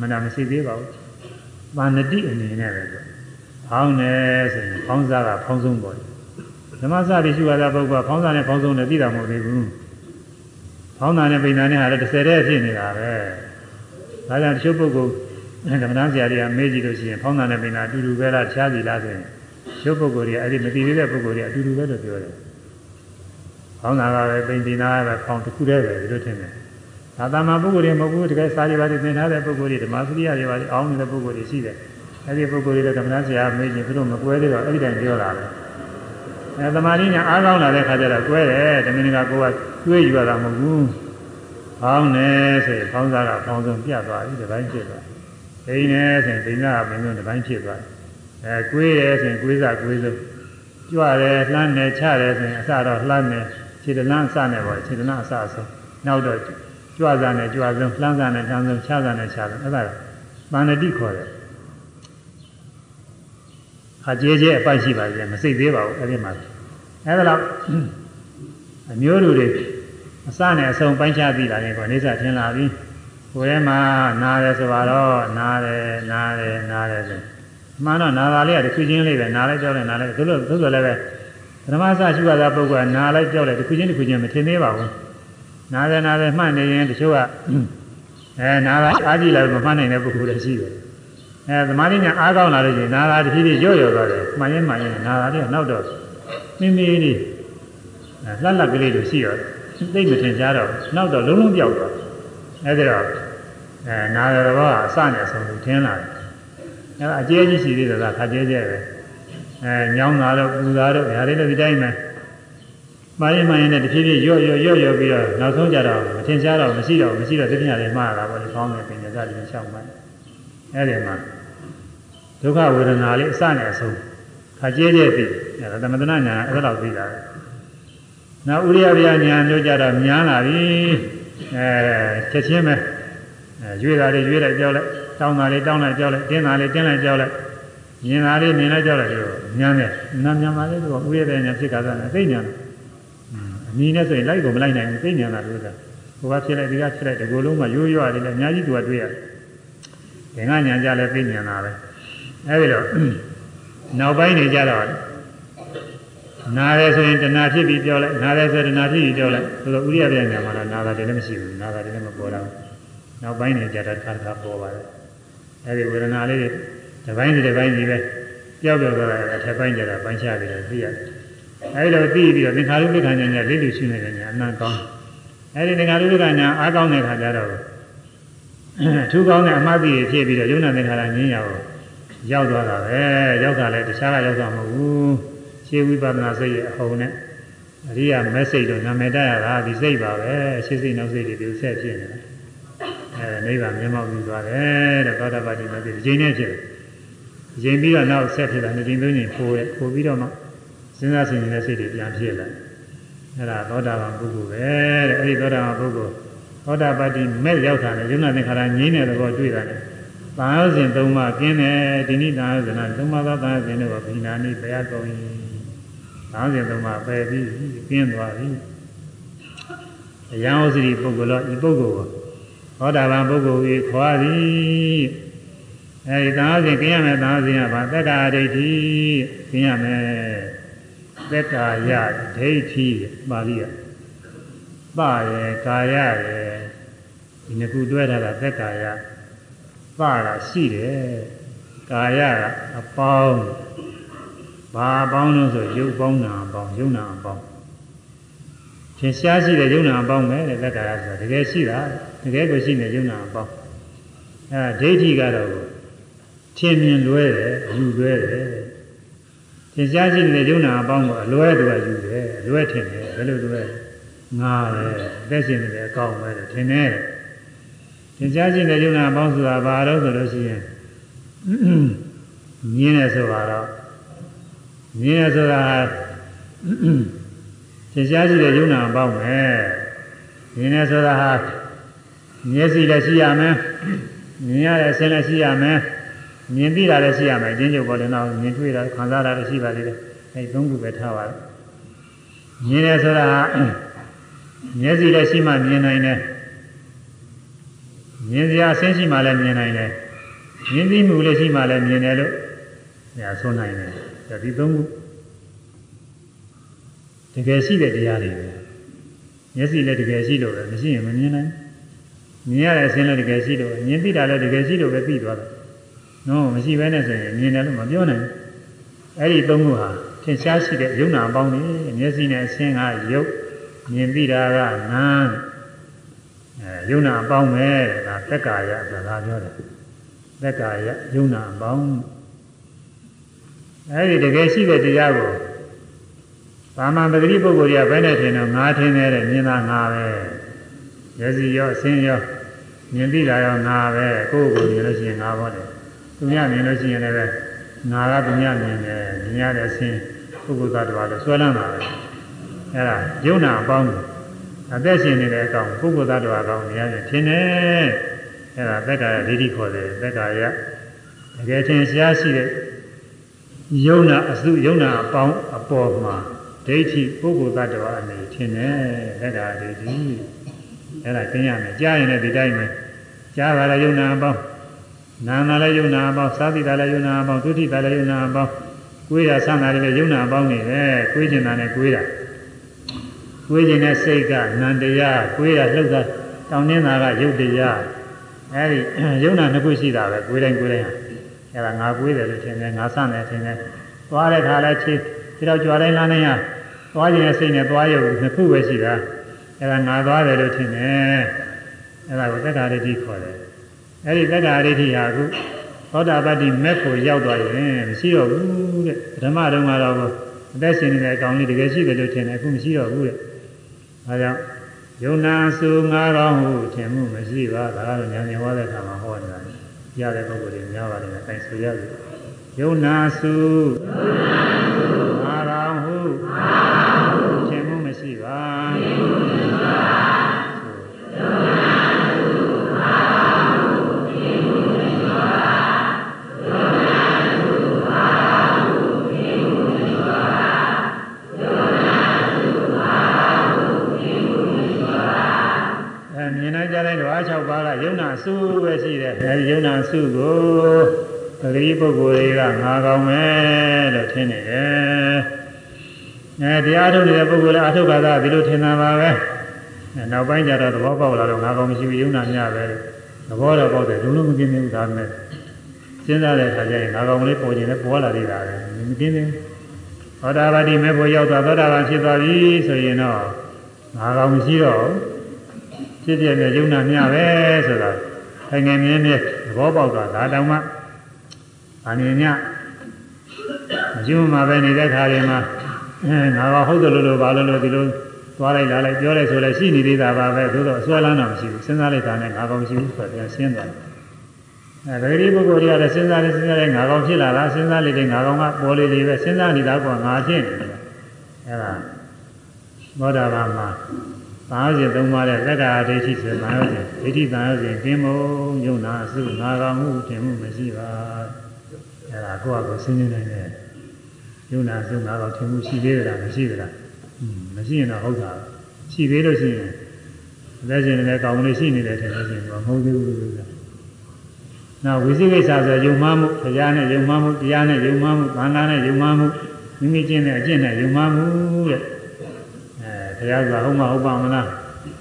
မနာမရှိသေးပါဘူးပါဏတိအနေနဲ့ပဲဆိုဖောင်းတယ်ဆိုရင်ဖောင်းစားကဖောင်းဆုံးပေါ်တယ်ဓမ္မစပြီးရှိရတာပုဂ္ဂိုလ်ကဖောင်းစားနဲ့ဖောင်းဆုံးနဲ့သိတာမဟုတ်သေးဘူး ဖောင်းတာနဲ့ပိန်တာနဲ့ဟာလည်းတစ်ဆယ်တည်းဖြစ်နေတာပဲဒါကြောင့်တချို့ပုဂ္ဂိုလ်ဓမ္မသားဆရာတွေကမေးကြည့်လို့ရှိရင်ဖောင်းတာနဲ့ပိန်တာအတူတူပဲလားခြားစီလားဆိုရင်ရုပ်ပုဂ္ဂိုလ်တွေအဲ့ဒီမတည်သေးတဲ့ပုဂ္ဂိုလ်တွေအတူတူပဲလို့ပြောတယ်။ဖောင်းတာကပဲပိန်တင်တာကပဲဖောင်းတစ်ခုတည်းပဲဒီလိုထင်တယ်။ဒါသာမပုဂ္ဂိုလ်တွေမဟုတ်ဘူးတကယ်စာရီပါတွေသင်ထားတဲ့ပုဂ္ဂိုလ်တွေဓမ္မစရိယတွေပါတွေအောင်းနေတဲ့ပုဂ္ဂိုလ်တွေရှိတယ်။အဲ့ဒီပုဂ္ဂိုလ်တွေဓမ္မသားဆရာမေးရင်သူတို့မကွဲသေးတော့အဲ့ဒီတိုင်ပြောတာပဲ။အဲသမာဓိညာအားကောင်းလာတဲ့ခါကျတော့ကွဲတယ်ဓမ္မနိကကိုက တွေးယူရတာမဟုတ်ဘူး။ဖောင်းနေဆိုရင်ဖောင်းစားကဖောင်းဆုံးပြတ်သွားပြီဒီပိုင်းဖြစ်သွား။ဒိနေဆိုရင်ဒိနာကပင်ဆုံးဒီပိုင်းဖြစ်သွားတယ်။အဲကွေးတယ်ဆိုရင်ကွေးစားကွေးဆုံးကြွတယ်လှမ်းတယ်ချတယ်ဆိုရင်အစတော့လှမ်းတယ်ခြေတလန်းအစနဲ့ပေါ့ခြေတလန်းအစအဆုံးနောက်တော့ကြွစားနဲ့ကြွဆုံးလှမ်းစားနဲ့လှမ်းဆုံးချစားနဲ့ချဆုံးအဲ့ဒါပန္နတိခေါ်တယ်ဟာကျဲကျဲအပိုက်ရှိပါသေးတယ်မစိတ်သေးပါဘူးအဲ့ဒီမှာအဲ့ဒါတော့ အမျိုးလူတွေအစနဲ့အဆုံးပိုင်းခြားသိလာရင်ကိုအိဋ္ဌထင်လာပြီကိုယ်ထဲမှာနားတယ်ဆိုတော့နားတယ်နားတယ်နားတယ်ဆိုမှန်တော့နာသာလေးကတစ်ခုချင်းလေးပဲနားလိုက်ကြောက်လိုက်နားလိုက်သူတို့သူတို့လည်းပဲဓမ္မစရှုရတာပုဂ္ဂိုလ်ကနားလိုက်ကြောက်လိုက်တစ်ခုချင်းတစ်ခုချင်းမထင်သေးပါဘူးနားတယ်နားတယ်မှတ်နေရင်တချို့ကအဲနားလိုက်အားကြည့်လိုက်မမှတ်နိုင်တဲ့ပုဂ္ဂိုလ်လည်းရှိတယ်အဲသမာဓိညာအားကောင်းလာလို့ရှိရင်နားသာတစ်ဖြည်းဖြည်းရော့ရော့သွားတယ်မှန်ရင်မှန်ရင်နားသာလေးကနောက်တော့မိမိလေး လှက်လက်ကလေးလိုရှိရောသိမထင်ကြတော့နောက်တော့လုံးလုံးပြောက်သွားအဲဒီတော့အဲနားရတော့အစနဲ့ဆုံးလို့ထင်းလာတယ်အဲအကျဲကြီးရှိသေးတယ်ကခါကျဲကျဲပဲအဲညောင်းတာတော့ပူတာတော့ဒါတွေလည်းဒီတိုင်းပဲမှားရင်မှန်ရင်လည်းတစ်ဖြည်းဖြည်းရော့ရော့ရော့ရော့ပြီးတော့နောက်ဆုံးကြတော့မထင်ရှားတော့မရှိတော့မရှိတော့သိပညာတွေမှားလာပါလေကောင်းတယ်ပညာစတွေရှောက်မှအဲဒီမှာဒုက္ခဝေဒနာလေးအစနဲ့အဆုံးခါကျဲကျဲသိအဲဒါသမထနာညာအဲ့ဒါတော့သိတာပဲ နောက်ဥရိယဗျာညာတို့ကြတော့များလာပြီအဲချက်ချင်းပဲအဲရွေးတာလေးရွေးလိုက်ကြောက်လိုက်တောင်းတာလေးတောင်းလိုက်ကြောက်လိုက်တင်းတာလေးတင်းလိုက်ကြောက်လိုက်မြင်တာလေးမြင်လိုက်ကြောက်လိုက်လို့ညမ်းတယ်နာမြန်ပါလေသူကဥရတဲ့ညာဖြစ်ကြတာအသိဉာဏ်အနည်းနဲ့ဆိုရင်လိုက်ကိုမလိုက်နိုင်ဘူးသိဉာဏ်တာလို့ကဟိုကဖြစ်လိုက်ဒီကဖြစ်လိုက်ဒီကိုယ်လုံးကရိုးရွာလေးလည်းအများကြီးသူကတွေ့ရတယ်။ဒီကညာကြလည်းသိဉာဏ်တာပဲ။အဲဒီတော့နောက်ပိုင်းနေကြတော့ နားရဲဆိုရင်တဏှာဖြစ်ပြီးပြောလိုက်နားရဲဆိုတဏှာဖြစ်ပြီးပြောလိုက်ဆိုတော့ဥရိယပြန်ညာမှာတော့နာတာတည်းလည်းမရှိဘူးနာတာတည်းလည်းမပေါ်တော့ဘူးနောက်ပိုင်းနေကြတာတစ်ခါတစ်ခါပေါ်ပါတယ်အဲဒီဝေဒနာလေးတွေတစ်ပိုင်းစီတစ်ပိုင်းစီပဲကြောက်ကြောက်သွားတာအထက်ပိုင်းကျတာပိုင်းချပြီးတော့သိရတယ်အဲဒီတော့သိပြီးတော့သင်္ခါရုပ္ပခဏညာညာလေးလူရှိနေတဲ့ညာအနံ့ကောင်းအဲဒီသင်္ခါရုပ္ပခဏညာအားကောင်းတဲ့ခါကျတော့ထူးကောင်းတဲ့အမှားသိရဖြစ်ပြီးတော့ယုံနာသင်္ခါရငြင်းရအောင်ရောက်သွားတာပဲရောက်တာလည်းတခြားကရောက်တာမဟုတ်ဘူး ရှေးဝိပဿနာစိတ်ရဲ့အဟုန်နဲ့အရိယာမက်စိတ်တော့နာမည်တရတာဒီစိတ်ပါပဲရှေးစိတ်နောက်စိတ်တွေဒီဆက်ဖြစ်နေတယ်အဲနိဗ္ဗာန်မျက်မှောက်ပြီးသွားတယ်တဲ့သောတာပတိမဖြစ်ဒီချိန်နဲ့ဖြစ်တယ်ဒီချိန်ပြီးတော့နောက်ဆက်ဖြစ်လာနေဒီမျိုးညင်ပိုးတယ်ပိုးပြီးတော့မှစဉ်းစားဆင်ခြင်တဲ့စိတ်တွေပြန်ဖြစ်လာအဲဒါသောတာပန်ပုဂ္ဂိုလ်ပဲတဲ့အဲဒီသောတာပန်ပုဂ္ဂိုလ်သောတာပတိမဲ့ရောက်တာလေယုံနာသင်္ခါရငြိမ်းတဲ့သဘောတွေ့တာလေ။သာယဇဉ်၃ပါးကင်းတယ်ဒီနိသာယဇနာ၃ပါးသောသာယဇဉ်တို့ကဘိနာနိဘယကောင်း 93ပါးပယ်ပြီးကျင်းသွားပြီအယံဥစ္စရိပုဂ္ဂိုလ်ဤပုဂ္ဂိုလ်ကိုဟောတာဗံပုဂ္ဂိုလ်ဤခွာသည်အဲဒီသာစဉ်ကျင်းရမယ်သာစဉ်ကဘာတက္ကာဒိဋ္ဌိကျင်းရမယ်တက္ကာယဒိဋ္ဌိပါဠိကပရယ်ကာယရယ်ဒီနှစ်ခုတွဲထားတာတက္ကာယပတာရှိတယ်ကာယကအပေါင်း ဘာအပေါင်းလို့ဆိုရုပ်ပေါင်းနာအပေါင်းယုံနာအပေါင်းသင်ရှားရှိတဲ့ယုံနာအပေါင်းပဲတဲ့သက်ကာယဆိုတာတကယ်ရှိတာတကယ်ကိုရှိနေယုံနာအပေါင်းအဲဒိဋ္ဌိကတော့ထင်မြင်လွဲတယ်ယူလွဲတယ်သင်ရှားရှိနေတဲ့ယုံနာအပေါင်းကိုအလွဲသူကယူတယ်အလွဲထင်တယ်ဘယ်လိုလွဲငါပဲအသက်ရှင်နေတယ်အကောင်းပဲတဲ့ထင်တယ်သင်ရှားရှိနေတဲ့ယုံနာအပေါင်းဆိုတာဘာလို့ဆိုလို့ရှိရင်မြင်တယ်ဆိုတာတော့ မြင်ရဆိုတာသင်ရှားရှိတဲ့ယုံနာအပေါင်းပဲမြင်ရဆိုတာဟာမျက်စိလည်းရှိရမယ်မြင်ရတဲ့အဆင်းလည်းရှိရမယ်မြင်သိတာလည်းရှိရမယ်အချင်းချုပ်ပေါ်တယ်တော့မြင်တွေ့တာခံစားတာလည်းရှိပါသေးတယ်အဲသုံးခုပဲထားပါတော့မြင်တယ်ဆိုတာမျက်စိလည်းရှိမှမြင်နိုင်တယ်မြင်စရာအဆင်းရှိမှလည်းမြင်နိုင်တယ်မြင်သိမှုလည်းရှိမှလည်းမြင်တယ်လို့ညာဆုံးနိုင်တယ် ဒီသုံးခုတကယ်ရှိတဲ့တရားတွေပဲမျက်စိလည်းတကယ်ရှိလို့ပဲမရှိရင်မမြင်နိုင်မြင်ရတဲ့အခြင်းလည်းတကယ်ရှိလို့မြင်သိတာလည်းတကယ်ရှိလို့ပဲပြီးသွားတယ်နော်မရှိဘဲနဲ့ဆိုရင်မြင်တယ်လို့မပြောနိုင်အဲ့ဒီသုံးခုဟာထင်ရှားရှိတဲ့ယုံနာအပေါင်းနေမျက်စိနဲ့အခြင်းကယုတ်မြင်သိတာကနာအဲယုံနာအပေါင်းပဲဒါသက်ကာယဆိုတာပြောတယ်သက်ကာယယုံနာအပေါင်း အဲဒီတကယ်ရှိတဲ့တရားကိုဘာမှပဂတိပုဂ္ဂိုလ်တွေကဘယ်နဲ့ထင်တော့ငါထင်တယ်တဲ့မြင်တာငါပဲရစီရောအစင်းရောမြင်သိတာရောငါပဲကိုယ့်ကိုယ်မြင်လို့ရှိရင်ငါပေါ့တယ်သူများမြင်လို့ရှိရင်လည်းငါကသူများမြင်တယ်မြင်ရတဲ့အစင်းပုဂ္ဂိုလ်သတ္တဝါလို့ဆွဲလန်းတာပဲအဲဒါယုံနာအပေါင်းအသက်ရှင်နေတဲ့အကောင်ပုဂ္ဂိုလ်သတ္တဝါအကောင်မြင်ရတယ်ထင်တယ်အဲဒါသက်ကာယဒိဋ္ဌိခေါ်တယ်သက်ကာယတကယ်ထင်ရှားရှိတဲ့ ယုံနာအစုယုံနာအပေါင်းအပေါ်မှာဒိဋ္ဌိပုဂ္ဂိုလ်တ attva အနေထင်တယ်အဲ့ဒါဒိဋ္ဌိအဲ့ဒါသိရမယ်ကြားရင်လည်းဒီတိုင်းပဲကြားတာလည်းယုံနာအပေါင်းနာနာလည်းယုံနာအပေါင်းသာတိတာလည်းယုံနာအပေါင်းဒုတိတာလည်းယုံနာအပေါင်းကိုယ်ရဆန်းတာလည်းယုံနာအပေါင်းနေပဲကိုယ်ကျင်တာနဲ့ကိုယ်တာကိုယ်ကျင်တဲ့စိတ်ကနန္တရားကိုယ်ရလှုပ်တာတောင်းနေတာကယုတ်တရားအဲ့ဒီယုံနာနှစ်ခုရှိတာပဲကိုယ်တိုင်းကိုယ်တိုင်းဟာ အဲ့ဒါငါကိုယ်တယ်လို့ထင်တယ်ငါဆန်းတယ်ထင်တယ်သွားတဲ့ခါလဲချေဒီတော့ကြွားတိုင်းလာနေရသွားခြင်းနဲ့စိတ်နဲ့သွားရုပ်နှစ်ခုပဲရှိတာအဲ့ဒါငါသွားတယ်လို့ထင်တယ်အဲ့ဒါကိုသက္ကာရိဋ္ဌိခေါ်တယ်အဲ့ဒီသက္ကာရိဋ္ဌိဟာအခုသောတာပတ္တိမက်ကိုရောက်သွားရင်မရှိတော့ဘူးတဲ့ဓမ္မတုံးကတော့အသက်ရှင်နေတဲ့အကောင်လေးတကယ်ရှိတယ်လို့ထင်တယ်အခုမရှိတော့ဘူးတဲ့ဒါကြောင့်ယုံနာစုငါးကောင်းဟုထင်မှုမရှိပါဒါကတော့ဉာဏ်ဉာဏ်ဝါတဲ့အခါမှာဟောနေတာ ရတဲ့ပုဂ္ဂိုလ်တွေများပါတယ်အဲဆိုရတယ်ယုံနာစုအာရောင်ဟုသင်မှုမရှိပါအဲမြင်နိုင်ကြတဲ့ဓဝါ6ပါးကယုံနာစုပဲရှိတယ်အဲဒီယုံနာ စုကိုပဂတိပုဂ္ဂိုလ်တွေကငါကောင်းမယ်လို့ထင်နေတယ်။အဲတရားထုတ်နေတဲ့ပုဂ္ဂိုလ်လည်းအထုတ်ခါသာဒီလိုထင်တာပါပဲ။နောက်ပိုင်းကျတော့သဘောပေါက်လာတော့ငါကောင်းမရှိဘူးယုံနာမျှပဲ။သဘောတော့ပေါက်တယ်လုံးလုံးမကင်းဘူးဒါနဲ့စဉ်းစားတဲ့အခါကျရင်ငါကောင်းလေးပေါ်ခြင်းနဲ့ပေါ်လာသေးတာပဲမကင်းဘူး။သောတာပတိမေဖို့ရောက်သွားသောတာပန်ဖြစ်သွားပြီဆိုရင်တော့ငါကောင်းမရှိတော့ဖြစ်ပြတဲ့ယုံနာမျှပဲဆိုတာထိုင်ငယ်မြင်းမြဲ သဘောပေါက်တာဒါတောင်မှအနည်းညအကျိုးမှာပဲနေတဲ့ခါတွေမှာအဲငါကဟုတ်တယ်လို့လို့ဘာလို့လို့ဒီလိုသွားလိုက်လာလိုက်ပြောလိုက်ဆိုလိုက်ရှိနေသေးတာပါပဲသို့တော့အစွဲလန်းတော့မရှိဘူးစဉ်းစားလိုက်တာနဲ့ငါကောင်ရှိဘူးဆိုတော့ရှင်းသွားတယ်အဲဗေဒီပုဂ္ဂိုလ်တွေကလည်းစဉ်းစားနေစဉ်းစားနေငါကောင်ဖြစ်လာလားစဉ်းစားနေတယ်ငါကောင်ကပေါ်လေလေပဲစဉ်းစားနေတာကငါဖြစ်နေတယ်အဲဒါဘောဓဘာမှာ သာဝစဉ်သုံးပါးတဲ့သက္ကာဒိဋ္ဌိဆိုသာဝစဉ်ဒိဋ္ဌိသာဝစဉ်ကင်းမုံယုံနာအစုငါကောင်မှုထင်မှုမရှိပါအဲ့ဒါကိုယ့်အကိုစဉ်းနေနိုင်တယ်ယုံနာစုငါတော့ထင်မှုရှိသေးတယ်လားမရှိသလားမရှိရင်တော့ဟုတ်တာရှိသေးလို့ရှိရင်လက်ရှင်လည်းကောင်းလေးရှိနေတယ်ထင်လို့ရှိရင်တော့မဟုတ်သေးဘူးလို့ပြောနောက်ဝိသိကိစ္စဆိုယုံမှမှုဘုရားနဲ့ယုံမှမှုတရားနဲ့ယုံမှမှုဘာသာနဲ့ယုံမှမှုမိမိကျင့်တဲ့အကျင့်နဲ့ယုံမှမှုတဲ့ အဲဘုရားကဟုတ်မှဟုတ်ပါမလား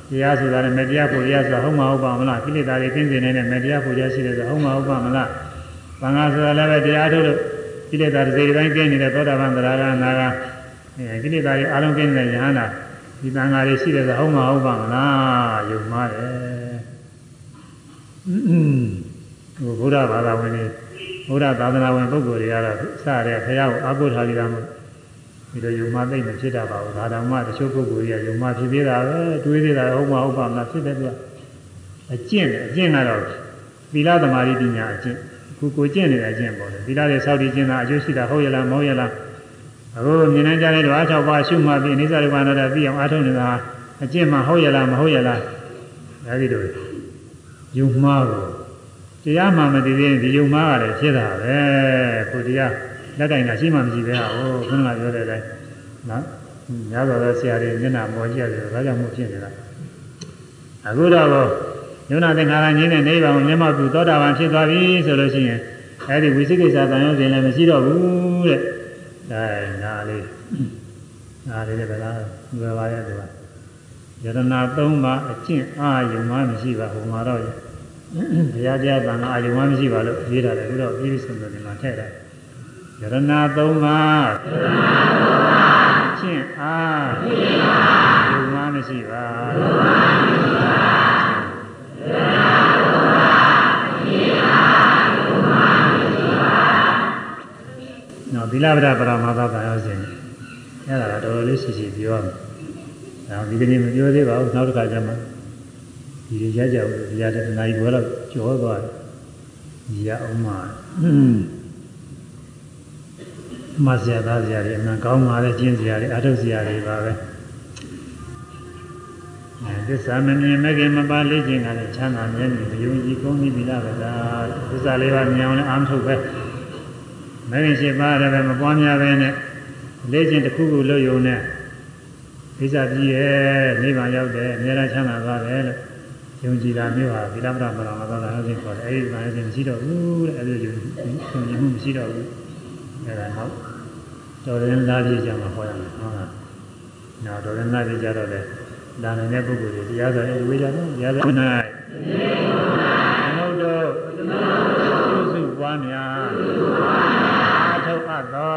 တရားဆိုတာလည်းမတရားဖို့တရားဆိုတာဟုတ်မှာဟုတ်ပါမလားကိလေသာတွေကင်းစင်နေတဲ့မတရားဖို့ရရှိတယ်ဆိုဟုတ်မှာဟုတ်ပါမလားသံဃာဆိုတာလည်းပဲတရားထုတ်လို့ကိလေသာတွေတိုင်းကင်းနေတဲ့သောတာပန်သရဂနာဂအဲကိလေသာတွေအလုံးကင်းနေတဲ့ယဟန္တာဒီသံဃာတွေရှိတယ်ဆိုဟုတ်မှာဟုတ်ပါမလားယုံမှားတယ်ဟိုဘုရားဘာသာဝင်တွေဘုရားသာသနာဝင်ပုဂ္ဂိုလ်တွေကတော့စတဲ့ဘုရားကိုအာကိုထားကြတာမို့ ဒီလိုယုံမှသိမ့်မဖြစ်တာပါဘူးဒါတောင်မှတချို့ပုဂ္ဂိုလ်တွေကယုံမှဖြစ်သေးတာပဲတွေးသေးတာဟုတ်မှာဟုတ်ပါမလားဖြစ်တယ်သူကအကျင့်အကျင့်ကတော့သီလသမာဓိပညာအကျင့်ခုကိုကျင့်နေတဲ့အကျင့်ပေါ့လေသီလတွေစောင့်တည်ခြင်းသာအကျိုးရှိတာဟုတ်ရလားမဟုတ်ရလားအခုမြင်နိုင်ကြတဲ့ဓဝါ၆ပါးရှုမှပြီးအိသရဝနာတပြီးအောင်အားထုတ်နေတာအကျင့်မှဟုတ်ရလားမဟုတ်ရလားအဲဒီလိုယုံမှားကိုတရားမှမတည်သေးရင်ဒီယုံမှားကလည်းဖြစ်တာပဲခုတရား လက်ကင်ကရှိမှမရှိပဲဟာဟိုခုနကပြောတဲ့အတိုင်းနော်များသောသောဆရာတွေမျက်နှာပေါ်ကြည့်ရတယ်ဒါကြောင့်မို့ဖြစ်နေတာအခုတော့ညုံနာသင်္ခါရငြင်းတဲ့နိဗ္ဗာန်ကိုမျက်မှောက်ပြုသောတာပန်ဖြစ်သွားပြီဆိုလို့ရှိရင်အဲဒီဝိသိကိစ္စတန်ရုံးစဉ်လည်းမရှိတော့ဘူးတဲ့ဒါနာလေးနာလေးလည်းဗလားလွယ်ပါရဲ့သူကယရနာ၃ပါးအကျင့်အာယုံမှမရှိပါဟိုမှာတော့ဘုရားတရားတန်ခါအာယုံမှမရှိပါလို့ရေးတာလေအခုတော့ပြည့်စုံတယ်ဒီမှာထည့်တယ် ယရနာ၃ပါးယရနာ၃ပါးကျင့်အားကျင့်အားယုံမှမရှိပါယုံမှမရှိပါယရနာ၃ပါးကျင့်အားယုံမှမရှိပါနော်သီလဗဒပရမသဗ္ဗယောစဉ်အဲ့ဒါတော့တော်တော်လေးရှိရှိပြောရမယ်။ဒါဒီကနေ့မပြောသေးပါဘူးနောက်တစ်ခါကျမှဒီရကြဘူးဒီရတဲ့နိုင်ဘွယ်တော့ကြောသွားတယ်။ဒီရအောင်မှာ မဆရာသားဆရာတွေအမှန်ကောင်းပါလေကျင့်ဆရာတွေအထုတ်ဆရာတွေပါပဲအဲသစ္စာမမြင်မခင်မပါလေ့ကျင့်ကလည်းချမ်းသာမြဲမြံမယုံကြည်ကုန်ပြီပြီလားကသာသစ္စာလေးပါမြင်အောင်လည်းအာမထုတ်ပဲမခင်ရှိပါရတယ်ပဲမပွားများပဲနဲ့လေ့ကျင့်တစ်ခုခုလုပ်ယုံနဲ့သစ္စာပြည့်ရဲ့နိဗ္ဗာန်ရောက်တယ်အများအားချမ်းသာသွားတယ်လို့ယုံကြည်တာမျိုးဟာသီလပ္ပမရမသောတာဟုတ်ခြင်းခေါ်တယ်အဲဒီမှာလည်းမရှိတော့ဘူးတဲ့အဲဒီယုံကြည်မှုမရှိတော့ဘူးအဲဒါတော့ တော်ရင်လာပြကြမှာဟောရမယ်ဟုတ်လား။နောက်တော်ရင်လာပြကြတော့လေဒါနိုင်တဲ့ပုဂ္ဂိုလ်တွေတရားဆိုရင်ဝေကြတော့တရားဆို၌သမုဒ္ဒောသုစုပွားများအထောက်အပ်သော